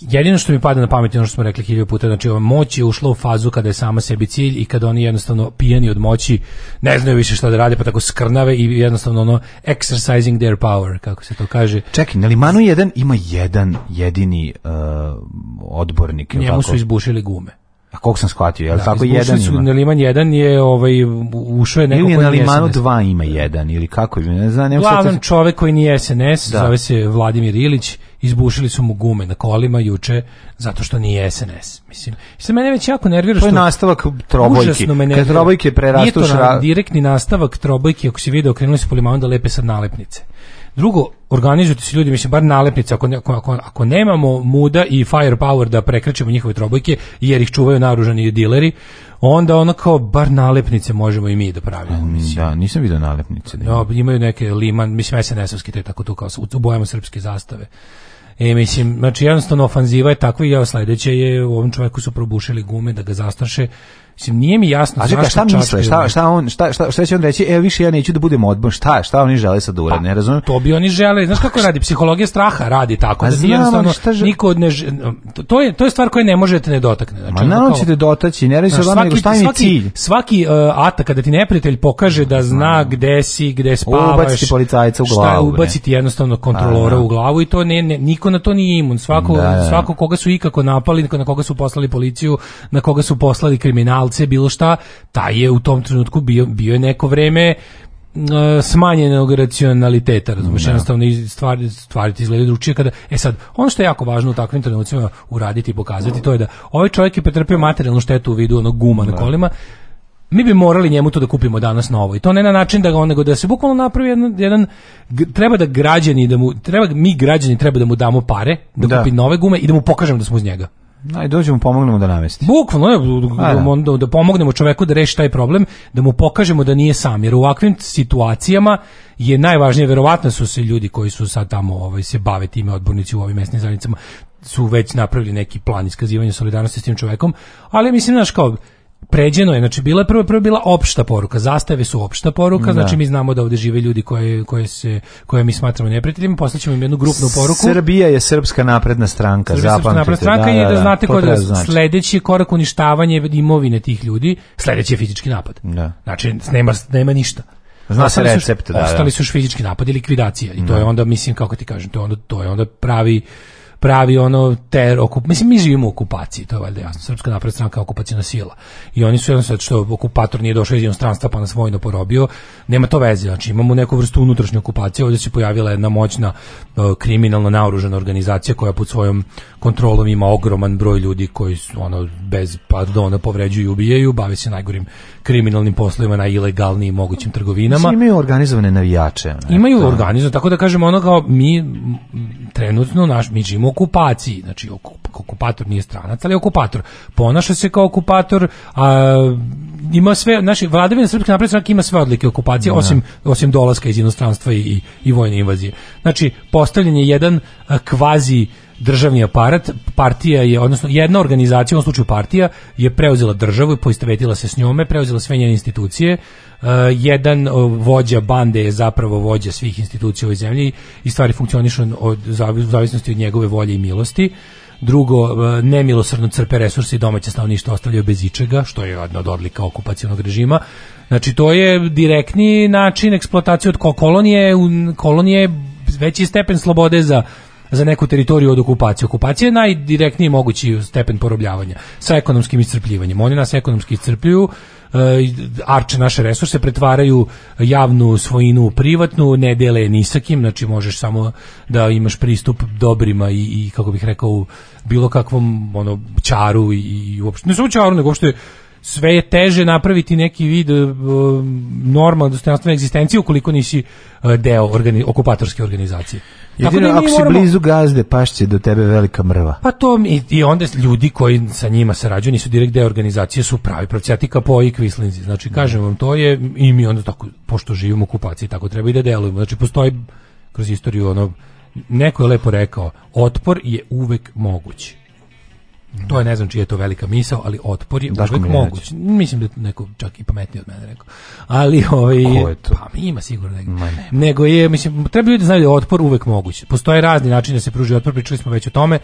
Jedino što mi pada na pamet je ono što smo rekli hiljadu puta, znači ova moć je ušla u fazu kada je sama sebi cilj i kada oni jednostavno pijani od moći ne znaju više šta da rade, pa tako skrnave i jednostavno ono exercising their power, kako se to kaže. Čekaj, ali Manu 1 ima jedan jedini uh, odbornik. Njemu su izbušili gume. A pa koliko sam shvatio, je li da, tako jedan su, ima? Na Liman jedan je, ovaj, ušao je neko ili je na Limanu dva ima jedan, ili kako je, ne znam. Glavnom te... čovek koji nije SNS, da. zove se Vladimir Ilić, izbušili su mu gume na kolima juče, zato što nije SNS. Mislim, se mene već jako nervira što... To je nastavak trobojki. Kad trobojke prerastuš... Nije to na, direktni nastavak trobojke, ako si video, okrenuli su po Limanu da lepe sad nalepnice. Drugo, organizujte se ljudi, mislim, bar nalepnice, ako, ako, ako, ako nemamo muda i firepower da prekrećemo njihove trobojke, jer ih čuvaju naoružani dileri, onda ono kao bar nalepnice možemo i mi da pravimo. Mm, mislim. Da, nisam vidio nalepnice. Da no, da, imaju neke liman, mislim, SNS-ovski, to je tako tu, kao u bojama srpske zastave. E, mislim, znači jednostavno ofanziva je takva i sledeće je, u ovom čoveku su probušili gume da ga zastraše, Mislim, nije mi jasno A čekaj, šta misle, šta, šta, on, šta, šta, šta će on reći, e, više ja neću da budem odbor, šta, šta oni žele sad da pa, urade, ne razumijem? To bi oni žele, znaš kako pa radi, psihologija straha radi tako, A da ti jednostavno žel... niko ne to, je, to je stvar koja ne možete ne dotakne. Znači, Ma naravno će te dotaći, ne radi se odmah, nego šta je svaki, cilj? Svaki uh, e, ata, kada ti neprijatelj pokaže da zna gde si, gde spavaš, ubaciti policajca u glavu, šta je ubaciti jednostavno kontrolora da. u glavu i to ne, ne, niko na to nije imun, svako, da, da, svako koga su ikako napali, na koga su poslali policiju, na koga su poslali kriminal kriminalce, bilo šta, taj je u tom trenutku bio, bio je neko vreme e, smanjenog racionaliteta, razumiješ, no. Da. jednostavno stvari, stvari ti izgledaju dručije kada, e sad, ono što je jako važno u takvim trenucima uraditi i pokazati, no. to je da ovaj čovjek je pretrpio materijalnu štetu u vidu onog guma no. na da. kolima, mi bi morali njemu to da kupimo danas novo i to ne na način da ga on nego da se bukvalno napravi jedan, jedan treba da građani da mu treba mi građani treba da mu damo pare da, da. kupi nove gume i da mu pokažemo da smo uz njega. Aj dođemo pomognemo da namesti. Bukvalno je da, da pomognemo čoveku da reši taj problem, da mu pokažemo da nije sam jer u ovakvim situacijama je najvažnije verovatno su se ljudi koji su sad tamo ovaj se bave time odbornici u ovim mesnim zajednicama su već napravili neki plan iskazivanja solidarnosti s tim čovekom, ali mislim naš kao pređeno je, znači bila je prvo prvo bila opšta poruka, zastave su opšta poruka, znači, da. znači mi znamo da ovde žive ljudi koje, koje se koje mi smatramo neprijateljima, poslaćemo im jednu grupnu poruku. Srbija je srpska napredna stranka, Srbija zapamtite. Srpska napredna stranka da, i da, da, da znate koji je znači. sledeći korak uništavanje imovine tih ljudi, sledeći je fizički napad. Da. Znači nema nema ništa. Zna ostali se recept, su, da, da, Ostali su još fizički napad i likvidacija i to je da. onda mislim kako ti kažem, to je onda to je onda pravi pravi ono ter okup mislim mi živimo u okupaciji to je valjda jasno srpska napredna stranka okupaciona sila i oni su jednostavno što okupator nije došao iz inostranstva pa nas vojno porobio nema to veze znači imamo neku vrstu unutrašnje okupacije ovdje se pojavila jedna moćna kriminalno naoružana organizacija koja pod svojom kontrolom ima ogroman broj ljudi koji su ono bez pardona povređuju i ubijaju bave se najgorim kriminalnim poslovima na ilegalnim mogućim trgovinama imaju organizovane navijače ne? imaju da. organizovane tako da kažemo ono kao mi trenutno naš mi živimo okupaciji, znači okupator nije stranac, ali okupator. Ponaša se kao okupator, a ima sve, znači vladavina srpske napredne ima sve odlike okupacije no. Da. osim osim dolaska iz inostranstva i, i vojne invazije. Znači postavljen je jedan kvazi državni aparat, partija je, odnosno jedna organizacija, u ovom slučaju partija, je preuzela državu i poistovetila se s njome, preuzela sve njene institucije, Uh, jedan vođa bande je zapravo vođa svih institucija u ovoj zemlji i stvari funkcionišu od, u zavisnosti od njegove volje i milosti. Drugo, e, nemilosrdno crpe resurse i domaće stanovništvo ostavljaju bez ičega, što je jedna od odlika okupacijonog režima. Znači, to je direktni način eksploatacije od kolonije, kolonije veći stepen slobode za za neku teritoriju od okupacije. Okupacija je najdirektniji mogući stepen porobljavanja sa ekonomskim iscrpljivanjem. Oni nas ekonomski iscrpljuju, eh, arče naše resurse pretvaraju javnu svojinu u privatnu, ne dele ni sa kim, znači možeš samo da imaš pristup dobrima i, i kako bih rekao u bilo kakvom ono ćaru i, i uopšte ne samo ćaru nego uopšte sve je teže napraviti neki vid uh, eh, normalne dostojanstvene egzistencije ukoliko nisi uh, deo organi okupatorske organizacije. Jedino, da ako si moramo... blizu gazde, pašće do tebe velika mrva. Pa to i, i onda ljudi koji sa njima sarađuju nisu direkt deo organizacije, su pravi pravcijati po i kvislinzi. Znači, kažem vam, to je i mi onda tako, pošto živimo u okupaciji, tako treba i da delujemo. Znači, postoji kroz istoriju ono, neko je lepo rekao, otpor je uvek mogući. To je ne znam čija je to velika misao, ali otpor je Daško uvek moguć. Mislim da je neko čak i pametniji od mene rekao. Ali ovaj Ko je to? pa ima sigurno negdje. Ne. Nego je mislim treba ljudi da znaju da je otpor uvek moguć. Postoje razni načini da se pruži otpor, pričali smo već o tome,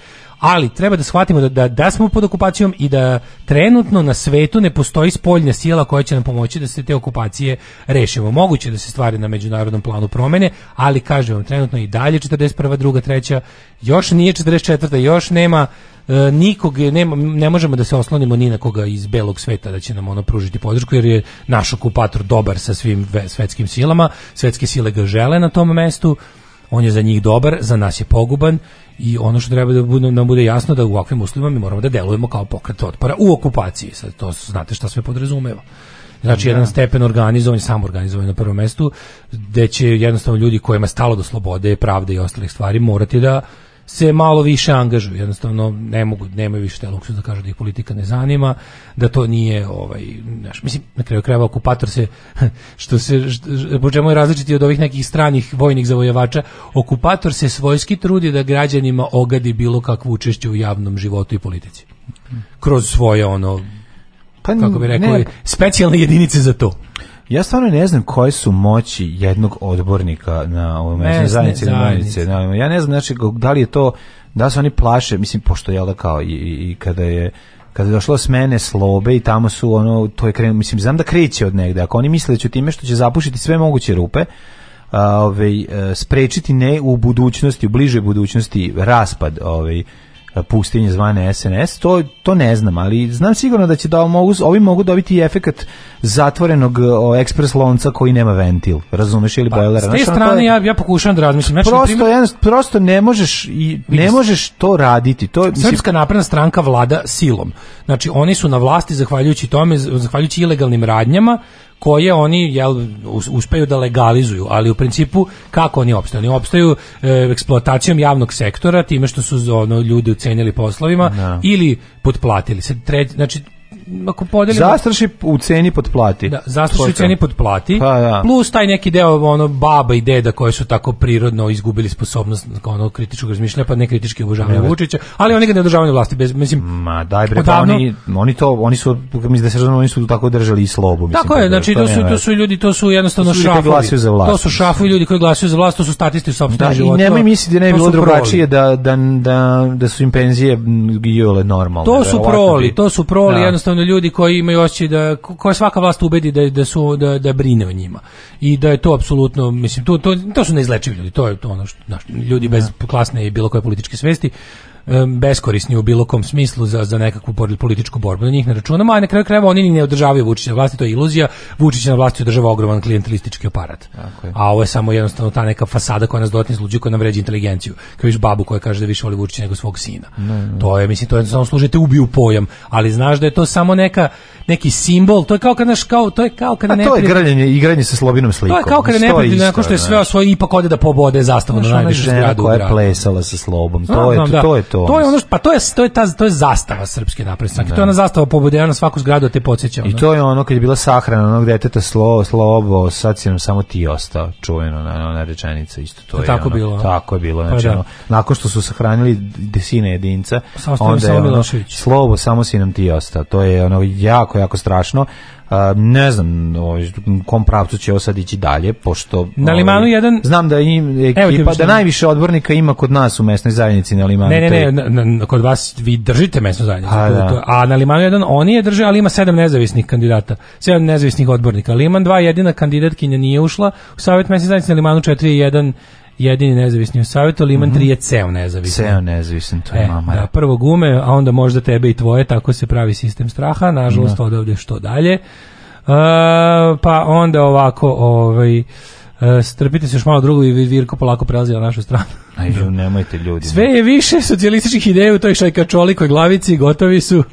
ali treba da shvatimo da, da, da smo pod okupacijom i da trenutno na svetu ne postoji spoljna sila koja će nam pomoći da se te okupacije rešimo. Moguće da se stvari na međunarodnom planu promene, ali kažem vam, trenutno i dalje 41. druga, treća, još nije 44. još nema e, nikog nema, ne možemo da se oslonimo ni na koga iz belog sveta da će nam ono pružiti podršku jer je naš okupator dobar sa svim svetskim silama, svetske sile ga žele na tom mestu, on je za njih dobar, za nas je poguban i ono što treba da bude, nam bude jasno da u ovakvim uslovima mi moramo da delujemo kao pokret otpora u okupaciji. Sad to znate šta sve podrazumeva. Znači, da. jedan stepen organizovan, sam organizovan na prvom mestu, gde će jednostavno ljudi kojima je stalo do slobode, pravde i ostalih stvari morati da se malo više angažuju. Jednostavno ne mogu, nemaju više te luksuz da kažu da ih politika ne zanima, da to nije ovaj, znaš, mislim, na kraju krajeva okupator se, što se, po čemu je različiti od ovih nekih stranih vojnih zavojevača, okupator se svojski trudi da građanima ogadi bilo kakvo učešće u javnom životu i politici. Kroz svoje ono, pa, kako bi rekao, specijalne jedinice za to. Ja stvarno ne znam koje su moći jednog odbornika na ovoj mesnoj zajednici. zajednici. Na, ja ne znam, znači, da li je to, da se oni plaše, mislim, pošto je da kao i, i, kada je kada je došlo s mene slobe i tamo su ono, to je krenuo, mislim, znam da kreće od negde, ako oni misle da će time što će zapušiti sve moguće rupe, ove, ovaj, sprečiti ne u budućnosti, u bližoj budućnosti raspad ove, ovaj, E, pustinje zvane SNS, to, to ne znam, ali znam sigurno da će da mogu, ovi mogu dobiti efekat zatvorenog e, o, ekspres lonca koji nema ventil, razumeš ili pa, bojlera. S te strane je, ja, ja pokušavam da razmislim. Znači, prosto, primjer, jedan, prosto ne možeš i ne možeš to raditi. To, mislim, Srpska napredna stranka vlada silom. Znači, oni su na vlasti zahvaljujući tome, zahvaljujući ilegalnim radnjama, koje oni jel uspeju da legalizuju, ali u principu kako oni opstaju? Oni opstaju e, eksploatacijom javnog sektora, time što su ono ljudi ucenili poslovima no. Da. ili potplatili. Se tre, znači ako podelimo zastraši u ceni podplati. Da, zastraši u ceni podplati. Pa, da. Plus taj neki deo ono baba i deda koji su tako prirodno izgubili sposobnost ono kritičkog razmišljanja pa ne kritički obožavaju Vučića, ali oni ga ne održavaju vlasti bez mislim ma daj bre pa odavno, oni oni to oni su mislim da se razumemo oni su tako držali i slobu mislim. Tako je, pa da, znači to su to su ljudi to su jednostavno to su šafovi. Za vlast. To su šafovi ljudi koji glasaju za vlast, to su statisti u sopstvenom da, životu. I nemoj misliti da ne bi bilo drugačije da, da, da, da su im penzije giole normalne. To su proli, to su proli, jednostavno jednostavno ljudi koji imaju osjećaj da koja svaka vlast ubedi da da su da, da brine o njima. I da je to apsolutno mislim to to to su neizlečivi ljudi, to je to ono što znaš, ljudi bez da. klasne i bilo koje političke svesti beskorisni u bilo kom smislu za, za nekakvu političku borbu. Na njih ne računamo, a na kraju krajeva oni ni ne održavaju Vučića na vlasti, to je iluzija. Vučić na vlasti održava ogroman klientelistički aparat. A ovo je samo jednostavno ta neka fasada koja nas dodatno izluđuje, koja nam vređa inteligenciju. Kao viš babu koja kaže da više voli Vučića nego svog sina. Ne, ne. To je, mislim, to je samo služite ubiju pojam, ali znaš da je to samo neka neki simbol, to je kao kad naš kao to je kao kad ne. To je igranje igranje sa slobinom slikom. To je kao kad ne predi nakon što je sve svoj ipak ode da pobode zastavu na najvišu zgradu. Koja je plesala sa slobom. To da. je to je to. To je ono što, pa to je to je ta to je zastava srpske napredne stranke. To je da. ona zastava pobudena na svaku zgradu te podsjeća. I to je ono kad je bila sahrana onog deteta slo, slobo, sad si nam samo ti ostao, čuveno na ona rečenica isto to, to je. Tako ono, bilo. Tako je bilo, pa znači pa ono, nakon što su sahranili desine jedinca, onda je ono, slobo samo si nam ti ostao. To je ono jako jako strašno ne znam ovaj, u kom pravcu će ovo sad dalje, pošto... Na ovaj, Limanu jedan... Znam da im ekipa, da najviše odbornika ima kod nas u mesnoj zajednici na Limanu. Ne, ne, ne, kod vas vi držite mesnu zajednicu. A, da. a na Limanu jedan oni je drže, ali ima sedam nezavisnih kandidata, sedam nezavisnih odbornika. Liman dva jedina kandidatkinja nije ušla, u savjet mesne zajednice na Limanu 4 jedan jedini nezavisni u savjetu, ali Liman mm -hmm. 3 je ceo nezavisan. Ceo nezavisan, to je e, mama. Da, prvo gume, a onda možda tebe i tvoje, tako se pravi sistem straha, nažalost no. Da. odavde što dalje. Uh, pa onda ovako, ovaj, e, strpite se još malo drugo i Virko polako prelazi na našu stranu. Aj, nemojte ljudi. Sve je više socijalističkih ideja u toj šajkačolikoj glavici, gotovi su.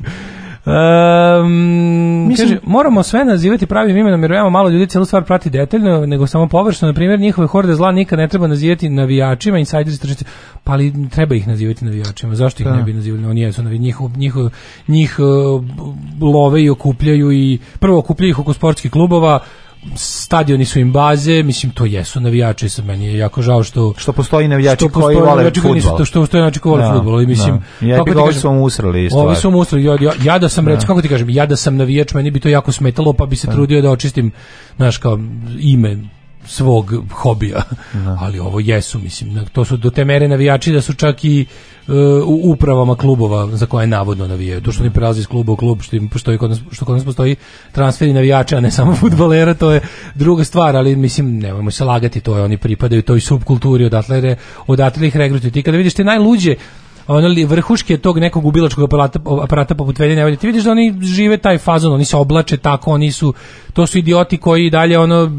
Um, kaže, moramo sve nazivati pravim imenom jer veoma malo ljudi celu stvar prati detaljno nego samo površno. Na primjer, njihove horde zla nikad ne treba nazivati navijačima, insajderi tržišta, pa ali treba ih nazivati navijačima. Zašto ih da. ne bi nazivali? Oni jesu navijači. Njih, njih, eh, njih uh, love i okupljaju i prvo okupljaju ih oko sportskih klubova, stadioni su im baze, mislim to jesu navijači sa meni je jako žao što što postoji navijači što koji vole fudbal. To što što znači koji vole da, fudbal i da. mislim no. ja kako ti kažem, usrali stvar. Ovi su usrali, ja, ja, da sam no. Da. reč, kako ti kažem, ja da sam navijač, meni bi to jako smetalo, pa bi se no. trudio da očistim, znaš, kao ime svog hobija. No. Da. Ali ovo jesu, mislim, to su do te mere navijači da su čak i uh, u upravama klubova za koje navodno navijaju. To što oni prelaze iz kluba u klub, što, im postoji kod nas, što kod nas postoji transferi navijača, a ne samo futbalera, to je druga stvar, ali mislim, nemojmo se lagati, to je, oni pripadaju toj subkulturi, odatle, odatle ih regrutuju. Ti kada vidiš te najluđe ono li vrhuške tog nekog ubilačkog aparata, aparata poput Velje Nevolje. Ti vidiš da oni žive taj fazon, oni se oblače tako, oni su, to su idioti koji dalje ono,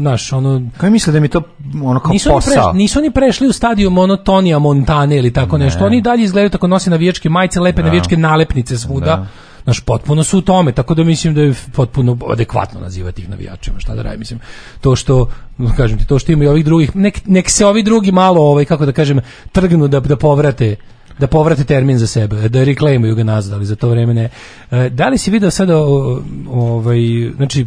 znaš, ono... Kaj misle da mi to ono kao nisu posao? Oni prešli, nisu oni prešli u stadiju monotonija Montane ili tako ne. nešto, oni dalje izgledaju tako nose navijačke majice, lepe da. navijačke nalepnice svuda. Da Znaš, potpuno su u tome, tako da mislim da je potpuno adekvatno nazivati ih navijačima, šta da radim, mislim. To što, kažem ti, to što ima i ovih drugih, nek, nek se ovi drugi malo, ovaj, kako da kažem, trgnu da, da povrate da povrate termin za sebe, da reklaimuju ga nazad, ali za to vreme ne. E, da li si video sada ovaj, znači,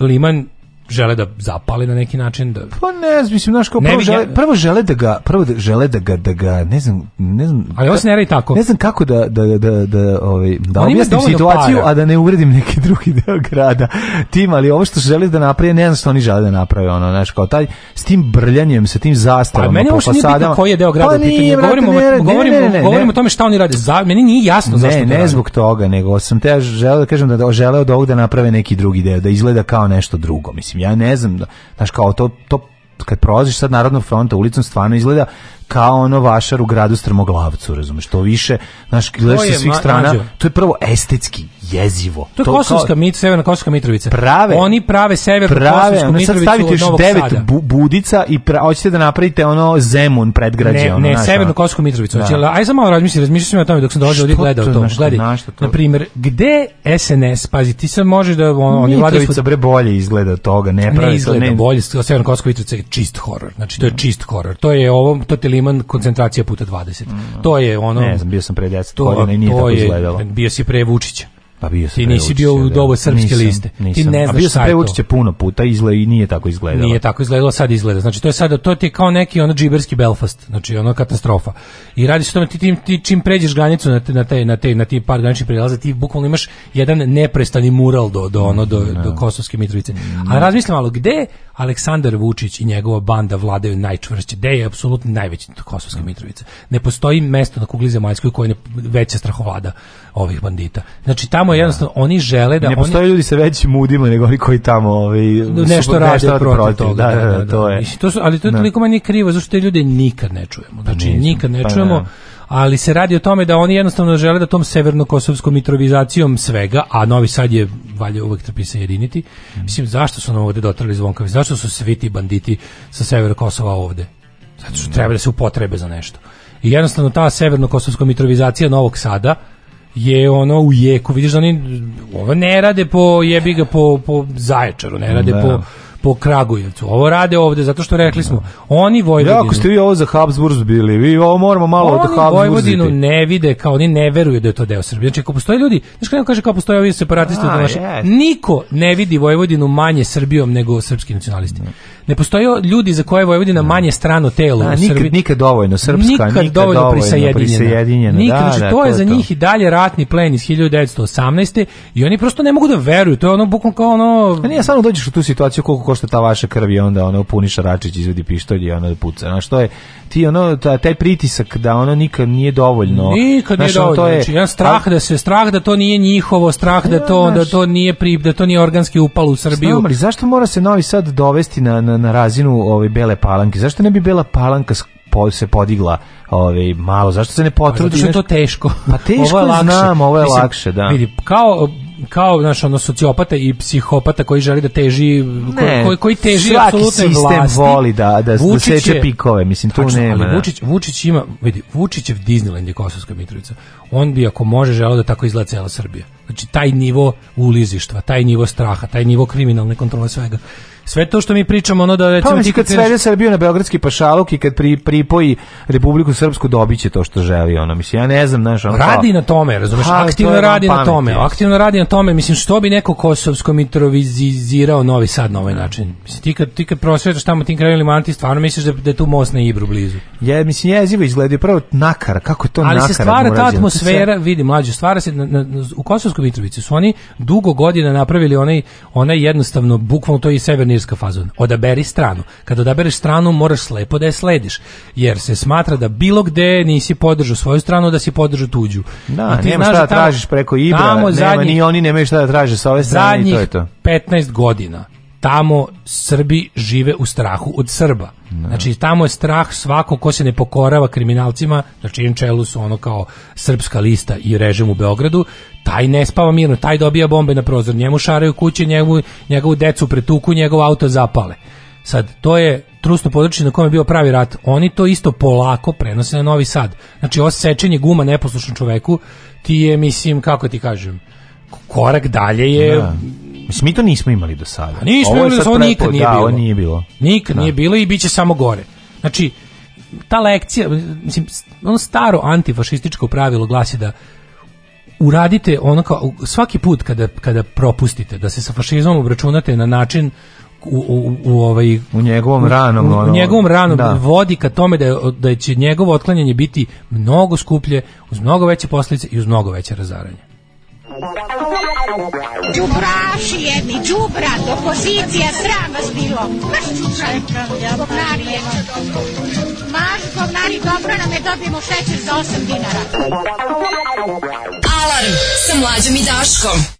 Liman žele da zapale na neki način da pa ne mislim znaš kao prvo, ne, žele, prvo žele da ga prvo da, žele da ga da ga ne znam ne znam ali ovo se ne radi tako ne znam kako da da da da, da ovaj da objasnim situaciju para. a da ne uvredim neki drugi deo grada tim ali ovo što žele da naprave ne znam što oni žele da naprave ono znaš kao taj s tim brljanjem sa tim zastavama pa meni uopšte nije bitno koji je deo grada pa, nije, govorimo ne, govorimo ne, ne, govorimo o tome šta oni rade za meni nije jasno zašto ne ne zbog toga nego sam te želeo da kažem da-, da želeo da ovde naprave neki drugi deo da izgleda kao nešto drugo mislim ja ne znam, da, znaš kao to, to kad prolaziš sad Narodnog fronta ulicom stvarno izgleda kao ono vašar u gradu Strmoglavcu, razumeš, to više, znaš, gledaš sa svih strana, to je prvo estetski, jezivo. To je to, Kosovska mit, Severna Kosovska Mitrovica. Prave. Oni prave Severnu prave, Kosovsku Mitrovicu Sad stavite još devet bu, budica i hoćete da napravite ono Zemun predgrađe. Ne, ono, ne, naš, Severnu Kosovsku Mitrovicu. Da. Znači, aj sam malo razmišljam, razmišljam sam o tome dok sam dođe ovdje gledao to. Znaš, Gledaj, znaš, to... na primjer, gde SNS, pazi, ti sad možeš da... On, Mitrovica bre bolje izgleda od toga, ne pravi ne izgleda to, ne... bolje, Severna Kosovska Mitrovica je čist horor, znači to je čist horor, to je ovo, to je Liman koncentracija puta 20. Mm. To je ono... Ne znam, bio sam pre 10 godina i nije to tako je, izgledalo. Bio si pre Vučića. Pa bio sam Ti nisi bio u da. dobu srpske nisam, liste. Nisam. Ti ne znaš A bio sam pre Vučića puno puta izle i nije tako izgledalo. Nije tako izgledalo, sad izgleda. Znači to je sada to ti je kao neki ono džiberski Belfast, znači ono katastrofa. I radi se o tome ti, ti, ti, čim pređeš granicu na te na te na te na ti par graničnih prelaza, ti bukvalno imaš jedan neprestani mural do do ono do, do da. Kosovske Mitrovice. A mm. razmisli malo gde Aleksandar Vučić i njegova banda vladaju najčvršće, gde je apsolutno najveći Kosovska Mitrovica. Ne postoji mesto na kugli zemaljskoj koje je veća strahovlada ovih bandita. Znači tamo je jednostavno da. oni žele da ne postoje oni... ljudi sa većim mudima nego oni koji tamo ovaj nešto rade protiv, protiv toga. Da da, da, da, da, to je. Mislim, to su, ali to je toliko manje krivo zato što te ljude nikad ne čujemo. Pa znači nikad ne pa čujemo. Da ali se radi o tome da oni jednostavno žele da tom severno-kosovskom mitrovizacijom svega, a Novi Sad je valje uvek trpi se jediniti, mm. mislim zašto su nam ovde dotrali zvonkavi, zašto su svi ti banditi sa severa Kosova ovde? Zato što treba da se upotrebe za nešto. I jednostavno ta severno-kosovska mitrovizacija Novog Sada, je ono u jeku, vidiš da oni ovo ne rade po jebi ga po, po zaječaru, ne rade da. po po Kragujevcu. Ovo rade ovde zato što rekli smo, oni Vojvodinu. Ja, ako ste vi ovo za Habsburgs bili, vi ovo moramo malo od Habsburgs Oni Vojvodinu ziti. ne vide kao oni ne veruju da je to deo Srbije. Znači, ako postoje ljudi, znači kako kaže kao postoje ovi separatisti, A, naše, niko ne vidi Vojvodinu manje Srbijom nego srpski nacionalisti. Mm. Ne postoje ljudi za koje Vojvodina da. manje strano telo. Da, nikad, Srbi... nikad dovoljno srpska, nikad, nikad dovoljno, dovoljno prisajedinjena. prisajedinjena. Nikad, da, znači, da, to je to za njih i dalje ratni plen iz 1918. I oni prosto ne mogu da veruju. To je ono bukvalno kao ono... A nije, samo dođeš u tu situaciju koliko košta ta vaša krv i onda ono puniš Račić, izvedi pištolj i ono da puca. Znaš, to je ti ono, taj pritisak da ono nikad nije dovoljno. Nikad znaš, nije dovoljno. To je, znači, jedan strah da se, strah da to nije njihovo, strah da to, da to nije prip, da to nije organski upal u Srbiju. Znam, ali zašto mora se Novi Sad dovesti na, na, na razinu ove bele palanke. Zašto ne bi bela palanka po, se podigla ovaj malo? Zašto se ne pa potrudi? zato što je to teško. Pa teško ovo je lakše. znam, ovo je Mislim, lakše, da. Vidi, kao kao naš ono sociopata i psihopata koji želi da teži ne, koji koji teži apsolutno vlasti. voli da da, da seče pikove, mislim tu nema. Ali da. Vučić Vučić ima vidi Vučićev Disneyland je Kosovska Mitrovica. On bi ako može želeo da tako izgleda cela Srbija. Znači taj nivo ulizištva, taj nivo straha, taj nivo kriminalne kontrole svega sve to što mi pričamo ono da recimo pa, ti kad svede Srbiju na beogradski pašaluk i kad pri, pripoji Republiku Srpsku dobiće to što želi ono mislim ja ne znam znaš ono radi na tome razumeš ha, aktivno to radi na tome jest. aktivno radi na tome mislim što bi neko kosovsko mitrovizirao Novi Sad na ovaj način mislim ti kad ti kad prosvetaš tamo tim krajevima manti stvarno misliš da, da je tu most na Ibru blizu ja mislim jezivo izgleda prvo nakar kako je to ali nakar ali se stvara ta atmosfera vidi mlađe stvara se na, na, u kosovskoj Mitrovici su oni dugo godina napravili onaj onaj jednostavno bukvalno to je i severni pionirska fazon. Odaberi stranu. Kad odabereš stranu, moraš slepo da je slediš, jer se smatra da bilo gde nisi podržao svoju stranu, da si podržao tuđu. Da, I ti nema šta da, da tražiš preko Ibra, nema, zadnjih, ni oni nemaju šta da traže sa ove strane i to je to. 15 godina tamo Srbi žive u strahu od Srba. Ne. Znači tamo je strah svako ko se ne pokorava kriminalcima, znači im čelu su ono kao srpska lista i režim u Beogradu, taj ne spava mirno, taj dobija bombe na prozor, njemu šaraju kuće, njemu, njegovu decu pretuku, njegov auto zapale. Sad, to je trusno područje na kome je bio pravi rat. Oni to isto polako prenose na Novi Sad. Znači, ovo sečenje guma neposlušnom čoveku ti je, mislim, kako ti kažem, korak dalje je da. Mislim, mi to nismo imali do sada. A pa nismo imali do sada, nikad nije da, bilo. Ovo nije bilo. Nikad da. nije bilo i bit će samo gore. Znači, ta lekcija, mislim, ono staro antifašističko pravilo glasi da uradite ono kao, svaki put kada, kada propustite, da se sa fašizmom obračunate na način u, u, u, ovaj, u njegovom ranom u, u njegovom ranom da. vodi ka tome da, da će njegovo otklanjanje biti mnogo skuplje uz mnogo veće posljedice i uz mnogo veće razaranje Đubraši jedni, đubrat, opozicija, sram vas bilo. Govnari je. Maš, govnari, dobro nam je, dobijemo šećer za 8 dinara. Alarm sa mlađom i Daškom.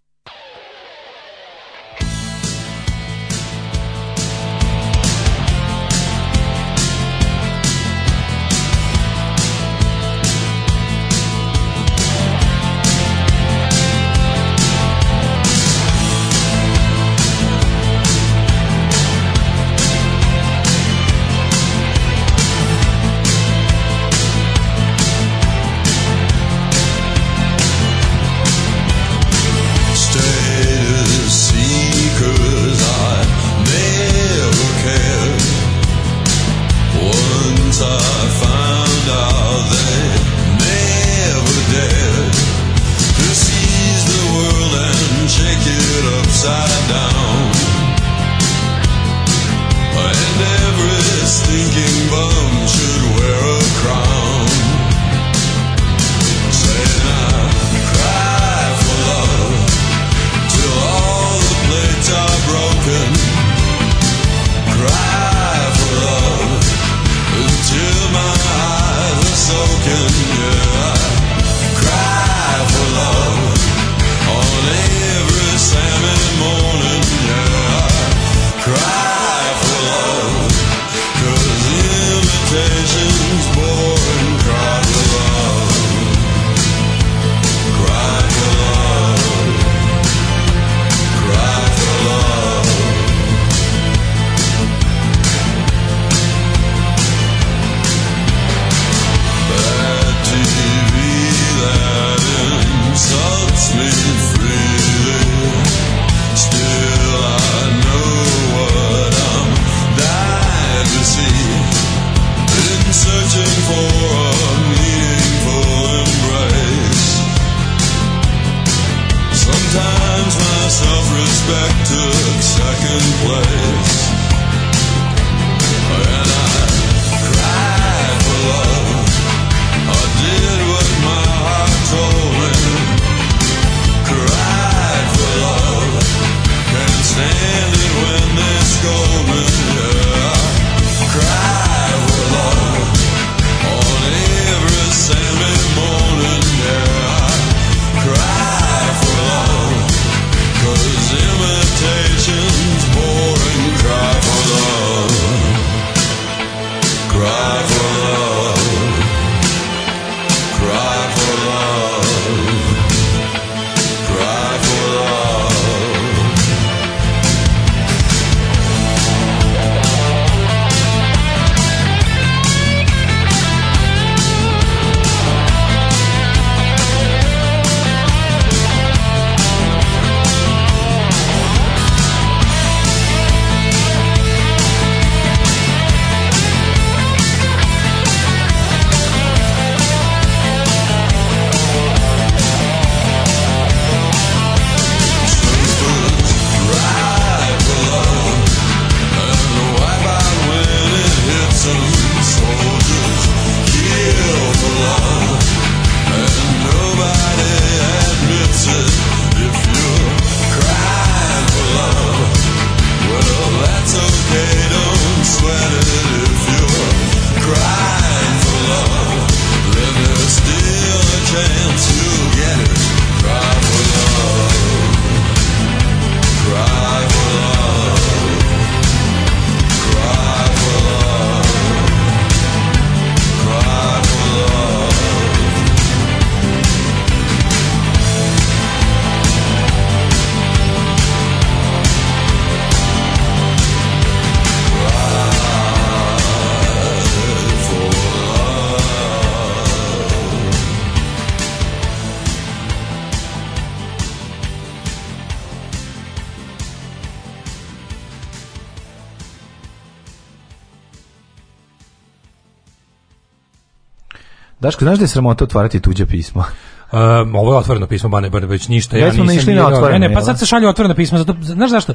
Daško, znaš da je sramota otvarati tuđe pismo? Um, ovo je otvoreno pismo Bane Brnović, ništa. Ja, ja nisam išli na otvoreno. Ne, ne, pa sad se šalju otvoreno pismo, zato, znaš zašto?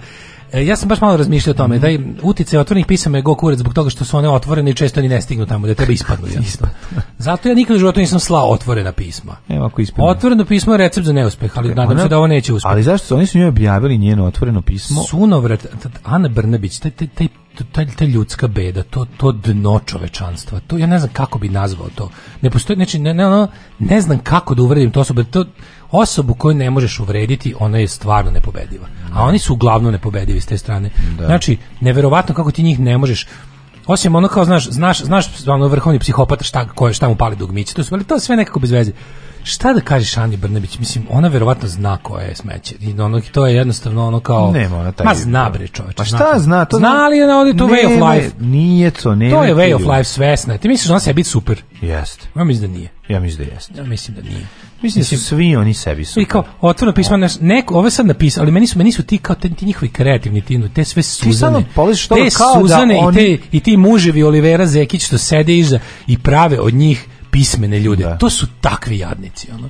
E, ja sam baš malo razmišljao o tome, mm -hmm. da utice otvorenih pisama je go kurac zbog toga što su one otvorene i često ni ne stignu tamo, da treba ispadnu. Ispad. Zato ja nikad u životu nisam slao otvorena pisma. Evo, ako ispadne. Otvoreno pismo je recept za neuspeh, ali okay, nadam ona, se da ovo neće uspjeti. Ali zašto oni su njoj objavili njeno otvoreno pismo? Sunovret, Ana Brnabić, taj, taj, taj ta, ta ljudska beda, to, to dno čovečanstva, to ja ne znam kako bi nazvao to. Ne postoji, znači, ne, ne, ono, ne znam kako da uvredim to osobu, to osobu koju ne možeš uvrediti, ona je stvarno nepobediva. A oni su uglavnom nepobedivi s te strane. Da. Znači, neverovatno kako ti njih ne možeš, osim ono kao, znaš, znaš, znaš ono vrhovni psihopata šta, ko je, šta mu pali dugmiće, to su, ali to sve nekako bez veze šta da kažeš Ani Brnabić? Mislim, ona verovatno zna ko je smeće. I ono, to je jednostavno ono kao... Nema ona taj... Ma zna bre čoveče. Pa šta zna? zna to zna li ona ovdje to way of life? Nije to, ne. To je way of life svesna. Ti misliš da ona sebi super? Jeste. Ja mislim da nije. Ja mislim da jeste. Ja mislim da nije. Mislim da su svi oni sebi su. I kao otvoreno pismo da. no. neko ove sad napisao, ali meni su meni su ti kao te, ti njihovi kreativni tinu, te sve Suzane. Ti samo što kao da Suzane da oni... i te i ti muževi Olivera Zekić što sede iza i prave od njih pismene ljude. Da. To su takvi jadnici, ono.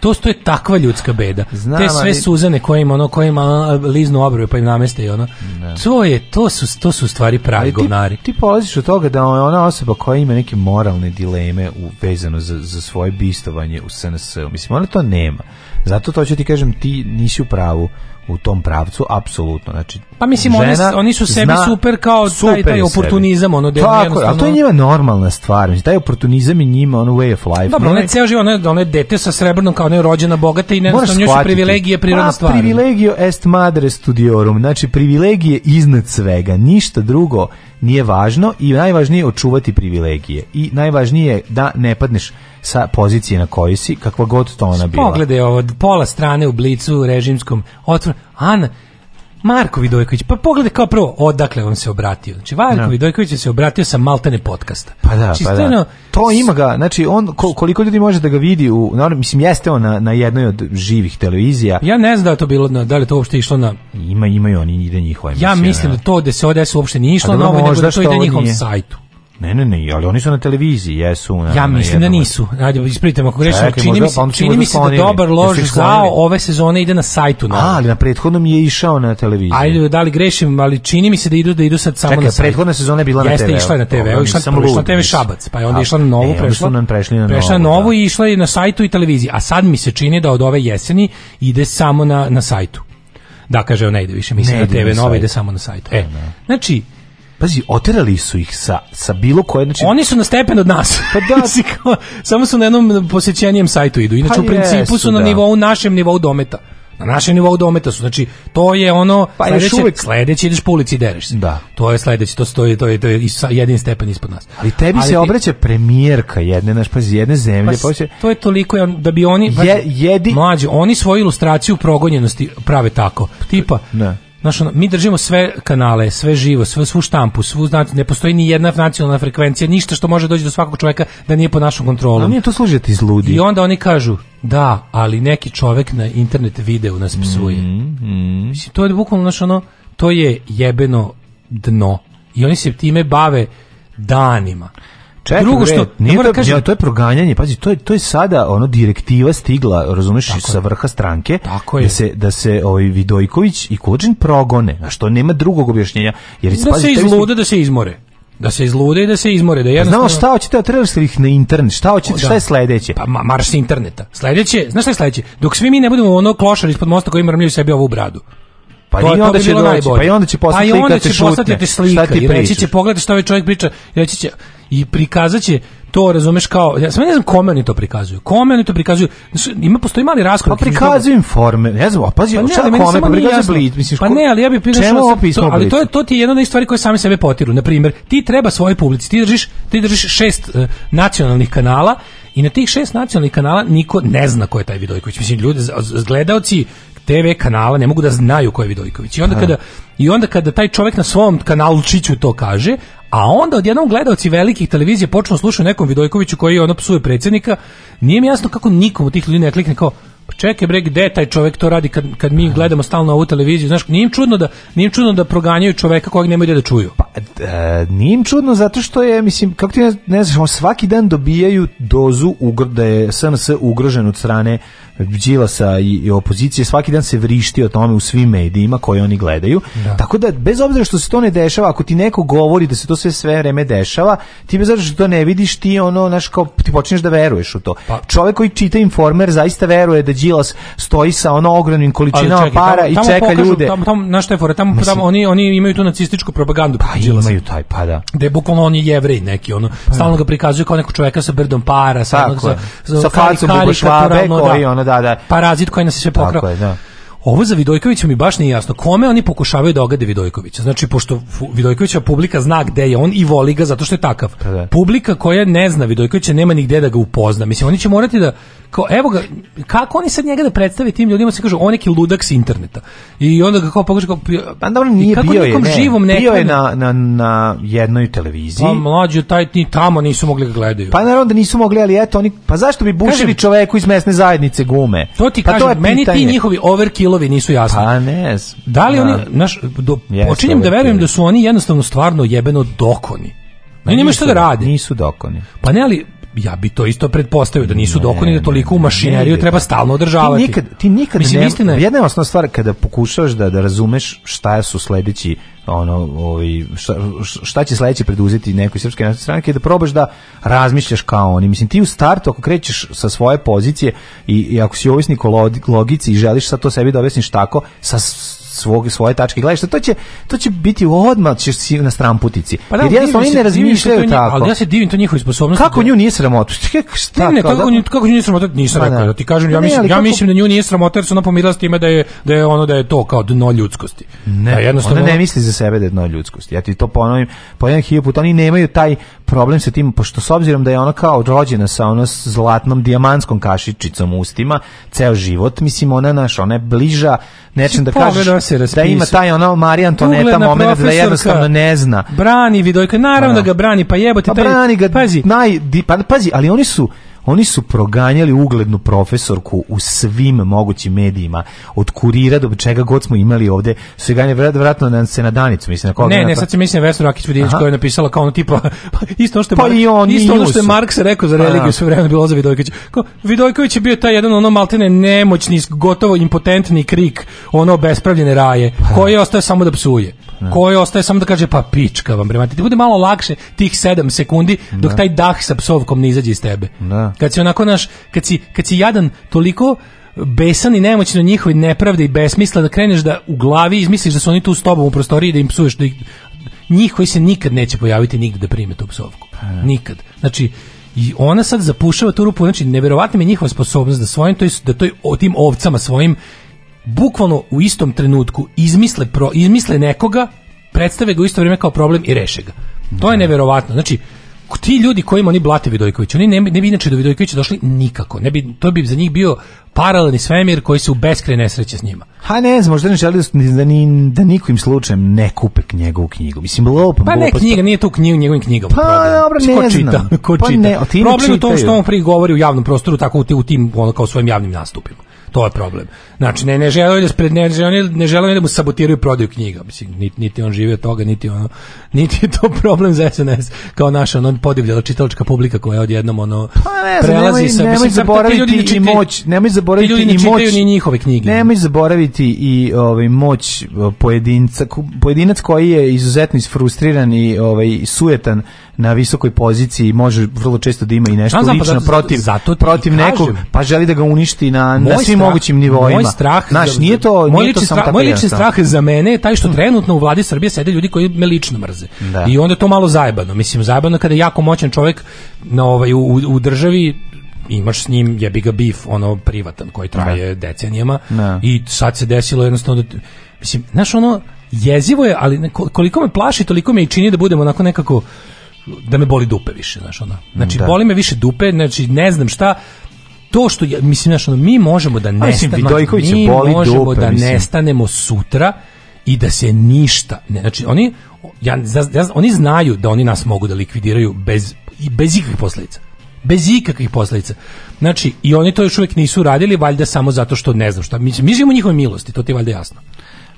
To, što je takva ljudska beda. Znam, Te sve ali... suzane koje ima ono koje ima liznu obrve pa im nameste i ono. Ne. Da. To je to su to su stvari pravi govnari. Ti, ti polaziš od toga da je ona osoba koja ima neke moralne dileme u vezano za, za svoje bistovanje u SNS. u Mislim ona to nema. Zato to ću ti kažem ti nisi u pravu u tom pravcu, apsolutno. Znači, pa mislim, oni, oni su sebi super kao super taj, taj oportunizam. Sebi. Ono, da Tako, a to je njima normalna stvar. Mislim, taj oportunizam je njima ono way of life. Dobro, ono je ceo život, ono, ono je dete sa srebrnom kao ono je rođena bogata i jednostavno njoj su privilegije prirodna stvar. privilegio est madre studiorum, znači privilegije iznad svega, ništa drugo nije važno i najvažnije je očuvati privilegije i najvažnije je da ne padneš sa pozicije na kojoj si, kakva god to ona bila. Pogledaj ovo, pola strane u blicu režimskom otvor, Ana, Marko Vidojković, pa pogledaj kao prvo odakle on se obratio. Znači, Marko no. Da. Vidojković se obratio sa maltene podcasta. Pa da, znači, pa da. stvarno, da. To ima ga, znači, on, koliko ljudi može da ga vidi, u, na, mislim, jeste on na, na jednoj od živih televizija. Ja ne znam da to bilo, na, da li to uopšte išlo na... Ima, imaju oni, ide njihova emisija. Ja mislim da. da to da se ODS uopšte nije išlo pa, na ovo, nego da to ide na njihovom sajtu. Ne, ne, ne, ali oni su na televiziji, jesu. Na, ja mislim na da nisu. Ajde, ispravite me ako grešim. čini mi se, pa čini da mi se da dobar lož zao ove sezone ide na sajtu. Na. Da. A, ali na prethodnom je išao na televiziji. Ajde, da li grešim, ali čini mi se da idu da idu sad samo Čekaj, na sajtu. prethodna sezona je bila Jeste, na TV. Jeste, išla je na TV, išla, sam išla na TV Šabac, pa je onda išla na novu, ne, prešla, nam prešli na prešla novu, novu da. i išla je na sajtu i televiziji. A sad mi se čini da od ove jeseni ide samo na, na sajtu. Da, kaže, on ne ide više, mislim na TV Nova ide samo na sajtu. E, e znači, Pazi, oterali su ih sa, sa bilo koje... Znači... Oni su na stepen od nas. Pa da. Samo su na jednom posjećenijem sajtu idu. Inače, pa u principu jesu, su na da. nivou, našem nivou dometa. Na našem nivou dometa su. Znači, to je ono... Pa sledeće, uvek... sledeće ideš po ulici i dereš se. Da. To je sledeće, to, to, je, to, je, to je jedin stepen ispod nas. Ali tebi Ali se ti... obraća premijerka jedne, naš, pazi, jedne zemlje. Pa, poče... To je toliko, da bi oni... Je, jedi... Mlađi, oni svoju ilustraciju progonjenosti prave tako. Tipa, ne Znaš, ono, mi držimo sve kanale, sve živo, sve, svu štampu, svu, znači, ne postoji ni jedna nacionalna frekvencija, ništa što može doći do svakog čovjeka da nije pod našom kontrolom. A nije to služiti da iz ludi. I onda oni kažu, da, ali neki čovjek na internet videu nas psuje. Mm, mm. Mislim, to je bukvalno, znaš, ono, to je jebeno dno. I oni se time bave danima. Čekaj, drugo što nije to, da da kažem, to je proganjanje, pazi, to je to je sada ono direktiva stigla, razumeš, tako sa vrha stranke tako da se da se ovaj Vidojković i Kodžin progone, a što nema drugog objašnjenja, jer da pazi, se izlude da se izmore. Da se izlude i da se izmore, da jednostavno... Znao šta hoćete, trebali ste ih na internet, šta hoćete, šta je da. sledeće? Pa ma, marš interneta. Sledeće, znaš šta je sledeće? Dok svi mi ne budemo ono klošar ispod mosta koji mrmljaju sebi ovu bradu. Pa to, i onda će doći, najbolje. pa i onda će pa postati slika, onda će te te slika i reći će pogledaj šta ovaj čovjek priča i reći će i prikazaće to razumeš kao ja sam ne znam kome oni to prikazuju kome oni to prikazuju ima postoji mali raskorak pa prikazuju informe ne znam pazi pa ne, ali kome pa prikazuju blit misliš pa ne ali ja bih pričao to, ali to je to ti je jedna od stvari koje sami sebe potiru na primjer ti treba svojoj publici ti držiš ti držiš šest uh, nacionalnih kanala i na tih šest nacionalnih kanala niko ne zna ko je taj Vidojković. Mislim, ljudi, gledaoci TV kanala ne mogu da znaju ko je Vidojković. I onda kada i onda kada taj čovjek na svom kanalu Čiću to kaže, a onda odjednom gledaoci velikih televizija počnu slušati nekom Vidojkoviću koji ono psuje predsjednika, nije mi jasno kako nikom od tih ljudi ne klikne kao pa čekaj bre, gde taj čovjek to radi kad, kad mi gledamo stalno ovu televiziju, znaš, nije im čudno da, nije im čudno da proganjaju čoveka kojeg nemaju gdje da čuju. Pa, e, nije im čudno zato što je, mislim, kako ti ne, ne znaš, on svaki dan dobijaju dozu ugr, da je SNS ugrožen od strane Đilasa i opozicije svaki dan se vrišti o tome u svim medijima koje oni gledaju. Da. Tako da bez obzira što se to ne dešava, ako ti neko govori da se to sve sve vreme dešava, ti bez obzira što to ne vidiš, ti ono naš kao ti počinješ da veruješ u to. Pa. Čovjek koji čita Informer zaista veruje da Đilas stoji sa ono ogromnim količinama para tamo, tamo i čeka pokažu, ljude. Tamo tamo na šta je fora? Tamo, Mislim, tamo oni oni imaju tu nacističku propagandu pa Đilasa. imaju taj pa da. Da je bukvalno on je jevrej neki ono. Pa, stalno ga prikazuju kao nekog čoveka sa brdom para, sa, da. ono, sa, sa, sa, sa facom koji ona da, da. Parazit koji nas je sve pokrao. Tako je, da. Ovo za Vidojkovića mi baš nije jasno. Kome oni pokušavaju da ogade Vidojkovića? Znači, pošto Vidojkovića publika zna gde je on i voli ga zato što je takav. Da, da. Publika koja ne zna Vidojkovića nema nigde da ga upozna. Mislim, oni će morati da kao, evo ga, kako oni sad njega da predstave tim ljudima, se kažu, on neki ludak s interneta. I onda ga kao pogledaš, kao, onda pa on nije kako bio je, ne, živom nekome, bio je na, na, na jednoj televiziji. Pa mlađi, taj, ni tamo nisu mogli ga gledaju. Pa naravno da nisu mogli, ali eto, oni, pa zašto bi bušili čoveku iz mesne zajednice gume? To ti pa kažem, to je meni pitanje. ti njihovi overkillovi nisu jasni. Pa ne, da li da. oni, naš, do, yes, počinjem da verujem da su oni jednostavno stvarno jebeno dokoni. Ne, nema šta da radi. Nisu dokoni. Pa ne, ali ja bi to isto pretpostavio da nisu dokoni da toliko u mašineriju treba stalno održavati. Ti nikad, ti nikad Mislim, ne, istina je. jedna je osnovna stvar kada pokušavaš da, da razumeš šta je su sledeći ono ovaj šta, šta će sledeće preduzeti nekoj srpske nacionalne stranke da probaš da razmišljaš kao oni mislim ti u startu ako krećeš sa svoje pozicije i, i ako si ovisnik o logici i želiš sa to sebi da objasniš tako sa svog, svoje tačke gledišta, to će, to će biti odmah ćeš si na stramputici. Pa da, Jer jednostavno oni ne razmišljaju njih, tako. Ali ja se divim to njihovoj sposobnosti. Kako da... nju nije sramota? Šta, ne, kako, da- nju, kako nju nije sramota? Nisam pa, rekao, da, da ti kažem, ja, ne, mislim, ja mislim da nju nije sramota jer su ona pomirila s time da je, da je ono da je to kao dno ljudskosti. Ne, da jednostavno... ona ne misli za sebe da je dno ljudskosti. Ja ti to ponovim, po jedan hiljopu, oni nemaju taj problem sa tim, pošto s obzirom da je ona kao rođena sa ona zlatnom dijamantskom kašičicom ustima, ceo život, mislim, ona naš ona je bliža nečem da kažeš se raspisao. Da ima taj ono Marija Antoneta moment da jednostavno ne zna. Brani Vidojka, naravno da ga brani, pa jebote. Pa taj, brani ga, pazi. Naj, pa, pazi, ali oni su Oni su proganjali uglednu profesorku u svim mogućim medijima, od kurira do čega god smo imali ovde. Su je ganje vratno na se na danicu, mislim na koga. Ne, ne, napra... sad se mislim Vesna Rakić Vidić koja je napisala kao ono tipa isto što pa Mark, on, isto ono što je pa Marks rekao za pa da. religiju sve vreme bilo za Vidojković. Kao Vidojković je bio taj jedan ono maltene nemoćni, gotovo impotentni krik ono bespravljene raje, pa da. koji je ostao samo da psuje. Da. koji ostaje samo da kaže pa pička vam bremati. Ti da bude malo lakše tih 7 sekundi dok da. taj dah sa psovkom ne izađe iz tebe. Da. Kad si onako naš, kad si, kad si jadan toliko besan i nemoćno njihove nepravde i besmisla da kreneš da u glavi izmisliš da su oni tu s tobom u prostoriji da im psuješ da ih, njih koji se nikad neće pojaviti nigde da prime tu psovku. Pa da. Nikad. Znači, i ona sad zapušava tu rupu, znači neverovatna je njihova sposobnost da svojim to da to tim ovcama svojim bukvalno u istom trenutku izmisle, pro, izmisle nekoga, predstave ga u isto vrijeme kao problem i reše ga. To je da. neverovatno. Znači, ti ljudi kojima oni blate Vidojković, oni ne, ne bi inače do Vidojkovića došli nikako. Ne bi, to bi za njih bio paralelni svemir koji se u beskraj nesreće s njima. Ha ne znam, možda ne želi da, ni, da niko im slučajem ne kupe njegovu knjigu. Mislim, lopam, pa ne lopam, knjiga, nije tu knjigu, njegovim knjigama. Pa dobro, ne, ne znam. Čita, pa čita. Ne, Problem je u tom što on prigovori u javnom prostoru tako u tim, ono, kao svojim javnim nastupima. To je problem. Znači, ne, ne žele da spred, ne žele, ne žele da mu sabotiraju prodaju knjiga. Mislim, niti, niti on živi od toga, niti ono, niti je to problem za SNS, kao naša ono, podivljala čitalačka publika koja je odjednom ono, pa ne, prelazi nemoj, sa... Nemoj zaboraviti i moć, nemoj zaboraviti i moć. Ti ljudi ni njihove knjige. Nemoj zaboraviti i ovaj, moć pojedinca, pojedinac koji je izuzetno isfrustriran i ovaj, sujetan na visokoj poziciji može vrlo često da ima i nešto znam, pa lično protiv zato protiv nekog, pa želi da ga uništi na moj na svim strah, mogućim nivoima. Moj strah, naš nije to moj lični strah, moj lični strah za mene je taj što mhm. trenutno u vladi Srbije sede ljudi koji me lično mrze. Da. I onda je to malo zajebano. Mislim zajebano kada jako moćan čovjek na ovaj u, u državi imaš s njim jebi ga bif ono privatan koji traje ne. Da. decenijama ne. Da. i sad se desilo jednostavno da, mislim znaš ono jezivo je ali koliko me plaši toliko me i čini da budemo onako nekako da me boli dupe više, znaš, ono. Znači, da. boli me više dupe, znači, ne znam šta, to što ja, mislim znaš, ono, mi možemo da nestanemo mi boli možemo dupe, da mislim. nestanemo sutra i da se ništa ne znači oni ja, ja, oni znaju da oni nas mogu da likvidiraju bez i bez ikakvih posledica bez ikakvih posledica. Znači, i oni to još uvek nisu radili, valjda samo zato što ne znam šta. Mi, mi živimo u njihovoj milosti, to ti je valjda jasno.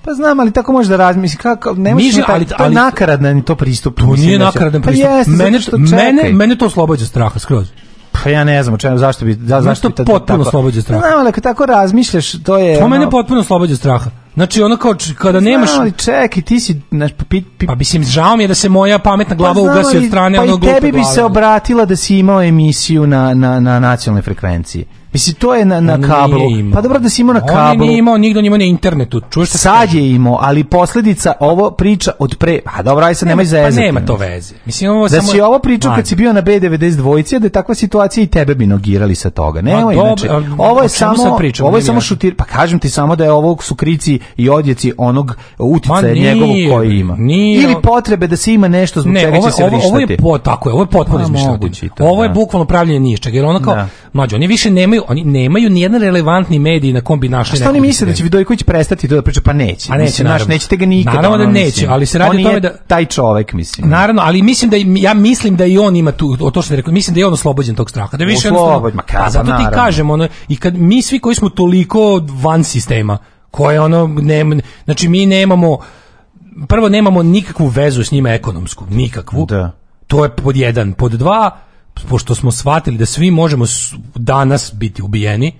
Pa znam, ali tako možeš da razmisliš. kako ne može ali, to je nakaradan to pristup. To nije da nakaradan pa pristup. Pa jeste, mene, što, mene, mene to oslobađa straha skroz. Pa ja ne znam, čemu zašto bi da zašto bi to potpuno oslobađa straha. Znam, ali ako tako razmišljaš, to je To ono... mene potpuno oslobađa straha. Znači ono kao kada znam, nemaš ali čekaj, ti si naš pi, pi... pa mislim žao mi je da se moja pametna pa glava pa, ugasi od strane pa onog Pa tebi bi glave. se obratila da si imao emisiju na na na nacionalnoj frekvenciji. Mislim, to je na, na kablu. Pa dobro da si imao na kablu. On nije imao, nigdje on imao na internetu. Čuješ šta Sad je imao, ali posledica, ovo priča od pre... A dobro, aj sad nemoj pa zezati. Pa nema to veze. Mislim, ovo da samo... si ovo pričao kad si bio na B92 dvojice, da je takva situacija i tebe bi nogirali sa toga. Nemoj, inače, ovo je samo, pričam, ovo je samo šutir, pa kažem ti samo da je ovog su krici i odjeci onog uticaja njegovog koji ima. Nije, Ili potrebe da se ima nešto zbog ne, čega ovo, će se ovo, ovo je po, tako je, ovo je potpuno pa izmišljeno. Ovo je da. bukvalno pravljenje ničega, jer ono kao, da. mlađe, oni više nemaju oni nemaju ni jedan relevantni medij na kom bi našli. A šta oni misle da će Vidojković prestati to da priča pa neće. A neće, naš, nećete ga nikad. Naravno da neće, mislim. ali se radi o tome da taj čovjek mislim. Naravno, ali mislim da ja mislim da i on ima tu o to što rekao, mislim da je on oslobođen tog straha. Da više oslobođen, ma kada, zato pa naravno. ti kažem ono i kad mi svi koji smo toliko van sistema, koje ono ne, znači mi nemamo prvo nemamo nikakvu vezu s njima ekonomsku, nikakvu. Da. To je pod jedan. Pod dva, pošto smo shvatili da svi možemo danas biti ubijeni,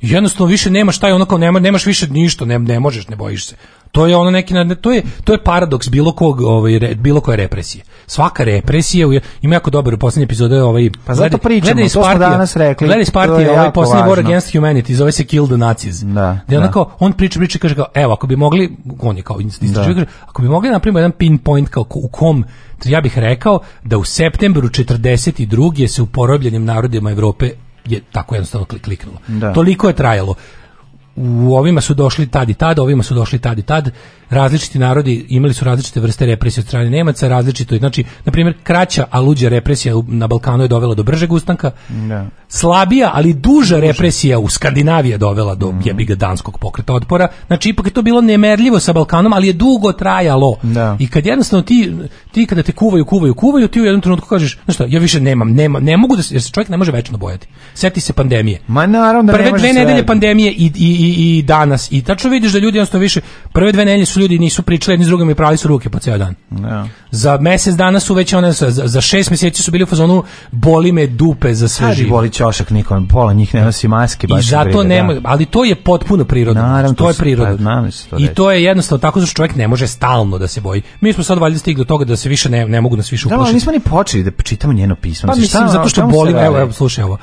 jednostavno više nemaš taj ono kao nema, nemaš više ništa, ne, ne možeš, ne bojiš se. To je ono neki to je to je paradoks bilo kog ovaj re, bilo koje represije. Svaka represija ima jako dobar u poslednjoj epizodi ovaj pa zato gleda, pričamo, gleda to partija, smo danas rekli. Gledaj iz partije ovaj poslednji War Against Humanity, zove se Kill the Nazis. Da, da. Onako, on priča priča kaže kao evo ako bi mogli on je kao istražuje da. ako bi mogli da na primer jedan pinpoint kao u kom ja bih rekao da u septembru 42. je se u porobljenim narodima Evrope je tako jednostavno kliknulo. Da. Toliko je trajalo u ovima su došli tad i tad, ovima su došli tad i tad, različiti narodi imali su različite vrste represije od strane Nemaca, različito, znači, na primjer, kraća, a luđa represija na Balkanu je dovela do bržeg ustanka, da. slabija, ali duža Duže. represija u Skandinaviji je dovela do mm. jebiga danskog pokreta otpora, znači, ipak je to bilo nemerljivo sa Balkanom, ali je dugo trajalo. Da. I kad jednostavno ti, ti kada te kuvaju, kuvaju, kuvaju, ti u jednom trenutku kažeš, znaš šta, ja više nemam, nemam, ne mogu da, jer se čovjek ne može večno bojati. Seti se pandemije. Ma naravno da Prve dve nedelje pandemije i, i, i i danas. I tačno vidiš da ljudi jednostavno više prve dve nedelje su ljudi nisu pričali jedni s drugim i prali su ruke po ceo dan. Ja. Za mesec dana su već one za, za šest meseci su bili u fazonu boli me dupe za sve živo. boli ćošak nikom, pola njih ne nosi maske baš. I zato ne da. može, ali to je potpuno prirodno. Naravno, to, to je prirodno. Pa, da I to je jednostavno tako što čovjek ne može stalno da se boji. Mi smo sad valjda stigli do toga da se više ne, ne mogu nas da više uplašiti. Da, ali nismo ni počeli da čitamo njeno pismo. Pa znači, mislim, zato što boli, evo, evo, slušaj evo.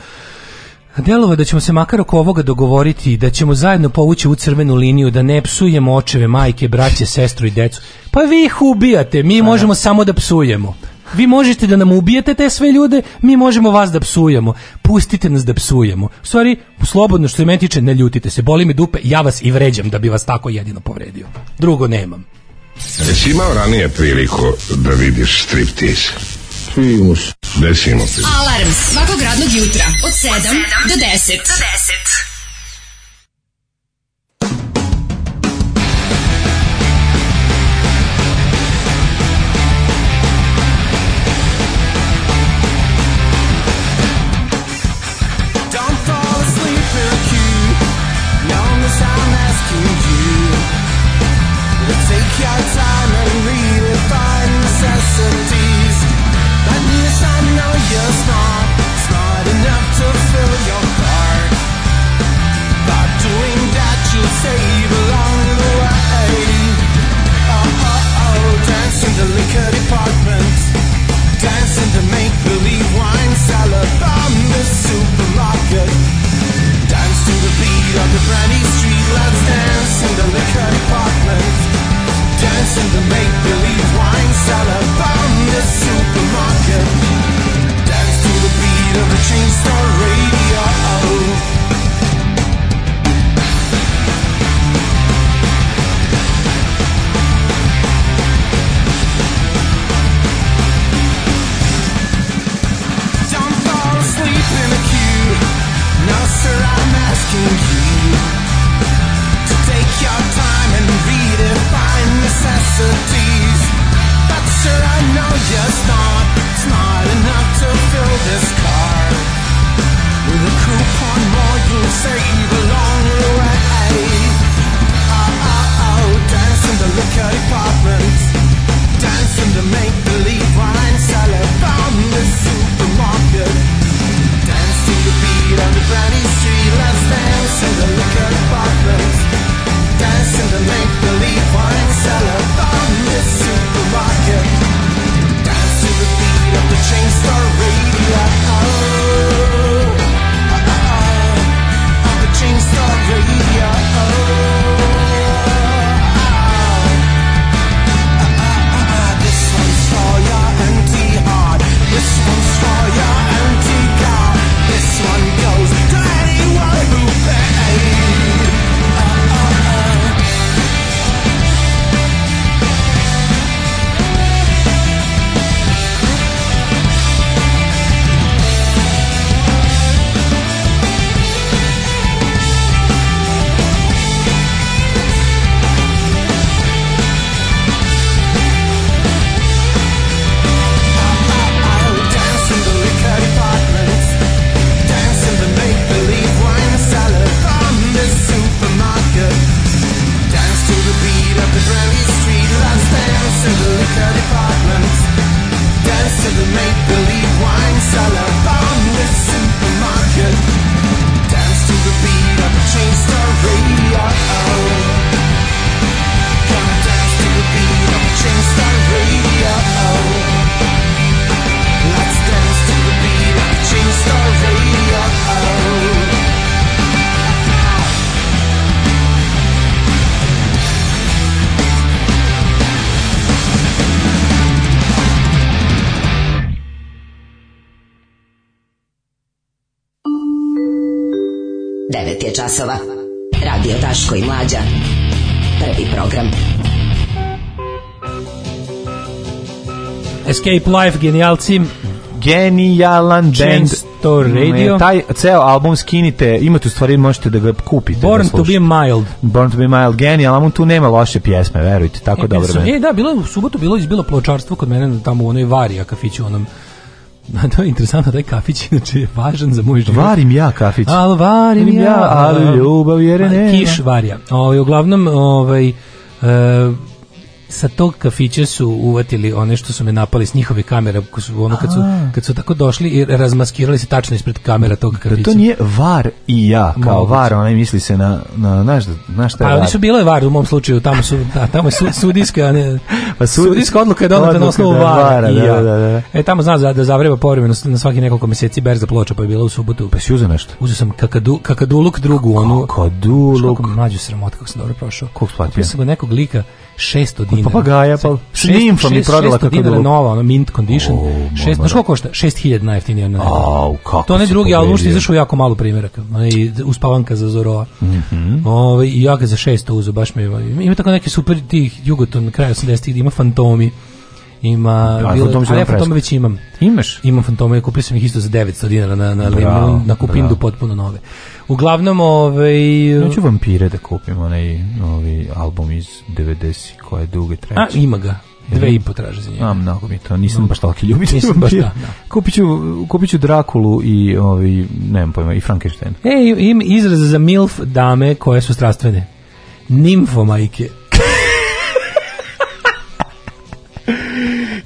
Delova da ćemo se makar oko ovoga dogovoriti, da ćemo zajedno povući u crvenu liniju, da ne psujemo očeve, majke, braće, sestru i decu. Pa vi ih ubijate, mi možemo A, samo da psujemo. Vi možete da nam ubijete te sve ljude, mi možemo vas da psujemo. Pustite nas da psujemo. U stvari, slobodno što se meni tiče, ne ljutite se, boli mi dupe, ja vas i vređam da bi vas tako jedino povredio. Drugo nemam. Jesi imao ranije priliku da vidiš striptease? desimo se. Desimo se. Alarm svakog radnog jutra od 7 do 10. Do 10. Escape Life, genijalci. Genijalan band. To mm, radio. Taj ceo album skinite, imate u stvari, možete da ga kupite. Da Born da to be mild. Born to be mild, genijal, tu nema loše pjesme, verujte, tako e, dobro. Su, e, da, bilo u subotu, bilo je izbilo pločarstvo kod mene tamo u onoj varija kafiću, onom to je interesantno, taj kafić inače je važan za moj život. Varim ja kafić. Al varim ja, ja ali ljubav jer pa, ne. Kiš varja. Ovaj, uglavnom, ovaj, e, sa tog kafića su uvatili one što su me napali s njihove kamere ko su ono kad su kad su tako došli i razmaskirali se tačno ispred kamera tog kafića. Da to nije var i ja kao Moguće. var, onaj misli se na na naš da, na šta je. A oni su je var u mom slučaju, tamo su da, tamo je su, a ne. Pa sud, sudijska odluka je donata na osnovu da, vara. i da, ja. Da, da, da, E tamo znaš da, da zavreba povremeno na svaki nekoliko meseci berza ploča pa je bila u subotu. Pa si uzeo nešto? Uzeo sam kakadu kakaduluk drugu onu. Kakaduluk. Mlađu sramot kako sam dobro prošao. Kako platio? Sam nekog lika 600 dinara. Papagaja, pa s mi prodala kako dinara, nova, ono, mint condition. Oh, 6, znaš koliko košta? 6000 najeftinije. Ne, oh, kako to ne drugi album što izašao jako malo primjeraka. I uspavanka za Zorova. Mm -hmm. Ovaj i ja ga za 600 uzeo, baš mi ovaj, ima tako neki super tih jugoton kraja 80-ih, ima fantomi ima a, bile, fantom ja fantome već imam imaš imam fantome kupio sam ih isto za 900 dinara na na, na, na kupindu potpuno nove Uglavnom, ovaj... Neću vampire da kupim, onaj ovaj album iz 90 je duge treće. A, ima ga. Dve i po traže za njega. A, mnogo mi to, nisam baš toliki ljubitelj. Nisam baš da, da. Kupit ću, Drakulu i, ovi, ovaj, nemam pojma, i Frankenstein. E, im izraz za MILF dame koje su strastvene. Nimfomajke. majke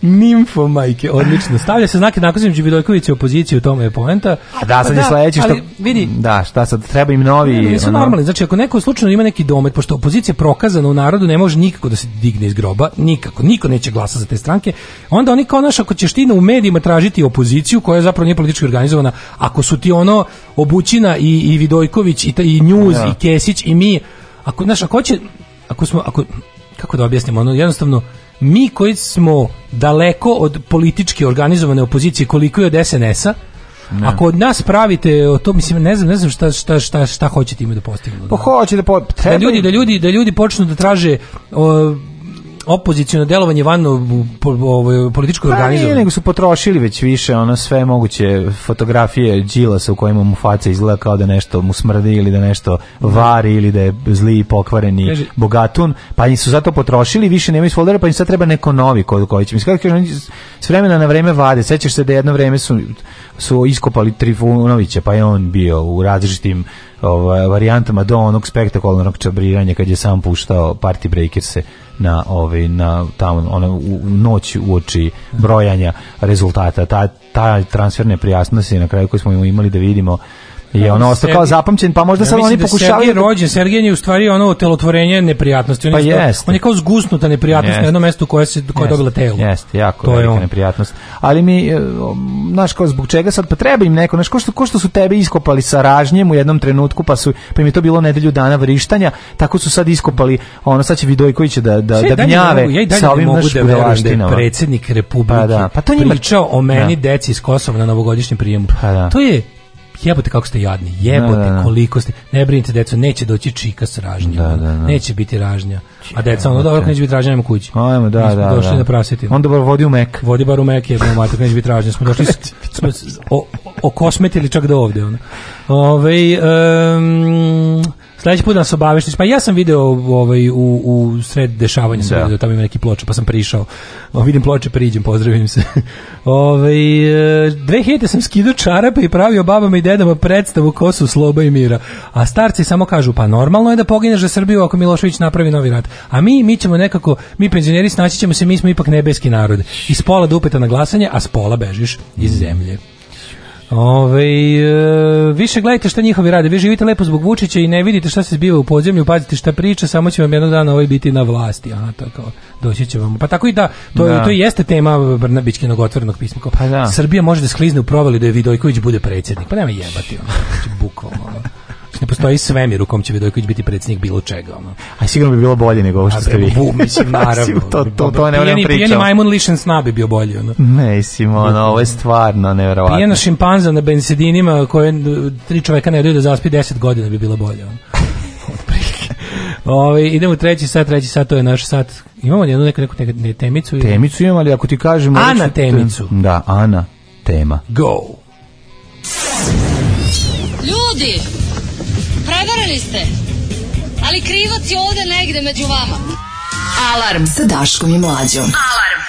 Nimfo majke, odlično. Stavlja se znak jednakosti između Vidojkovića i opozicije, u tome je poenta. A da, sad pa je da, sledeće što vidi, da, šta sad treba im novi. Ne, nisu ono... normalni. Znači ako neko slučajno ima neki domet, pošto opozicija prokazana u narodu ne može nikako da se digne iz groba, nikako, niko neće glasa za te stranke, onda oni kao naš ako ćeš ti u medijima tražiti opoziciju koja je zapravo nije politički organizovana, ako su ti ono Obućina i, i Vidojković i, ta, i News, ja. Da. i Kesić i mi, ako, znaš, ako će, ako smo, ako, kako da objasnimo, ono jednostavno, mi koji smo daleko od politički organizovane opozicije koliko je od SNS-a, ne. Ako od nas pravite o to mislim ne znam ne znam šta šta šta šta hoćete ime da postignete. Pa da. hoćete da po, da treba... da ljudi da ljudi da ljudi počnu da traže o, opoziciono delovanje van ovo ovaj, političko pa organizovanje. nego su potrošili već više ono sve moguće fotografije Đilasa u kojima mu faca izgleda kao da nešto mu smrdi ili da nešto vari ili da je zli i pokvareni Kaži. bogatun, pa im su zato potrošili, više nema iz foldera, pa im sad treba neko novi koji koji će. Mislim kako s vremena na vreme vade. Sećaš se da jedno vreme su su iskopali Trifunovića, pa je on bio u različitim ovaj, varijantama do onog spektakularnog čabriranja kad je sam puštao Party Breakers-e na ovaj na tamo ona u, noć uoči brojanja rezultata ta ta transferne prijasnosti na kraju koju smo imali da vidimo I ono ostao kao zapamćen, pa možda ja sad oni da pokušavaju... Sergij da- rođen, Sergij je u stvari ono telotvorenje neprijatnosti. On, pa je, on je kao zgusnuta neprijatnost jest. na jednom mestu koje se koja je dobila telo. Jeste, jako to velika je neprijatnost. Ali mi, e, znaš, kao zbog čega sad, pa treba im neko, znaš, ko što, ko što su tebe iskopali sa ražnjem u jednom trenutku, pa, su, pa im je to bilo nedelju dana vrištanja, tako su sad iskopali, ono, sad će Vidojković da, da, Sve da gnjave mogu, ja sa ovim mogu naš, da verujem da je Republike pa, da, pa to njima, pričao o meni, da. deci iz Kosova na novogodišnjem prijemu. Pa, da. To je jebote kako ste jadni, jebote da, da, da, koliko ste, ne brinite deco, neće doći čika s ražnjom, da, da, neće biti ražnja, a deca ono dobro neće biti ražnja, ajmo kući. Ajmo, da, da, da. došli da. prasiti. Onda bar vodi u mek. Vodi bar u mek, jebote, mater, neće biti ražnja, smo došli, smo o, ili čak do ovde. Ono. Ove, um, Sledeći put da nas obaveštiš. Pa ja sam video ovaj, u, u sred dešavanja da. video, tamo ima neki ploče, pa sam prišao. O, vidim ploče, priđem, pozdravim se. Ove, ovaj, dve hete sam skidao čarape i pravio babama i dedama predstavu ko su sloba i mira. A starci samo kažu, pa normalno je da pogineš za Srbiju ako Milošević napravi novi rat. A mi, mi ćemo nekako, mi penzioneri snaći ćemo se, mi smo ipak nebeski narod. Iz pola dupeta na glasanje, a s pola bežiš iz mm. zemlje. Ove, e, više gledajte šta njihovi rade. Vi živite lepo zbog Vučića i ne vidite šta se zbiva u podzemlju, pazite šta priča, samo će vam jednog dana ovaj biti na vlasti. Aha, to kao, doći će vam. Pa tako i da, to, da. to jeste tema Brnabićkinog otvorenog pisma. Kao, pa da. Srbija može da sklizne u provali da je Vidojković bude predsjednik. Pa nema jebati. Ono, znači, bukvalno ne postoji svemir u kom će Vidojković biti predsjednik bilo čega. Ono. A sigurno bi bilo bolje nego ovo što ste vi. Bu, mislim, naravno. to, to, to je nevjerojatno pričao. Pijeni majmun lišen sna bi bio bolje. Ono. Ne, mislim, ono, ovo je stvarno nevjerojatno. Pijena šimpanza na bensedinima koje tri čoveka ne daju da zaspi 10 godina bi bilo bolje. Ono. Ovaj idemo u treći sat, treći sat, to je naš sat. Imamo jednu neku, neku, neku ne, temicu? Ili? Temicu imamo, ali ako ti kažemo... Ana što... temicu. Da, Ana tema. Go! Ljudi, Prevarili ste. Ali krivac je ovde negde među vama. Alarm sa Daškom i Mlađom. Alarm.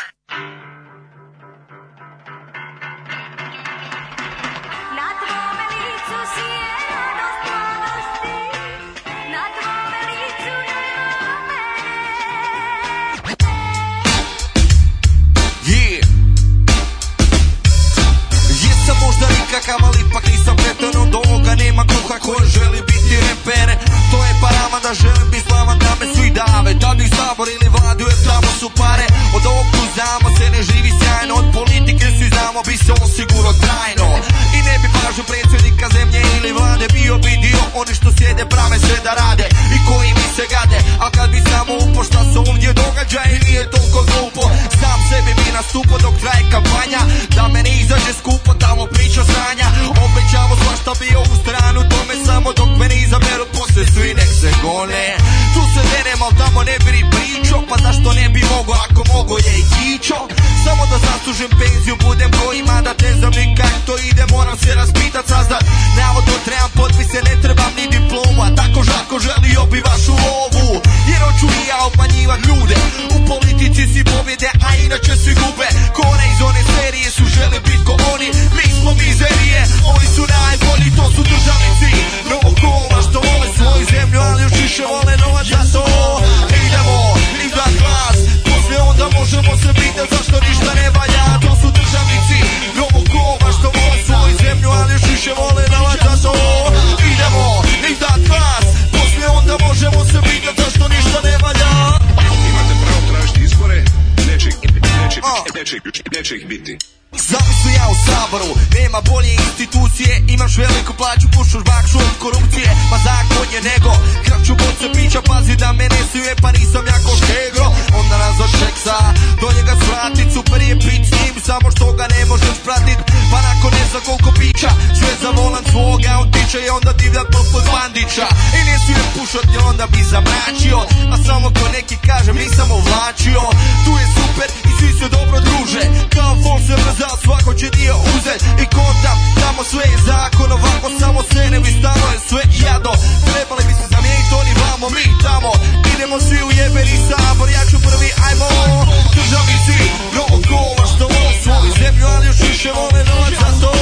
Kakav, ali ipak nisam pretan od ovoga Nema kruha koji želi pere To je parama da želim biti slavan da me svi dave Da bih sabor ili vladu jer samo su pare Od ovog Znamo se ne živi sjajno Od politike svi znamo bi se on sigurno trajno I ne bi pažnju predsjednika zemlje ili vlade Bio bi dio oni što sjede prave sve da rade I koji mi se gade A kad bi samo upo šta se ovdje događa I nije toliko glupo Sam sebi bi nastupo dok traje kampanja Da me ne izađe skupo tamo priča sranja Obećavo svašta bi u stranu Tome samo dok me ne izaberu poslije svi nek se gone se derem, al tamo ne bi ni pričao Pa zašto ne bi mogo, ako mogo je i kićo Samo da zaslužim penziju, budem ko ima da te znam nikak to ide Moram se raspitat saznat, navodno trebam potpise, ne trebam ni diploma tako žako želio bi vašu lovu Jer hoću i ja obmanjivat ljude U politici si pobjede, a inače si gube Kone iz one serije su žele bit ko oni Mi smo mizerije, oni su najbolji, to su državnici Novo kola što vole svoju zemlju, ali još više vole neće, neće ih biti. Znam su ja u saboru, nema bolje institucije Imaš veliku plaću, pušaš bakšu od korupcije Ma pa zakon je nego, krču boce pića Pazi da me ne suje, pa nisam jako štegro Onda nas od šeksa, do njega svratit Super je pit s njim, samo što ga ne možeš pratit Pa nakon ne zna koliko pića Sve za volan svoga, on tiče i onda divlja poput bandića I ne suje pušat, jer onda bi zamračio A samo ko neki kažem, nisam ovlačio Tu je super i svi se dobro druže Kao fol se brzo uzal, svako će dio uzet I kontam, tamo sve je zakon Ovako samo se ne bi stalo je sve jado Trebali bi se zamijeniti oni vamo, mi tamo Idemo svi u jebeni sabor, ja ću prvi, ajmo Državi si, no kola što voli svoju zemlju Ali još više vole novac za to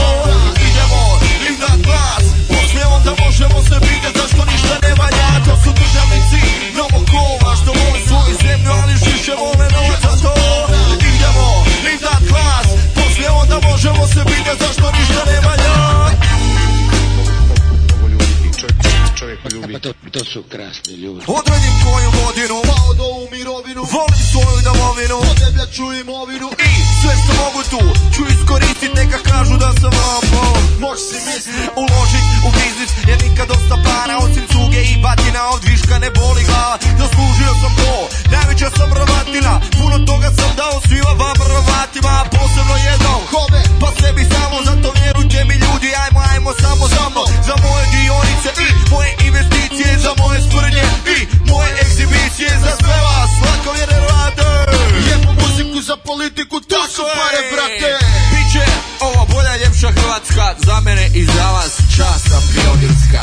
To, to su krasni ljudi. Odredim koju godinu, vao do u mirovinu. Volim svoju domovinu, od debljaču imovinu. I sve što mogu tu, ću iskoristit, neka kažu da sam lopov. Moš si mislit, uložit u biznis, jer nikad dosta para, osim cuge i batina, od viška ne boli glava. Zaslužio sam to, najveća sam ravatina, puno toga sam dao svima vam ravatima, posebno jednom. Kome? Pa sebi samo, zato vjerujte mi ljudi, ajmo, ajmo, samo, samo, za moje dionice Moje investicije za moje stvrnje i moje egzibicije za sve vas Lakovjere rade Lijepu muziku za politiku, to su pare brate Biće ovo bolja ljepša Hrvatska Za mene i za vas časta pionirska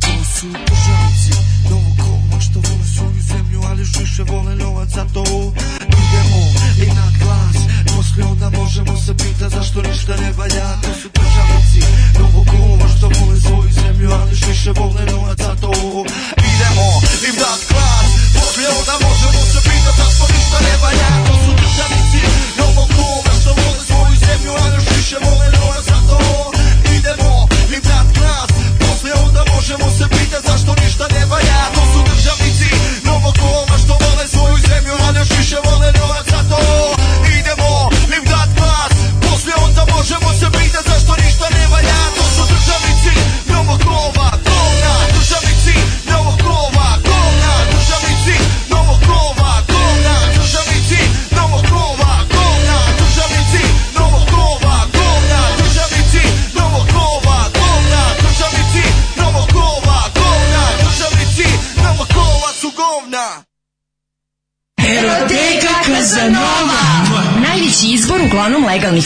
To su državci novog koma Što vole svoju zemlju, ali više vole novac za to Možemo se pita zašto ništa ne valja To su državnici duboko uma što vole svoju zemlju Ali više vole novac zato idemo im dat glas Poslije da možemo se pita zašto ništa ne valja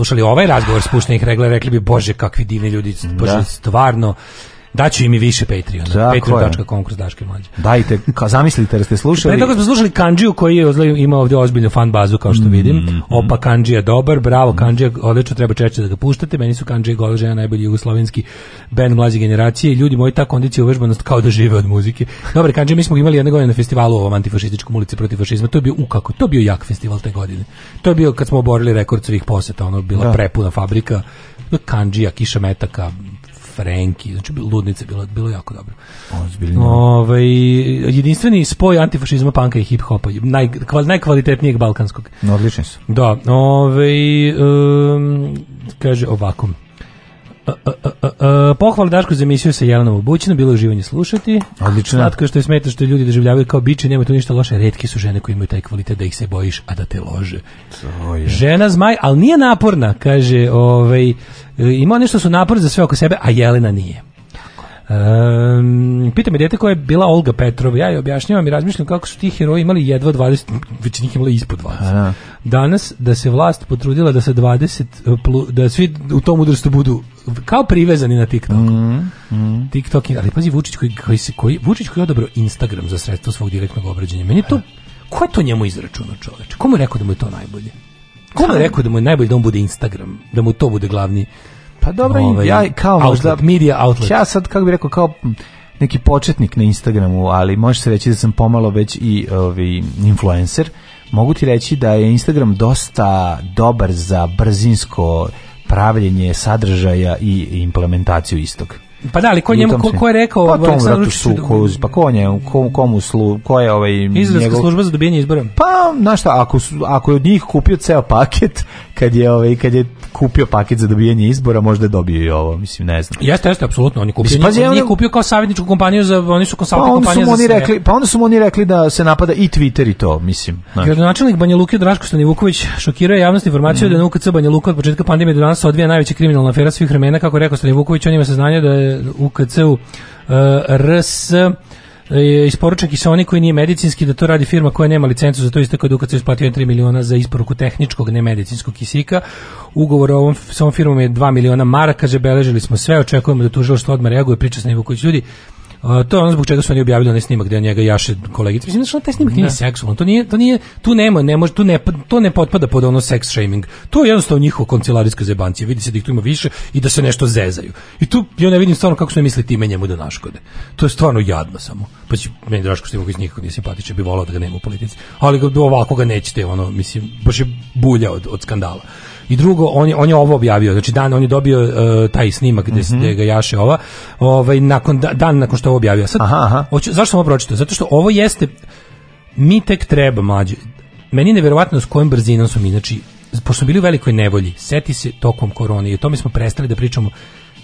slušali ovaj razgovor spuštenih regla, rekli bi, bože, kakvi divni ljudi, da. bože, stvarno, Daću im i više Patreona. Patreon.com kroz Daške mlađe. Dajte, ka, zamislite da ste slušali. Pre toga smo slušali Kanđiju koji je ima ovdje ozbiljnu fan bazu kao što mm, vidim. Mm -hmm. Opa Kanđija dobar, bravo Kanđija, odlično, treba češće da ga puštate. Meni su Kanđija Gola žena najbolji jugoslovenski band mlađe generacije i ljudi moji ta kondicija uvežbanost kao da žive od muzike. Dobar Kanđija, mi smo imali jedne godine na festivalu ovom antifašističkom ulici protiv fašizma. To je bio ukako, to je bio jak festival te godine. To je bio kad smo oborili rekord svih poseta, ono bila da. prepuna fabrika. Kanđija, kiša metaka, Frenki, znači ludnica bilo bilo jako dobro. Ozbiljno. Ovaj jedinstveni spoj antifašizma, panka i hip hopa, naj, najkvalitetnijeg balkanskog. No, odlični su. Da, ovaj um, kaže ovakom. Uh, pohvala Daško za emisiju sa Jelenom Obućinom, bilo je uživanje slušati. Odlično. Slatko što je smeta što ljudi doživljavaju kao biće, nema tu ništa loše, retke su žene koje imaju taj kvalitet da ih se bojiš, a da te lože. To je. Žena zmaj, ali nije naporna, kaže, ovaj, e, ima nešto su napor za sve oko sebe, a Jelena nije. Um, pita me dete koja je bila Olga Petrova. Ja je objašnjavam i razmišljam kako su ti heroji imali jedva 20, već njih imali ispod 20. Aha. Danas da se vlast potrudila da se 20 eh, da svi u tom udrstu budu kao privezani na TikTok. Mm, mm. TikTok, ali pazi Vučić koji, koji se koji Vučić koji je odabrao Instagram za sredstvo svog direktnog obrađenja. Meni je to ko je to njemu izračunao, čoveče? Komu je rekao da mu je to najbolje? Ko je rekao da mu je najbolje da on bude Instagram, da mu to bude glavni Pa dobro, ovaj, ja kao možda media outlet. Ja sad kako bih rekao kao neki početnik na Instagramu, ali može se reći da sam pomalo već i ovaj influencer. Mogu ti reći da je Instagram dosta dobar za brzinsko pravljenje sadržaja i implementaciju istog. Pa da, ali ko njemu ko, ko je rekao pa, tom vratu pa ko nje, ko, komu slu, ko je ovaj Izraelska njegov... služba za dobijanje izbora. Pa, na šta, ako ako je od njih kupio ceo paket, kad je ovaj kad je kupio paket za dobijanje izbora, možda je dobio i ovo, mislim, ne znam. Jeste, jeste, apsolutno, on je kupio, Mislim, njih, njih kupio kao savjetničku kompaniju za, oni su konsulting pa kompanija za oni sve. Rekli, pa onda su mu oni rekli da se napada i Twitter i to, mislim. Znači. Gradonačelnik Banja Luka Draško Stanivuković šokirao je javnost informaciju mm. da je NUKC Banja Luka od početka pandemije do danas odvija najveća kriminalna afera svih vremena, kako rekao Stanivuković, on ima saznanje da je UKC-u e, RS e, isporuča kiseonik koji nije medicinski, da to radi firma koja nema licencu za to isto kada UKC isplatio 3 miliona za isporuku tehničkog nemedicinskog kisika. Ugovor o ovom, s ovom firmom je 2 miliona maraka, kaže, beležili smo sve, očekujemo da tužilaštvo odmah reaguje, priča s nevokoći ljudi Uh, to je ono zbog čega su oni objavili onaj snimak gde njega jaše kolegice. Mislim znači, taj snimak nije da. seksualan, to nije, to nije, tu nema, ne može, tu ne, to ne potpada pod ono sex shaming. To je jednostavno njihovo kancelarijsko zebancije. Vidi se da ih tu ima više i da se nešto zezaju. I tu ja ne vidim stvarno kako su ne misli time njemu da naškode. To je stvarno jadno samo. Pa će meni Draško Stimog iz njih nije simpatičan, bi volao da ga nema u politici. Ali ovako ga nećete, ono, mislim, baš je bulja od, od skandala. I drugo, on je, on je ovo objavio, znači dan, on je dobio uh, taj snimak gde, mm -hmm. ga jaše ova, ovaj, nakon, da, dan nakon što je ovo objavio. Sad, aha, aha. Hoću, zašto sam ovo pročitao? Zato što ovo jeste, mi tek treba, mlađe, meni je nevjerovatno s kojom brzinom su mi, znači, pošto smo bili u velikoj nevolji, seti se tokom korone i o tome smo prestali da pričamo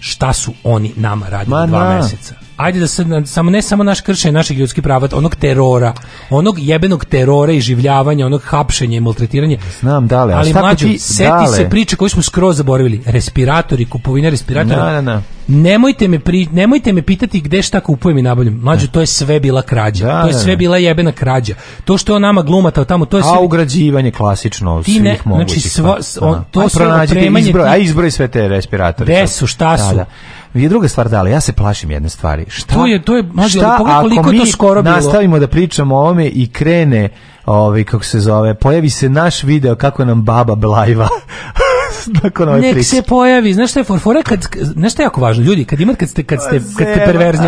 šta su oni nama radili Ma, dva na. meseca ajde da se samo ne samo naš kršenje naših ljudskih prava, onog terora, onog jebenog terora i življavanja, onog hapšenja i maltretiranja. Znam, dale, a ali mlađu, ti, seti dale. se priče koju smo skroz zaboravili, respiratori, kupovina respiratora. Na, na, na. Nemojte me, pri, nemojte me pitati gde šta kupujem i nabavljam. Mlađo, da. to je sve bila krađa. Da, to je da, sve da. bila jebena krađa. To što je nama glumata tamo, to je sve... A ugrađivanje klasično ti ne, svih mogućih. Znači, sva, on, to aj, sve opremanje... Izbroj, ti, aj izbroj sve te respiratore. Gde su, šta su? Da, da. I druga stvar da dale, ja se plašim jedne stvari. Šta? To je to je maži, koliko, koliko mi to skoro bilo? Nastavimo da pričamo o ovome i krene, ovaj kako se zove, pojavi se naš video kako nam baba blajva. nakon ove Nek priče. se pojavi, znaš šta je forfora kad, znaš šta je jako važno, ljudi, kad imate, kad ste, kad ste, kad ste perverzni,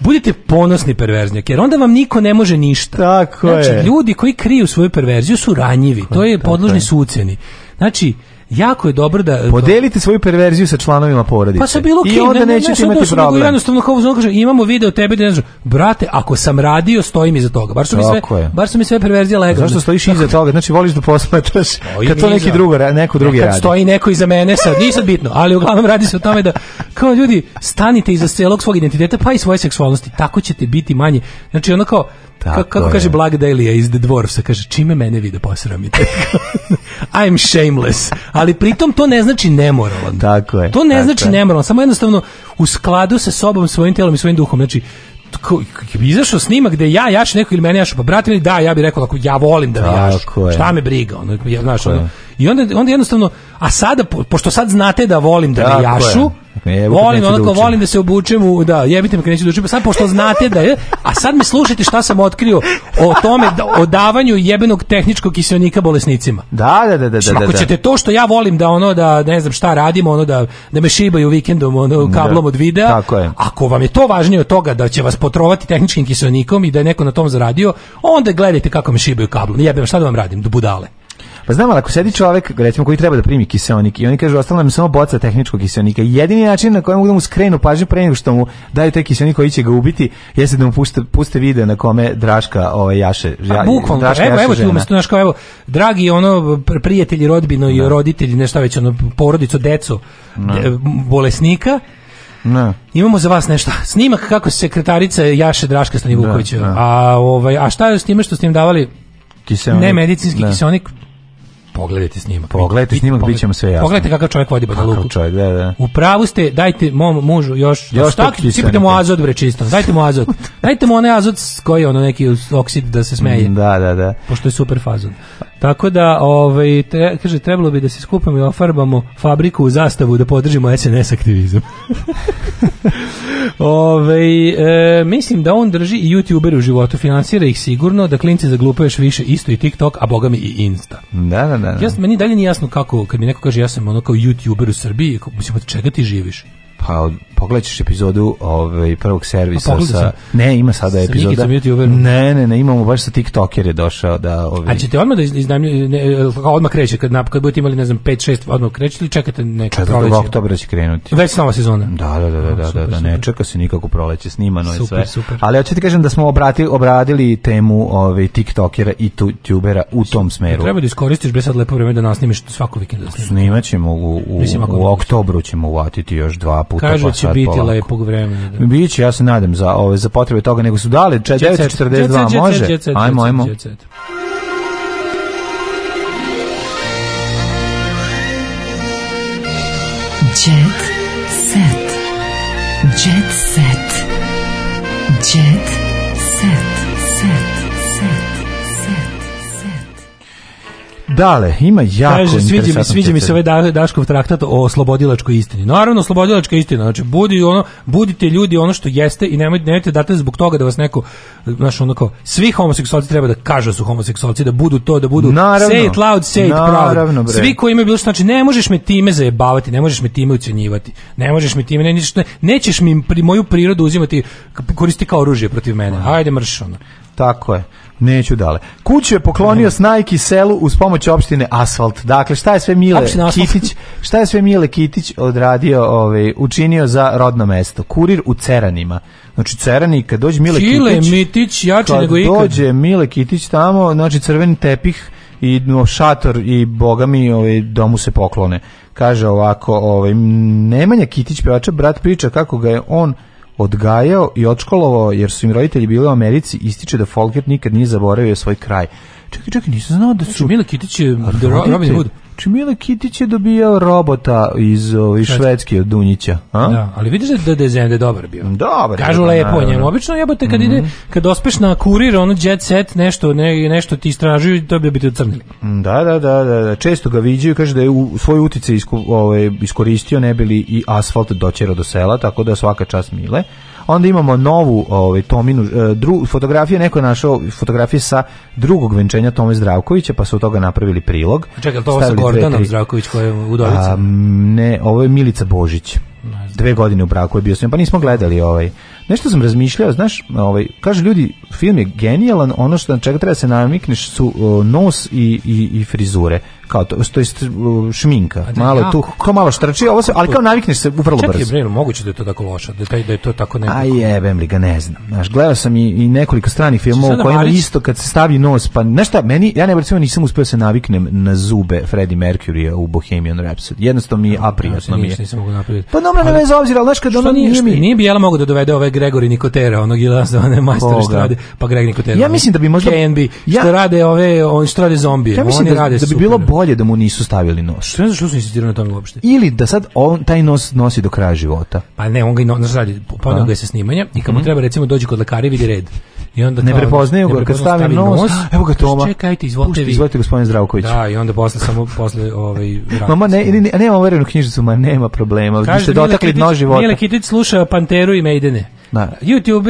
budite ponosni perverznjak, jer onda vam niko ne može ništa. Tako znači, je. ljudi koji kriju svoju perverziju su ranjivi, to je podložni su uceni. Znači, Jako je dobro da e, podelite svoju perverziju sa članovima porodice. Pa se bilo okay, I onda ne, nećete ne, imati došlo, problem. Jednostavno kao uzmano kaže imamo video tebe da ne brate, ako sam radio stojim iza toga. Bar su mi sve je. bar su mi sve perverzije legalne. Zašto stojiš iza toga? Znači voliš da posmatraš pa kad to neki drugo, neko drugi radi. Kad stoji neko iza mene sad, nije sad bitno, ali uglavnom radi se o tome da kao ljudi stanite iza celog svog identiteta pa i svoje seksualnosti. Tako ćete biti manje. Znači ono kao Tako kako je. kaže Black Dahlia iz The Dwarfsa, kaže čime mene vide da posramite? I'm shameless. Ali pritom to ne znači nemoralan. Tako je. To ne tako znači je. nemoralan, samo jednostavno u skladu sa sobom, svojim telom i svojim duhom. Znači, bi izašao snimak gde ja jaš neko ili mene jaš pa brate ili da ja bih rekao ako ja volim da jaš šta me briga ono ja znaš ono i onda onda jednostavno a sada po, pošto sad znate da volim da ne jašu je. Dakle, volim, da onako, da volim da se obučem u, da, jebite me kad neću da učim, pa sad pošto znate da je, a sad me slušajte šta sam otkrio o tome, da, o davanju jebenog tehničkog kiselnika bolesnicima. Da, da, da, da, da, Ako da. ćete to što ja volim da ono, da ne znam šta radimo, ono da, da me šibaju vikendom ono, da, kablom od videa, Tako je. ako vam je to važnije od toga da će vas potrovati tehničkim kiselnikom i da je neko na tom zaradio, onda gledajte kako me šibaju kablom. Jebem, šta da vam radim, budale. Pa znam, ali ako sedi čovek, recimo, koji treba da primi kiseonik i oni kažu, ostalo nam samo boca tehničkog kiseonika. Jedini način na kojem mogu da mu skrenu pažnju pre nego što mu daju taj kiseonik koji će ga ubiti, jeste da mu puste, puste video na kome Draška ovaj, jaše. Ja, bukvalno, draška, evo, jaše evo ti umjesto, znaš kao, evo, dragi ono, prijatelji, rodbino i da. roditelji, nešto već, ono, porodicu, decu, de, da. bolesnika, ne. Da. Imamo za vas nešto. Snimak kako sekretarica Jaše Draška Stanivukovića. A ovaj a šta je s time što ste im davali? Kiseonik. Ne medicinski ne. kiseonik. Pogledajte snimak. Pogledajte snimak, bit ćemo sve jasno. Pogledajte kakav čovjek vodi Banja Luku. Čovjek, da, da. U pravu ste, dajte mom mužu još... Još stak, Sipite mu azot, bre, čisto. Dajte mu azot. dajte mu onaj azot koji je ono neki oksid da se smeje. Da, da, da. Pošto je super fazon. Tako da, ovaj, tre, kaže, trebalo bi da se skupamo i ofarbamo fabriku u zastavu da podržimo SNS aktivizam. Ove, ovaj, e, mislim da on drži i youtuber u životu, finansira ih sigurno, da klinci zaglupa još više isto i TikTok, a boga mi i Insta. Da, da, da. da. Jasno, meni dalje nije jasno kako, kad mi neko kaže ja sam ono kao youtuber u Srbiji, mislim, od čega ti živiš? Pa pogledaćeš epizodu ovaj prvog servisa sa Ne, ima sada sa epizoda. Ne, ne, ne, imamo baš sa TikToker je došao da ovaj. A ćete odmah da iznajmljujete e, odmah kreće kad kad budete imali ne znam 5 6 odmah kreće ili čekate neka proleće. 4. oktobra da će krenuti. Već nova sezona. Da, da, da, da, da, super, da, da ne super. čeka se nikako proleće, snimano je sve. Super. Ali hoćete kažem da smo obratili obradili temu ovaj TikTokera i YouTubera u tom smeru. Treba da iskoristiš bre sad lepo vreme da nasnimiš svako vikend. Da Snimaćemo u u, Mislim, u oktobru ćemo uvatiti još dva puta. Kažu pa da će biti polako. lepog vremena. Da. Biće, ja se nadam za ove za potrebe toga, nego su dali 942 može. Ajmo, ajmo. Jet set. Dale, ima jako Kaže, sviđa mi, sviđa mi se ovaj da-, Daškov traktat o slobodilačkoj istini. Naravno, slobodilačka istina, znači budi ono, budite ljudi ono što jeste i nemojte, nemojte dati zbog toga da vas neko, znaš, ono kao, svi homoseksualci treba da kažu da su homoseksualci, da budu to, da budu naravno, say it loud, say it proud. Svi koji imaju bilo što, znači, ne možeš me time zajebavati, ne možeš me time ucenjivati, ne možeš me time, ne, ne, nećeš mi pri, moju prirodu uzimati, koristi kao oružje protiv mene. Hajde, mrš, ono. Tako je. Neću dale. Kuću je poklonio Snajki selu uz pomoć opštine Asfalt. Dakle, šta je sve Mile Kitić, šta je sve Mile Kitić odradio, ovaj, učinio za rodno mesto? Kurir u Ceranima. Znači Cerani kad dođe Mile Čile, Kitić, Mitić jače nego ikad. Dođe Mile Kitić tamo, znači crveni tepih i no, šator i bogami ovaj, domu se poklone. Kaže ovako, ovaj, Nemanja Kitić pevača, brat priča kako ga je on odgajao i odškolovao jer su im roditelji bili u Americi, ističe da Folker nikad nije zaboravio svoj kraj. Čekaj, čekaj, nisam znao da znači, su... Znači, Mile Kitić je Robin Hood. Čimile znači, Kitić je dobijao robota iz ovaj, Švedske od Dunjića. A? Da, ali vidiš da, da je Zemlje dobar bio. Dobar. Kažu pa lepo njemu. Obično jebote kad mm -hmm. ide, mhm. kad ospeš na kurir, ono jet set, nešto, ne, nešto ti istražuju, to bi biti ocrnili. Da, da, da, da, da. Često ga viđaju, kaže da je u svoj utice isku, ovaj, iskoristio, ne bili i asfalt doćero do sela, tako da svaka čast mile. Onda imamo novu ovaj, Tominu, e, dru, fotografije neko našao fotografije sa drugog venčanja Tome Zdravkovića, pa su od toga napravili prilog. Čekaj, to je sa Gordanom tri... Zdravković koja je udovica? ne, ovo je Milica Božić. Dve godine u braku je bio sve pa nismo gledali ovaj. Nešto sam razmišljao, znaš, ovaj, kaže ljudi, film je genijalan, ono što na čega treba da se namikneš su nos i, i, i frizure kao to, to jest šminka. Da, malo jako. tu, kao malo štrči, ovo se, ali kao navikneš se upravo brzo. Čekaj, bre, moguće da je to tako loša, da taj da je to tako nekako. Aj, jebem li ga, ne znam. Znaš, gledao sam i, i nekoliko stranih filmova da u kojima isto kad se stavi nos, pa znaš šta, meni ja ne recimo nisam uspeo da se naviknem na zube Freddie Mercury u Bohemian Rhapsody. Jednostavno mi je aprijatno mi je. Nisam mogao napraviti. Pa dobro, ne veze obzira, znaš kad ono nije mi. Nije bi jela mogu da dovede ove Gregory Nikotera, onog ilazda, one majstore što radi, pa Greg Nikotera. Ja mislim da bi možda KNB, što rade ove, on što rade zombije. Ja mislim da, da bi bilo bolje da mu nisu stavili nos. Što ne znam što su insistirali na tome uopšte. Ili da sad on taj nos nosi do kraja života. Pa ne, on ga i nos radi, ponao pa. ga je sa snimanja i kad mu mhm. treba recimo dođi kod lekara i vidi red. I onda ne prepoznaju ga kad stavi, nos, nos. Evo ga pa Toma. Čekajte, izvolite Pušti, vi. Izvolite gospodin Zdravković. Da, i onda posle samo posle ovaj Mama ne, ne, ne, nema overenu knjižicu, ma nema problema. Vi ste dotakli da dno života. Mile Kitić sluša Panteru i Maidene. Da.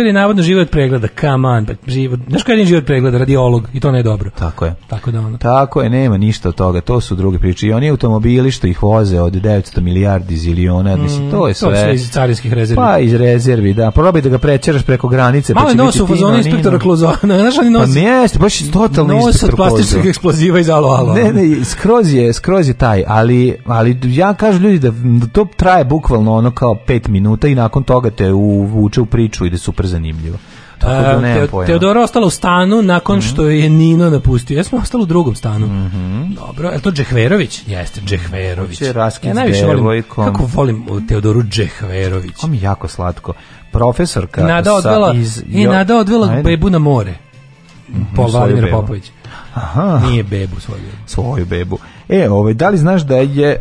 ili navodno žive od pregleda, come on, pa žive, znaš kada je žive pregleda, radiolog, i to ne je dobro. Tako je. Tako da ono. Tako je, nema ništa od toga, to su druge priče. I oni automobili što ih voze od 900 milijardi ziliona, mm, mislim, to je sve. To je sve iz carinskih rezervi. Pa iz rezervi, da. Probaj da ga prečeraš preko granice. Pa Malo pa će nos u fazonu da. pa inspektora Klozona, znaš oni nosi? Pa jeste, baš totalno inspektor Nos od plastičnog eksploziva iz alo, alo. Ne, ne, skroz je, skroz je taj, ali, ali ja kažu ljudi da, da to traje bukvalno ono kao 5 minuta i nakon toga te uvuče u priču i da je super zanimljivo. Tako da ne pojma. Teodora ostala u stanu nakon mm -hmm. što je Nino napustio. Ja smo ostali u drugom stanu. Mm -hmm. Dobro, je to Džehverović? Jeste, mhm. Džehverović. Ja najviše volim, kako volim uh, Teodoru Džehverović. On mi jako slatko. Profesorka Nada odvela, sa iz... I Nada odvela Ajde. bebu na more. Mm -hmm, Pol Vladimira Popović. Aha. Nije bebu svoju. Bebu. Svoju bebu. E, ovaj, da li znaš da je e,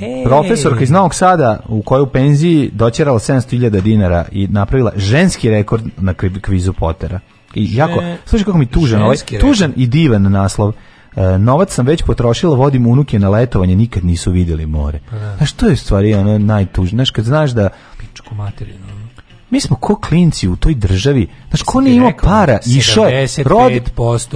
e profesorka iz Novog Sada u kojoj u penziji doćerala 700.000 dinara i napravila ženski rekord na kvizu Potera? I jako, slušaj kako mi tužan, ovaj, tužan i divan naslov. E, novac sam već potrošila, vodim unuke na letovanje, nikad nisu vidjeli more. Pa da. Znaš, to je stvari ono najtužnije. Znaš, kad znaš da... Pičku materinu mi smo ko klinci u toj državi, znaš, ko nije imao para, išao je, rodi,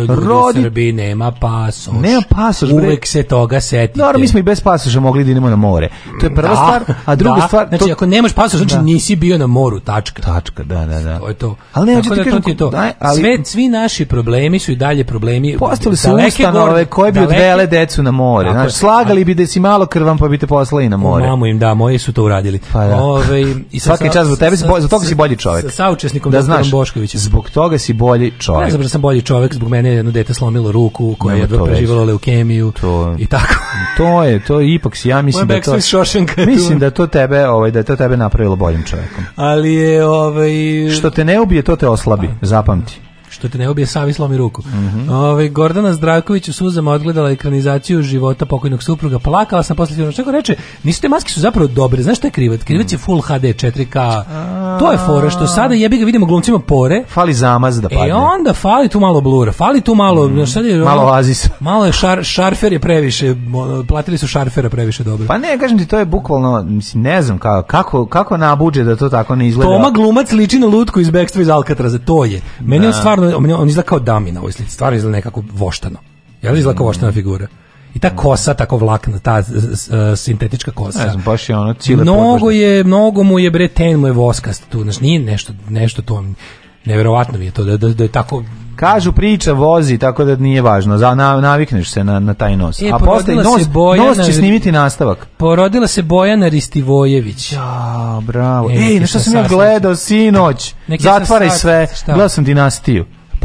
rodi, Srbiji nema pasoš. Nema pasoš, bre. Uvek se toga setite. Naravno, mi smo i bez pasoša mogli da idemo na more. To je prva da, stvar, a druga da. stvar... Znači, ako nemaš pasoš, znači da. nisi bio na moru, tačka. Tačka, da, da, da. To je to. Ali ne, Tako da, kažem, to ti je to. Daj, ali... Sve, svi naši problemi su i dalje problemi... Postali su ustanove koje bi odvele decu na more. Znaš, slagali bi da si malo krvan, pa bi te poslali na more. Mamo im, da, moji su to uradili. Pa da. Ove, i sad, Svaki čas, za tebe, za toga si bolji čovjek. Sa saučesnikom da znaš, Boškovićem. Zbog toga si bolji čovjek. Ne znam da sam bolji čovjek, zbog mene jedno dete slomilo ruku, koje je jedva preživalo leukemiju to, i tako. to je, to je ipak si ja mislim da to Mislim da to tebe, ovaj da je to tebe napravilo boljim čovjekom. Ali je ovaj što te ne ubije, to te oslabi, zapamti što te ne obije savi slomi ruku. Mm -hmm. Ove, Gordana Zdraković u suzama odgledala ekranizaciju života pokojnog supruga, plakala sam posle filma. Čako reče, nisu te maske su zapravo dobre, znaš šta je krivac? Krivac je full HD 4K, A -a. to je fora što sada jebi ga vidimo glumcima pore. Fali zamaz da e, padne. I onda fali tu malo blura, fali tu malo, mm -hmm. sad je, malo oazisa. Malo je šar, šarfer je previše, platili su šarfera previše dobro. Pa ne, kažem ti, to je bukvalno, mislim, ne znam kako, kako, kako nabuđe da to tako ne izgleda. Toma glumac liči na lutku iz Bekstva iz Alcatraza, to je. Meni da. on stvarno on, on izgleda kao dami na ovoj slici, stvarno izgleda nekako voštano. Jel izgleda kao voštana figura? I ta kosa tako vlakna, ta uh, sintetička kosa. Ne znam, baš je ono cile Mnogo je, mnogo mu je bre ten mu je voskast tu, znači nije nešto nešto to neverovatno mi je to da, da, da je tako Kažu priča vozi, tako da nije važno. Za na, navikneš se na, na taj nos. E, A posle nos, Bojana, nos će snimiti nastavak. Porodila se Bojana Ristivojević. Ja, bravo. E, Ej, nešto sam ja gledao sinoć. Zatvaraj sve. Gledao sam dinastiju.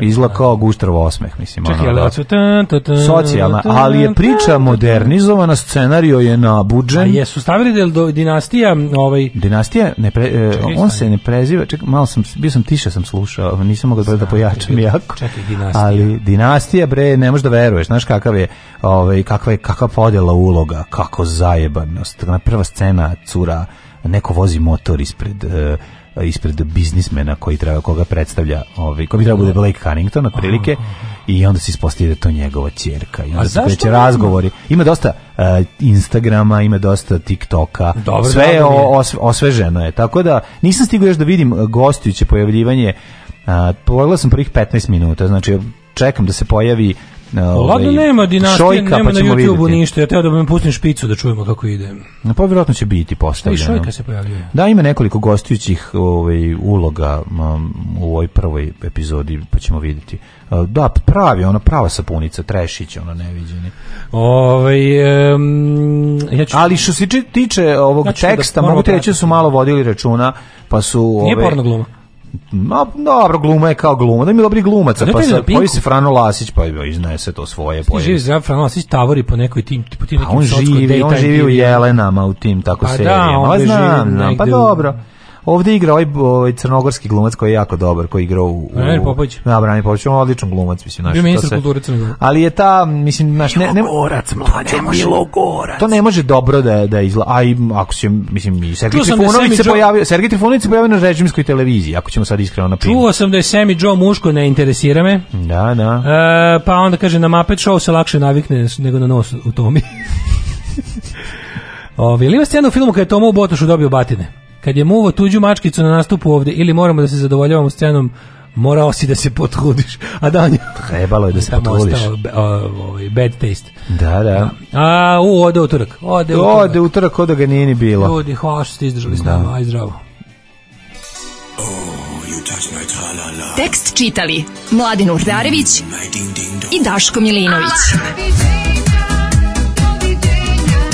izgleda kao guštrvo osmeh, mislim. Čekaj, ono, da. Socijalna, ali je priča modernizovana, scenario je na budžen. A jesu stavili del da do dinastija, ovaj... Dinastija, ne pre, e, čekaj, on se ne preziva, čekaj, malo sam, bio sam tiše sam slušao, nisam mogao da, pojačam čekaj, jako. Čekaj, dinastija. Ali dinastija, bre, ne možeš da veruješ, znaš kakav je, ovaj, kakva je, kakva podjela uloga, kako zajebanost. Na prva scena cura, neko vozi motor ispred... Eh, E, ispred biznismena koji treba koga predstavlja, ovaj koji bi trebao bude Blake Carrington otprilike i onda se ispostavi da to njegova ćerka. I onda se kreće razgovori. Ima dosta uh, Instagrama, ima dosta TikToka. Dobar, sve je os, osveženo je. Tako da nisam stigao još da vidim e, gostujuće pojavljivanje. Uh, pogledao sam prvih 15 minuta, znači čekam da se pojavi Pa ovaj, ladno nema dinastije, pa nema pa na YouTubeu ništa. Ja teo da mi pustim špicu da čujemo kako ide. Na pa vjerojatno će biti postavljeno. I Šojka se pojavljuje. Da, ima nekoliko gostujućih ovaj, uloga um, u ovoj prvoj epizodi, pa ćemo vidjeti. Uh, da, pravi, ona prava sapunica, trešić, ona neviđeni. Ovaj um, ja ću... Ali što se tiče ovog ja da teksta, da mogu ti reći da su malo vodili računa, pa su... Nije ove, porno gluma. No, dobro, gluma je kao gluma. Pa da mi dobri glumac, pa sa, pojavi se Frano Lasić, pa iznese to svoje. Pa živi za Frano Lasić, tavori po nekoj tim, po tim pa nekim on živi, on živi u Jelenama, u tim tako pa serijama. Da, on znam, pa dobro. Ovde igra ovaj, ovaj crnogorski glumac koji je jako dobar, koji igra u, Branimir Popović. Da, Branimir Popović, on odličan glumac, mislim, naš. Bio ministar se, kulture Crne Ali je ta, mislim, naš ne ne Milogorac, mlađe, pa ne može, Milogorac. To ne može dobro da da izla, aj ako se mislim i Sergej da Trifunović se pojavio, Sergej Trifunović se pojavio na režimskoj televiziji, ako ćemo sad iskreno na primjer. Čuo sam da je Semi Joe muško ne interesira me. Da, da. E, pa onda kaže na Muppet Show se lakše navikne nego na nos u Tomi. Ovi, ili ima scenu u filmu kada je Tomo u Botošu dobio batine? Kad je muvo tuđu mačkicu na nastupu ovde ili moramo da se zadovoljavamo scenom morao si da se potrudiš. A da on je... Trebalo je da se potrudiš. Ostao, be, o, ovaj, bad taste. Da, da. A, u, ode utorak. Ode utorak. Ode utorak, ode da ga nije ni bilo. Ljudi, hvala što ste izdržali s nama. Da. Aj, zdravo. Oh, Tekst čitali Mladin Urdarević i Daško Milinović. Ah,